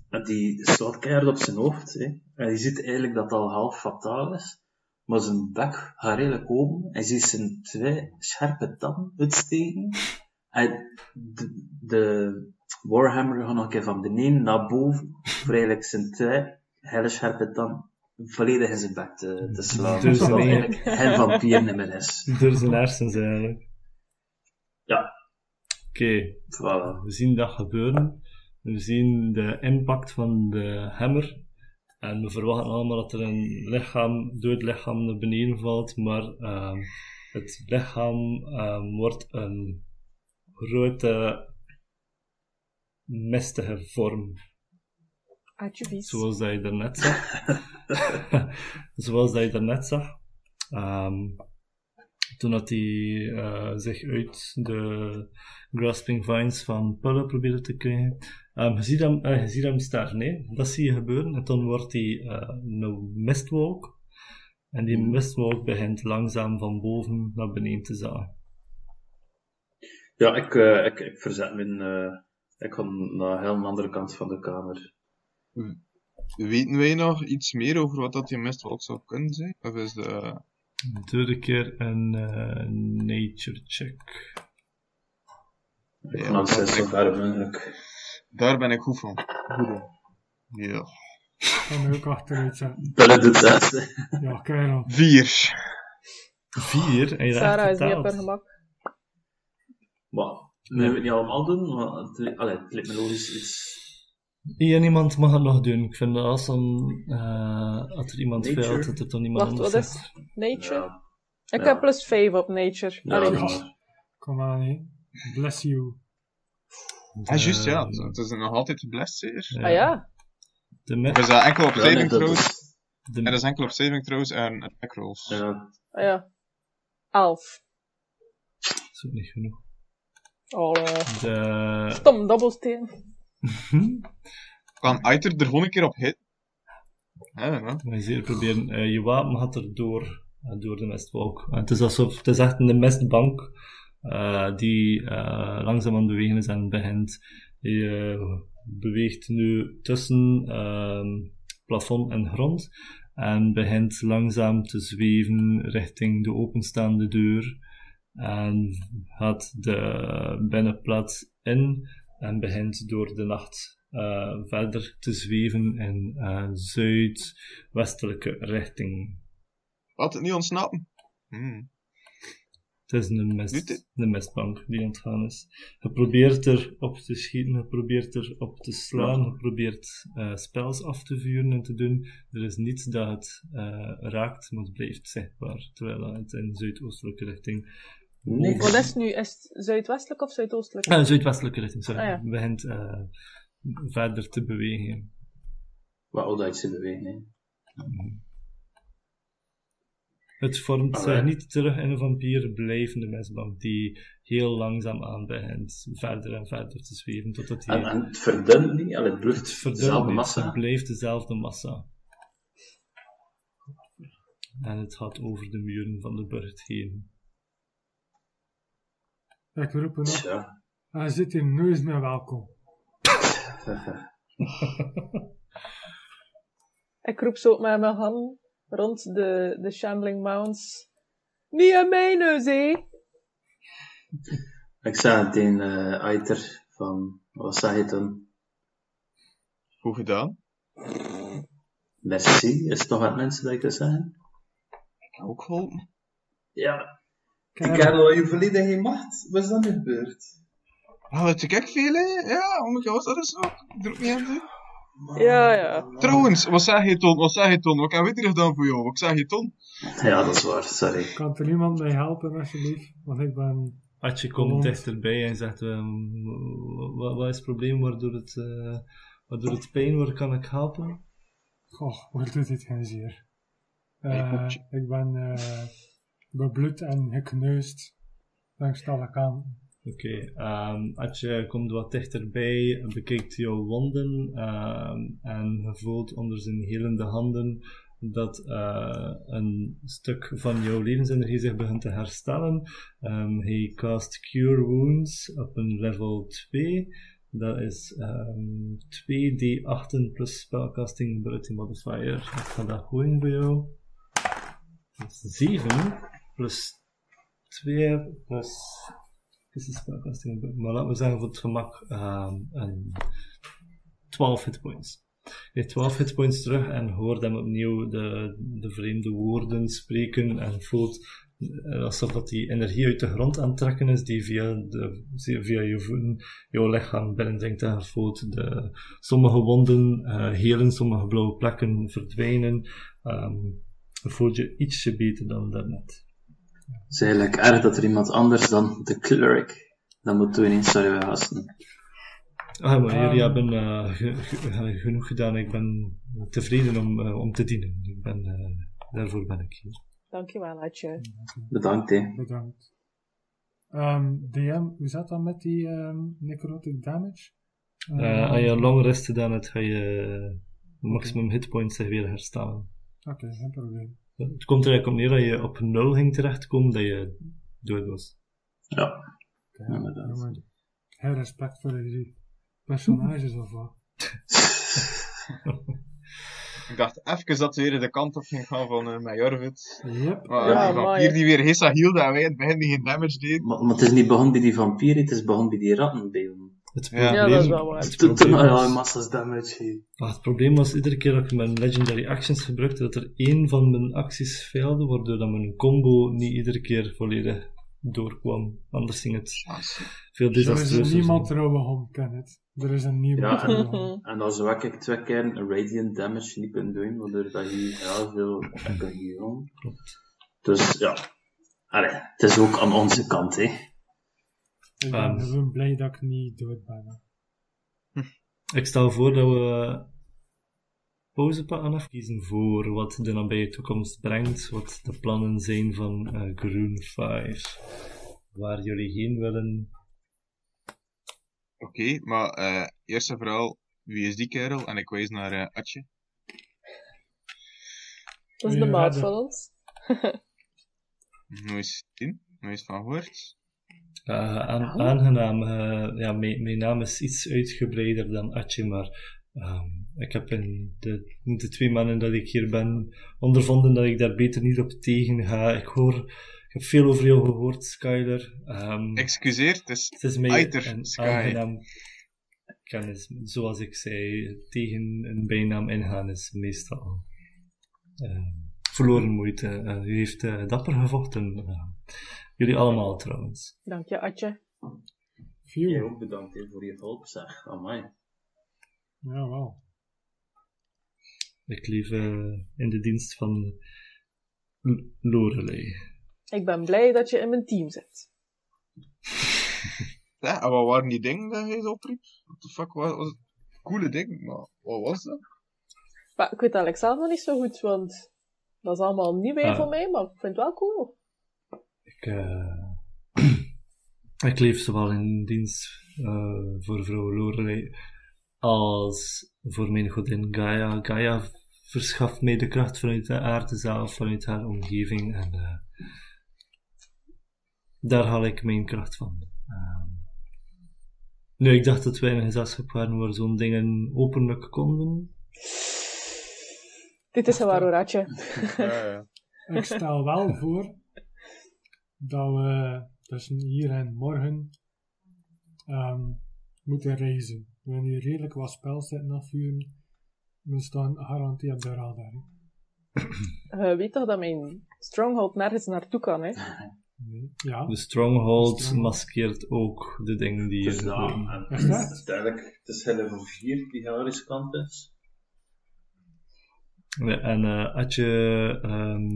En die slaat keihard op zijn hoofd. Hè. En je ziet eigenlijk dat het al half fataal is. Maar zijn bek gaat redelijk open. En ziet zijn twee scherpe tanden uitsteken. En de, de Warhammer gaat nog een keer van beneden naar boven. Voor eigenlijk zijn twee hele scherpe tanden volledig in zijn bek te, te slaan. Dus nee. eigenlijk geen vampier is. Door zijn hersens eigenlijk. Ja. Oké, Voilà. we zien dat gebeuren. We zien de impact van de hammer. En we verwachten allemaal dat er een lichaam, dood lichaam naar beneden valt. Maar ehm, het lichaam ehm, wordt een grote, mistige vorm. Zoals dat je daarnet zag. (laughs) Zoals dat je daarnet zag. Ehm, toen dat hij eh, zich uit de grasping vines van Pulla probeerde te krijgen. Ehm, je, ziet hem, eh, je ziet hem sterven, nee? dat zie je gebeuren. En dan wordt hij eh, een mistwolk. En die mistwolk begint langzaam van boven naar beneden te zagen. Ja, ik, eh, ik, ik verzet eh, ik ga naar een heel andere kant van de kamer. Weten wij nog iets meer over wat dat die mistwolk zou kunnen zijn? Of is de... Doe een keer een eh, nature check. Ik Ja, zo ik- ver mogelijk. Daar ben ik goed van. Ja. Ik kan me ook achteruit zetten. Belle doet dat. Ja, kerel. Vier. Vier, en je dat Sarah is niet op haar gemak. Maar, hebben we het niet allemaal doen, maar het, allee, het lijkt me logisch iets. Eén iemand mag het nog doen. Ik vind het awesome eh als er iemand Nature. veilt, dat er toch niemand Wacht, anders wat is Nature? Ja. Ik Ja. heb plus 5 op nature. Ja, Allee, maar- Kom aan, hé. Bless you. Ah, juist, ja. Het is nog altijd zeker? Ah ja. De Of is dat enkel op saving dat throws? En dat is enkel op saving throws en attack rolls. ja, Ah ja. 11. is ook niet genoeg. Oh, eh, De... stom dobbelsteen. (laughs) Kan Aiter er gewoon een keer op hit? Ja, je zeer proberen, eh, je wapen gaat er door, eh, door de mestwolk. En het is alsof, het is echt een mestbank eh, die eh, langzaam aan het bewegen is en begint. Je eh, beweegt nu tussen ehm, plafond en grond en begint langzaam te zweven richting de openstaande deur en gaat de binnenplaats in en begint door de nacht verder te zweven in eh, zuidwestelijke richting. Wat, niet ontsnappen? Hmm. Het is een, het? een mistbank die ontgaan is. Je probeert erop te schieten, je probeert erop te slaan, je probeert eh, spels af te vuren en te doen. Er is niets dat het eh, raakt, maar het blijft zichtbaar, terwijl het in zuidoostelijke richting... Niks. Wat is het nu? Is het zuidwestelijk of zuidoostelijk? Ah, zuidwestelijke richting, sorry. Ah, ja. Begint eh, verder te bewegen. Wat oud bewegen, hè. Het vormt zich Alright. niet terug in een vampier, blijvende mistbank die heel langzaam aan begint verder en verder te zweven, totdat hij... En, en het verdunt niet, en het blijft Het verdunt dezelfde niet, massa. Het blijft dezelfde massa. En het gaat over de muren van de burcht heen. Ik roep nog. Tja. Hij zit hier nooit meer welkom. (laughs) Ik roep zo met mijn handen rond de, de Shambling Mounds. Niet aan neus, hé! Ik zei het tegen eh Aiter van, wat zeg je dan? Goed gedaan. Merci, is het nog wat mensen dat ik wil zeggen? Ook geholpen. Ja. Kijk, Kerel, je verleden geen macht. Wat is dat nu gebeurd? Ah, wat ik veel, hè? Ja, oh my god, dat is ook. Ik doe het niet aan doen. Ja, ja. Trouwens, wat zeg je, Ton? Wat zeg je, Ton? Wat heb ik er gedaan voor jou? Wat zeg je, Ton? Ja, dat is waar, sorry. kan er iemand mij helpen, alsjeblieft? Want ik ben... Atje komt dichterbij en zegt: ehm, wat, wat is het probleem waardoor het, eh, waardoor het pijn wordt? Kan ik helpen? Goh, waar doet dit geen zeer? Eh, ik ben eh, bebloed en gekneusd. Langs alle kanten. Oké, ehm Atje komt wat dichterbij, bekijkt jouw wonden ehm, en je voelt onder zijn helende handen dat eh, een stuk van jouw levensenergie zich begint te herstellen. Ehm, hij cast Cure Wounds op een level 2. Dat is ehm 2d8 plus spellcasting ability modifier. Ik ga dat gooien voor jou. Dat is 7 plus 2 plus spellcasting, maar laten we zeggen voor het gemak ehm, een 12 hitpoints. Je hebt 12 hitpoints terug en hoort hem opnieuw de, de vreemde woorden spreken en voelt eh, alsof dat die energie uit de grond aan het trekken is die via, de, via je voeten jouw lichaam binnendringt en voelt de, sommige wonden eh, helen, sommige blauwe plekken verdwijnen. Je voelt je ietsje beter dan daarnet. Het is eigenlijk erg dat er iemand anders dan de cleric dat moet doen in sorry we gasten. Ah, maar jullie Ehm. hebben eh, ge- ge- genoeg gedaan. Ik ben tevreden om, eh, om te dienen. Ik ben, eh, daarvoor ben ik hier. Dankjewel, Atje. Bedankt, hè. Bedankt. Ehm, DM, hoe zat dat met die ehm, necrotic damage? Eh, als je long rest gedaan hebt, ga je maximum hitpoints zich weer herstellen. Oké, geen probleem. Het komt er eigenlijk op neer dat je op nul ging terechtkomen, dat je dood was. Ja. Inderdaad. jongen. Heel respect voor die personages of wat. Ik dacht even dat ze weer de kant op ging gaan van uh, Majorvit. Yep. Maar Ja, die maar vampier ja. die weer Hessa hielde en wij in het begin die geen damage deed. Maar, maar het is niet begonnen bij die vampier, het is begonnen bij die rattenbeelden. Het probleem, Ja, dat is wel waar. Het probleem, was, massa's damage ah, het probleem was iedere keer dat ik mijn legendary actions gebruikte, dat er één van mijn acties failde, waardoor dat mijn combo niet iedere keer volledig doorkwam. Anders ging het veel Er is desastreuzer niemand zijn. trouwe hond, Kenneth. Er is een niemand Ja, hond. En dan zou ik twee keer een radiant damage niet kunnen doen, waardoor dat je heel veel (laughs) kan geven. Klopt. Dus ja, Allee, het is ook aan onze kant, hè. Ik ben gewoon blij dat ik niet dood ben. hè. Ik stel voor dat we pauze pakken afkiezen voor wat de nabije toekomst brengt, wat de plannen zijn van eh, Groen 5, waar jullie heen willen. Oké, maar eh, eerst en vooral, wie is die kerel? En ik wijs naar eh Atje. Dat is de maat van ons. (laughs) Nooit zien, nooit van gehoord. Eh, aan- aangenaam, eh, ja, mijn, mijn naam is iets uitgebreider dan Atje, maar ehm, ik heb in de, de twee maanden dat ik hier ben ondervonden dat ik daar beter niet op tegen ga. Ik hoor, ik heb veel over jou gehoord, Skyler. Ehm, Excuseer, het is Het is mij een Sky. aangenaam kennis. Zoals ik zei, tegen een bijnaam ingaan is meestal eh, verloren moeite. Eh, u heeft dapper gevochten. Jullie allemaal trouwens. Dank je, Atje. Phew. Jij ook bedankt voor je hulp, zeg. Amai. Ja, wel. Ik leef eh, in de dienst van L- Lorelei. Ik ben blij dat je in mijn team zit. (laughs) Ja, en wat waren die dingen dat hij zo opriep? What the fuck was, was het? Coole ding, maar wat was dat? Maar ik weet eigenlijk zelf nog niet zo goed, want dat is allemaal nieuw weer Ah. voor mij, maar ik vind het wel cool. Ik, eh, (clears throat) ik leef zowel in dienst eh, voor vrouw Lorelei als voor mijn godin Gaia. Gaia verschaft mij de kracht vanuit de aarde zelf, vanuit haar omgeving. En eh, daar haal ik mijn kracht van. Ehm, nu, ik dacht dat wij in een gezelschap waren waar zo'n dingen openlijk konden. Dit is een waar hoor, Atje. Ja, ja. Ik stel wel voor dat we tussen hier en morgen ehm, moeten reizen. We hebben hier redelijk wat spel zitten afvuren. We staan garantie op de radar. (clears throat) Je weet toch dat mijn stronghold nergens naartoe kan, hè? Nee. Ja, De stronghold Stronghold. maskeert ook de dingen die ja, gebeuren. en Is dat? het is duidelijk, het is level 4 die heel riskant is. Ja, en eh Atje ehm,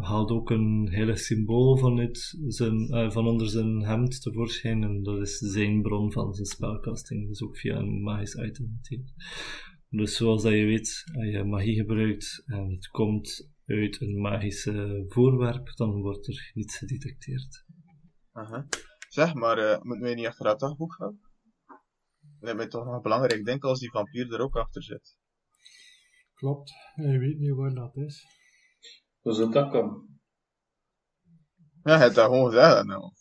haalt ook een hele symbool vanuit zijn, eh, van onder zijn hemd tevoorschijn. En dat is zijn bron van zijn spelcasting. Dus ook via een magisch item. natuurlijk. Dus zoals dat je weet, als je magie gebruikt en het komt uit een magische voorwerp, dan wordt er niets gedetecteerd. Aha. Zeg, maar uh, moeten wij niet achter dat dagboek gaan? Dat is toch nog belangrijk. Ik denk als die vampier er ook achter zit. klopt. Je weet niet waar dat is. Hoe zou dat komen? Ja, hij heeft dat gewoon gezegd. Nou.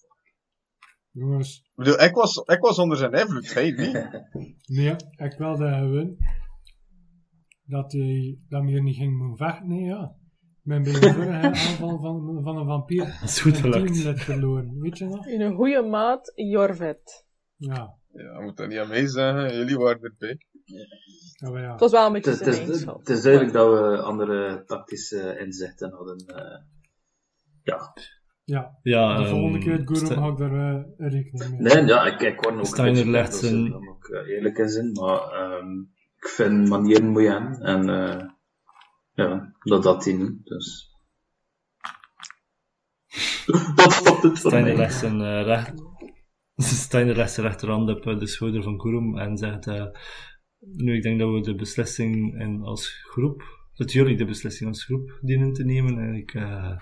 Jongens, Ik bedoel, ik was, ik was onder zijn invloed, hij (laughs) niet. nee, ik wilde gewoon dat hij dat meer niet ging moeten vechten. Nee, ja. Ik ben bij vorige (laughs) aanval van, van een vampier (laughs) Dat is goed gelukt. verloren. Weet je nog? In een goede maat, Jorvet. Ja. Ja, moet dat niet aan mij zeggen, jullie waren erbij. Ja, maar ja. Het was wel een beetje het, is, het is duidelijk dat we andere tactische inzichten hadden. eh ja. ja. Ja, De ehm, volgende keer het Gurum Sta- ga ik daar eh, rekening mee. Nee, ja, ik, ik word ook Steiner een beetje legt dat ze- zijn- ik eh, eerlijk in zijn, maar ehm, ik vind manieren moet je hebben. En eh, ja, dat dat die niet, dus... (laughs) Dat stopt het voor Steiner legt zijn, eh, recht... Steiner legt zijn rechterhand op eh, de schouder van Kurum en zegt... nu, ik denk dat we de beslissing en als groep... Dat jullie de beslissing als groep dienen te nemen. En ik... eh,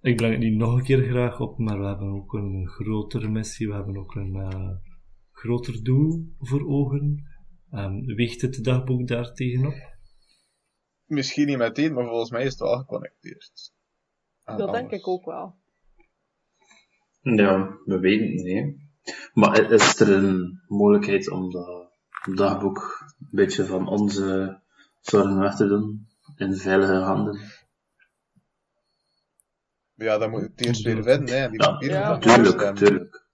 ik breng het niet nog een keer graag op, maar we hebben ook een grotere missie. We hebben ook een eh, groter doel voor ogen. Ehm, weegt het dagboek daar tegenop? Misschien niet meteen, maar volgens mij is het wel geconnecteerd. Aan Dat denk ik ook wel. Ja, we weten het niet. Maar is er een mogelijkheid om dat dagboek een beetje van onze zorgen weg te doen? In veilige handen? Ja, dan moet je het eerst weer hè. Die Ja, nog Tuurlijk.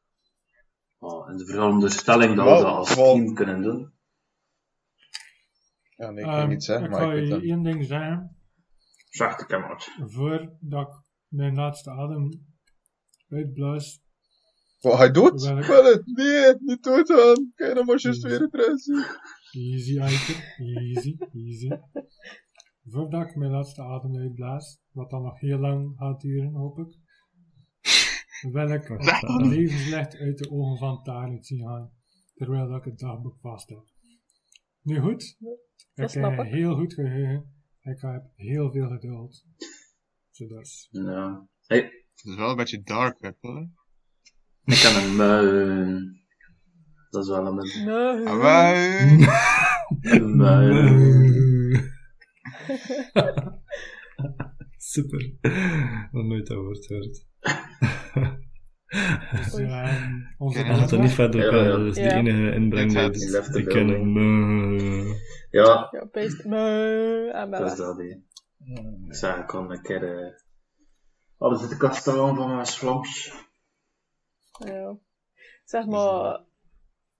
Oh, in de veronderstelling dat we dat als team kunnen doen. Ja, nee, ik kan niet zeggen, ik maar ik weet je één ding zeggen. Zachte kamer. Voordat ik mijn laatste adem uitblaas, hij dood? Welk- Wel, nee, niet dood aan. Kijk dan maar juist weer het rest. easy, Aiker, easy, easy. voordat ik mijn laatste adem uitblaas, wat dan nog heel lang gaat duren, hoop ik, wil ik het levenslicht uit de ogen van Tarit zien gaan, terwijl ik het dagboek vast heb. Nu goed, ik heb een heel goed geheugen, ik heb heel veel geduld. Zo dus. Ja. Hey, Het is wel een beetje dark, hè, hè? Ik kan een muin. Dat is wel een muin. Nee. Ah, wij. Een muin. Super. Nog nooit dat woord gehoord. Dus, (laughs) ehm, onze Dat er niet verder Ja, op, ja. dat is de Ja. enige inbreng die dus niet left the ik ken hem. building. eh, Ja, Ja, beest. En dat is dat, hè. Ik zei, ik kon een keer... eh alles uit de kast staan van mijn vlampje. Ja. Zeg maar,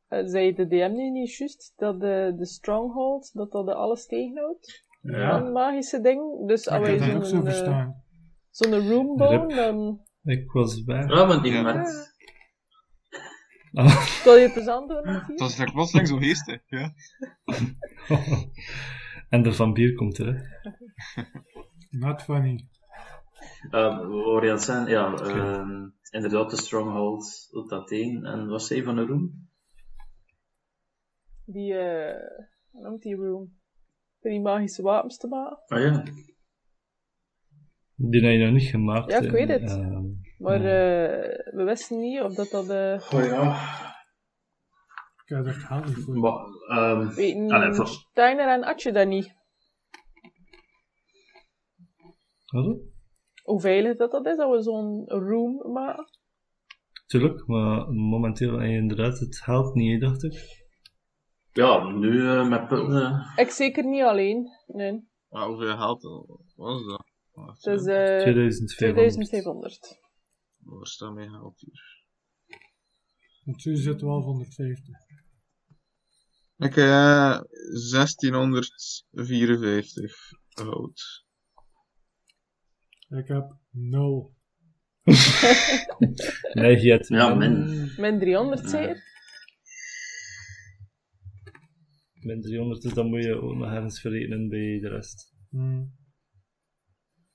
eh, zei de DM nu niet juist dat de, de Stronghold, dat dat de alles tegenhoudt? Ja. Een magische ding. Dus als wij dat ook zo zo'n eh, verstaan. zo'n roombone, dan Ik was bij. Ja, want die Ja. merkt... Ah. kan je plezant doen was like plotseling zo geestig, ja. (laughs) en de vampier komt terug. (laughs) Not funny. We aan het zijn, ja, ehm, inderdaad, de Stronghold op dat één. En wat zei van de room? Die, eh, hoe noemt die room? Voor die magische wapens te maken. Ah ja, Die heb je nog niet gemaakt. Ja, ik weet het. ehm, Maar eh, we wisten niet of dat dat... eh oh ja. Ik heb er niet voor. Maar, ehm, Allee, voor- Steiner en Atje dat niet? Wat? Hoe veilig dat dat is, dat we zo'n room maken? Tuurlijk, maar momenteel inderdaad het geld niet, dacht ik. ja, nu eh, met punten. Ik zeker niet alleen, nee. Maar hoeveel geld was dat? Het is hè. eh 2500. 2500. Waar staat mijn geld hier? Zo zit wel 150. Ik heb eh, 1654 goud. Ik heb 0. (laughs) Nee, je hebt Ja, min, min. Min 300 zeker? min 300, dus dan moet je ook nog ergens verrekenen bij de rest. Hmm.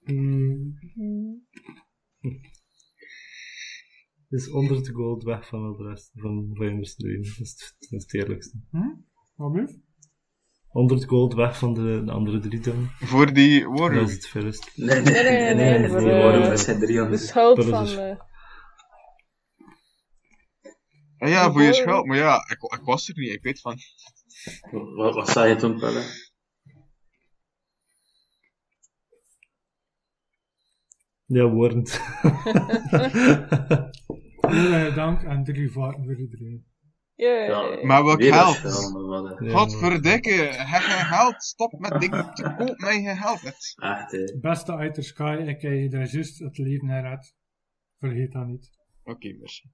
Hmm. Hmm. Dus 100 gold weg van al de rest van Vijanders erin. Dat is, het- is het eerlijkste. Wat move? 100 gold weg van de, de andere drie dan. Voor die Dat warroom. is het verrest. Nee, Nee, nee, nee, nee, voor Die eh, waren met z'n de drieën. schuld Dat is van... dus- eh, Ah ja, voor je schuld. Maar ja, ik, ik was er niet. Ik weet van... Wat, wat zei je toen, Pelle? Ja, woordend. Heel erg dank en drie vaarten voor iedereen. Yeah. Maar wat geld? eh, Ja, Godverdikke, heb je geld? Stop met dingen te koop met je geld. Het- Echt, hè. Beste uit de sky, ik heb je daar juist het leven gered. Vergeet dat niet. Oké, merci.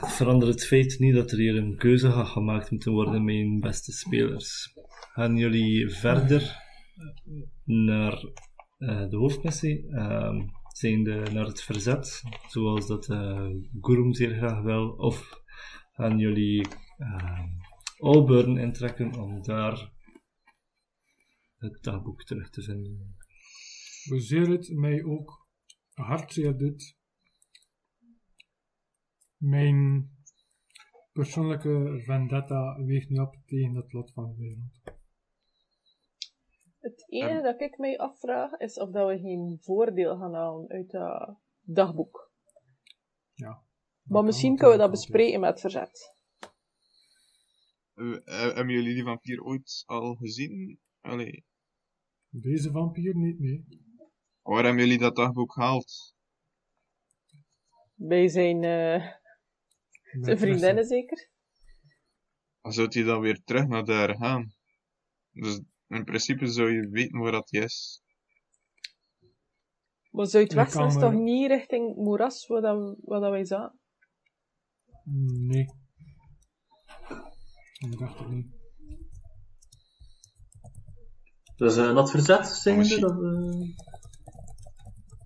Het verandert het feit niet dat er hier een keuze gaat gemaakt moeten worden met hun beste spelers. Gaan jullie verder naar eh, de hoofdmissie, ehm zijnde naar het verzet, zoals dat eh Gurum zeer graag wil, of gaan jullie ehm Alburn intrekken om daar het dagboek terug te vinden? Hoezeer het mij ook hartzeer doet, mijn persoonlijke vendetta weegt niet op tegen het lot van de wereld. Het enige dat ik mij afvraag is of dat we geen voordeel gaan halen uit dat dagboek. Ja. Maar misschien kunnen we dat bespreken met het verzet. Eh, eh, hebben jullie die vampier ooit al gezien? Allee, Deze vampier niet mee. waar hebben jullie dat dagboek gehaald? Bij zijn, eh, zijn vriendinnen zeker? Dan zou hij dan weer terug naar daar gaan. Dus in principe zou je weten waar dat is. Maar Zuidwesten is toch niet richting moeras waar, dat, waar dat wij zaten? Nee. Ik dacht het niet. Dus eh dat verzet, zijn Misschien- dat... eh,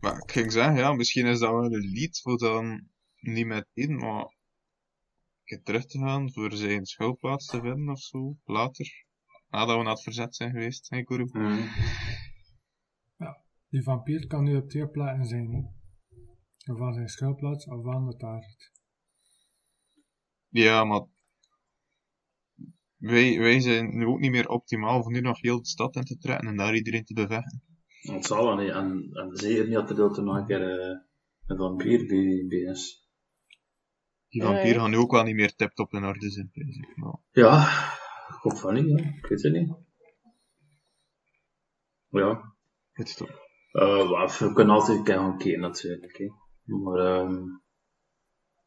Maar ik ging zeggen, ja, misschien is dat wel een lied voor dan niet meteen, maar een keer terug te gaan voor zijn schuilplaats te vinden of zo, later. Nadat we naar het verzet zijn geweest, hè, Guru? Hmm. Die vampier kan nu op twee plekken zijn. Hè. Of aan zijn schuilplaats of aan de taart. Ja, maar wij, wij zijn nu ook niet meer optimaal voor nu nog heel de stad in te trekken en daar iedereen te bevechten. Dat zal wel niet. En, en zeker niet dat er nog een keer eh, een vampier bij, bij is. Die Nee. vampieren gaan nu ook wel niet meer tip-top in orde zijn, ik. Maar, Ja, hoop van niet. Ik weet het niet. Ja, goed stop. Eh, wel, we kunnen altijd kijken natuurlijk. Hè. Maar ehm,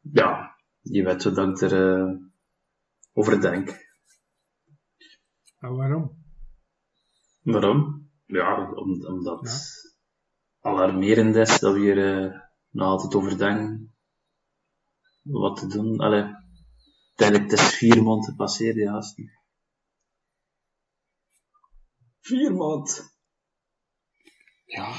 ja, je weet wat ik er over denk. En waarom? Waarom? Ja, om, omdat het alarmerend is dat we hier eh, nog altijd over denken wat te doen. Allee, uiteindelijk het is vier maanden gepasseerd, gasten. Vier maanden! Ja,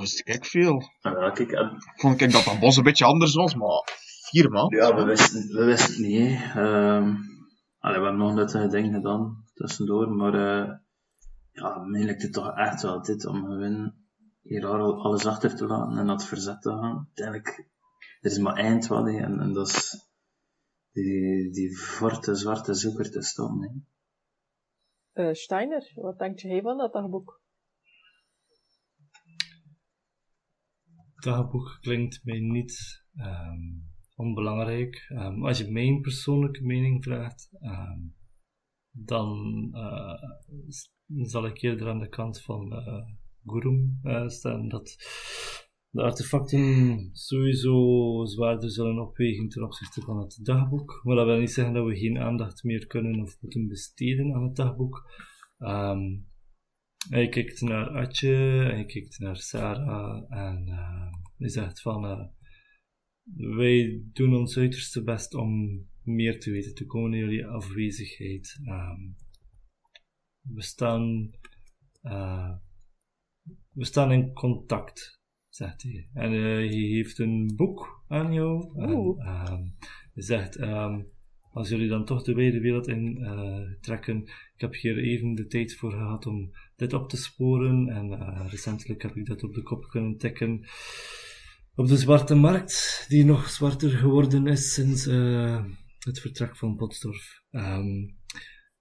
wist ik veel. Nou ja, kijk, en Vond ik dat dat bos een beetje anders was, maar vier man. Ja, we wisten, we wisten het niet. Ehm, allee, we hebben nog nuttige dingen gedaan tussendoor, maar eh ja, mij lijkt het toch echt wel dit om gewoon hier al- alles achter te laten en het verzet te gaan. Uiteindelijk, er is maar eind en, en dat is die, die forte zwarte zoeker te stoppen. Hè. Eh, Steiner, wat denk je van dat dagboek? dagboek klinkt mij niet ehm, onbelangrijk. Ehm, als je mijn persoonlijke mening vraagt, ehm, dan eh, zal ik eerder aan de kant van eh Gurum staan. Dat de artefacten sowieso zwaarder zullen opwegen ten opzichte van het dagboek. Maar dat wil niet zeggen dat we geen aandacht meer kunnen of moeten besteden aan het dagboek. Ehm, hij kijkt naar Atje, hij kijkt naar Sarah en eh, hij zegt van eh, wij doen ons uiterste best om meer te weten te komen in jullie afwezigheid. Ehm, we staan eh, we staan in contact, zegt hij. En eh, hij heeft een boek aan jou. En, Oeh. ehm, hij zegt, ehm, als jullie dan toch de wijde wereld in eh, trekken, ik heb hier even de tijd voor gehad om dit op te sporen. En eh, recentelijk heb ik dat op de kop kunnen tikken. Op de zwarte markt, die nog zwarter geworden is sinds het vertrek van Potsdorf. Ehm,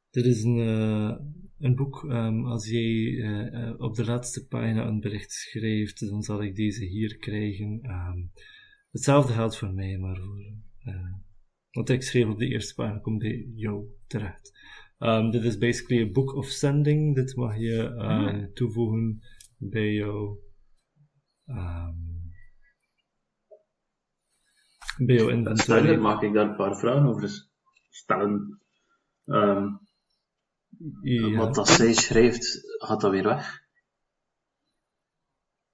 dit is een, eh, een boek. ehm, als jij eh, op de laatste pagina een bericht schrijft, dan zal ik deze hier krijgen. Ehm, hetzelfde geldt voor mij, maar voor. eh, wat ik schreef op de eerste pagina komt bij jou terecht. Um, dit is basically a book of sending. Dit mag je um, toevoegen bij jou. Bij jouw Steiner, inventory. mag ik daar een paar vragen over stellen? Ehm, Ja, Wat dat zij schrijft, gaat dat weer weg?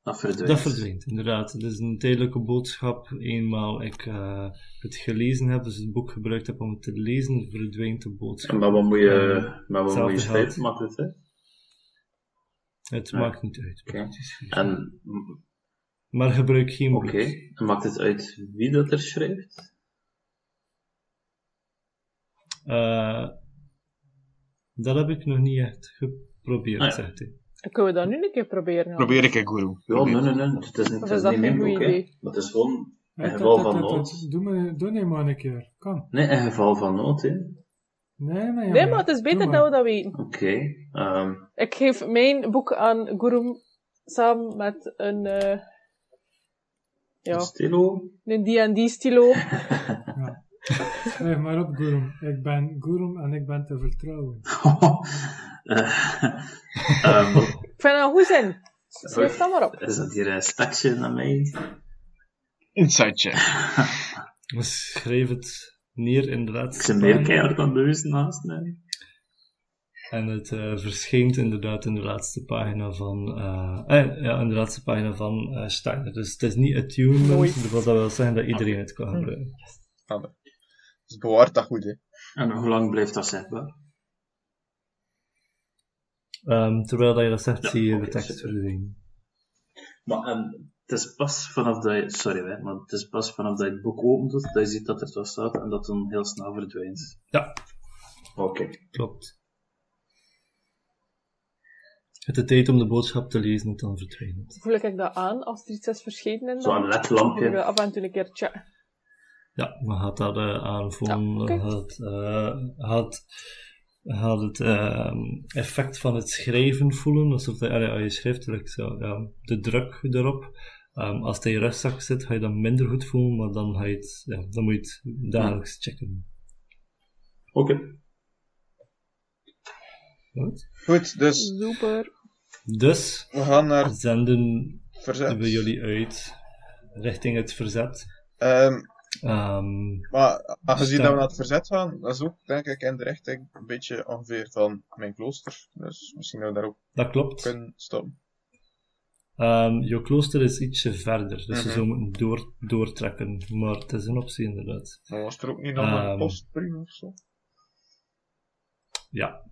Dat verdwijnt. dat verdwijnt, inderdaad. Het is een tijdelijke boodschap. Eenmaal ik eh, het gelezen heb, dus het boek gebruikt heb om het te lezen, verdwijnt de boodschap. En maar wat moet je, maar wat moet je. Maakt het, hè? Het Ja. maakt niet uit. Goed. En, Maar gebruik geen oké, en maakt het uit wie dat er schrijft? Eh, dat heb ik nog niet echt geprobeerd, Ah, ja. zegt hij. Kunnen we dat nu een keer proberen? Probeer ik, Guru. Ja, nee, nee, nee. Het is, niet- het is is dat niet mijn boek, hè. Maar het is gewoon in Eh, geval dat- van nood. Doe, me, doe nee maar een keer. Kan. Nee, in geval van nood, hè. Nee, maar ja, Nee, maar het is beter doe dat we dat weten. Oké. ehm, Ik geef mijn boek aan Gurum samen met een, eh ja, Stilo. een D&D stilo. (laughs) Schrijf maar op, Gurum. Ik ben Gurum en ik ben te vertrouwen. (laughs) Eh, ehm, Ik vind dat goed zin. Schrijf dat maar op. is dat hier een stekje naar mij? Inside check. (laughs) We schreef het neer in de Ik laatste ben meer keihard aan het beuzen naast mij. En het eh, verschijnt inderdaad in de laatste pagina van, eh, eh, ja, in de laatste pagina van eh, Steiner. Dus het is niet attunement, dat wil zeggen dat iedereen het kan gebruiken. Dus bewaart dat goed, hè. En hoe lang blijft dat zichtbaar? Ehm, terwijl dat je dat zegt, Ja, zie je de tekst verdwijnen. Maar en, het is pas vanaf dat je, sorry hè, maar het is pas vanaf dat je het boek opent dat je ziet dat er wat staat en dat dan heel snel verdwijnt. Ja, Oké. klopt. Het de tijd om de boodschap te lezen en dan verdwijnt het. Voel ik dat aan als er iets is verschenen in Zo'n dan? ledlampje. Of af en toe een keer checken. Ja, maar gaat dat eh, aanvoelen. Ja, oké. Gaat, eh, gaat, gaat het eh, effect van het schrijven voelen, alsof dat, allee, als je schrijft, like zo, ja, de druk erop. Ehm, als het in je rugzak zit, ga je dat minder goed voelen, maar dan, ga je het, ja, dan moet je het dagelijks checken. Oké. Goed? Goed, dus Super. Dus, we gaan naar zenden verzet. we jullie uit richting het verzet. Ehm, Ehm, maar aangezien dat we naar het verzet gaan, dat is ook denk ik in de richting een beetje ongeveer van mijn klooster. Dus misschien dat we daar ook dat klopt. kunnen stoppen. Ehm jouw klooster is ietsje verder, dus Mhm. we zullen moeten door, doortrekken. Maar het is een optie inderdaad. Maar was er ook niet nog Ehm. een postbrief of zo? Ja.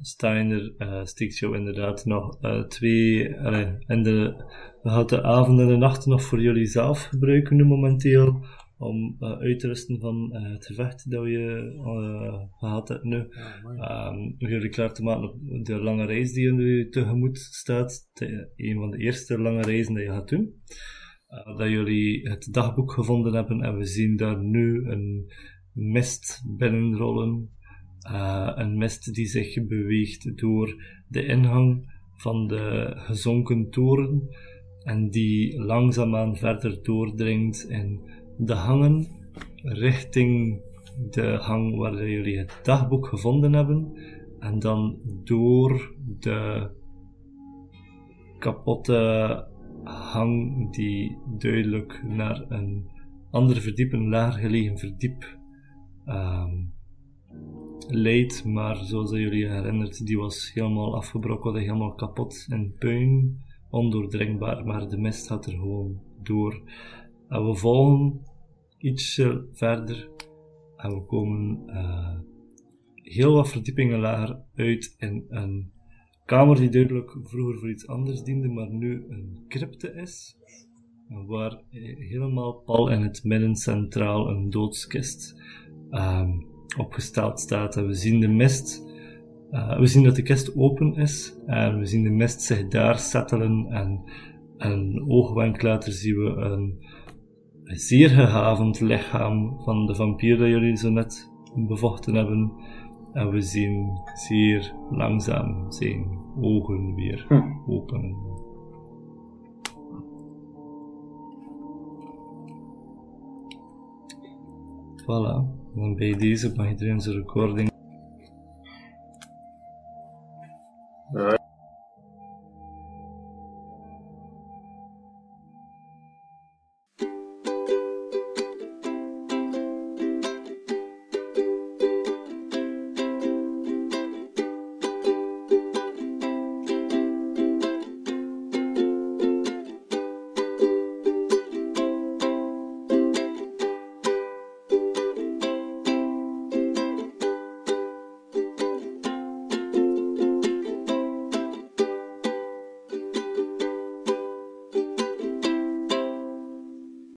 Steiner eh steekt jou inderdaad nog eh, twee. allee, en de, we gaan de avond en de nacht nog voor jullie zelf gebruiken nu momenteel. Om eh, uit te rusten van eh, het gevecht dat je eh, gehad hebt nu. Ja, mooi. Ehm, om jullie klaar te maken op de lange reis die jullie tegemoet staat. Een van de eerste lange reizen die je gaat doen. Dat jullie het dagboek gevonden hebben en we zien daar nu een mist binnenrollen. Een mist die zich beweegt door de ingang van de gezonken toren en die langzaamaan verder doordringt in de hangen richting de hang waar jullie het dagboek gevonden hebben en dan door de kapotte hang die duidelijk naar een andere verdiep, een lager gelegen verdiep ehm, leidt, maar zoals jullie herinnert, die was helemaal afgebrokkeld helemaal kapot en puin, ondoordringbaar, maar de mist gaat er gewoon door. En we volgen ietsje verder en we komen eh, heel wat verdiepingen lager uit in een kamer die duidelijk vroeger voor iets anders diende, maar nu een crypte is. Waar eh, helemaal pal in het midden centraal een doodskist ehm, opgesteld staat. We zien de mist, eh, we zien dat de kist open is en we zien de mist zich daar settelen en een oogwenk later zien we een zeer gehavend lichaam van de vampier dat jullie zo net bevochten hebben. En we zien zeer langzaam zijn ogen weer Hm. openen. Voilà, dan bij deze mag iedereen zijn recording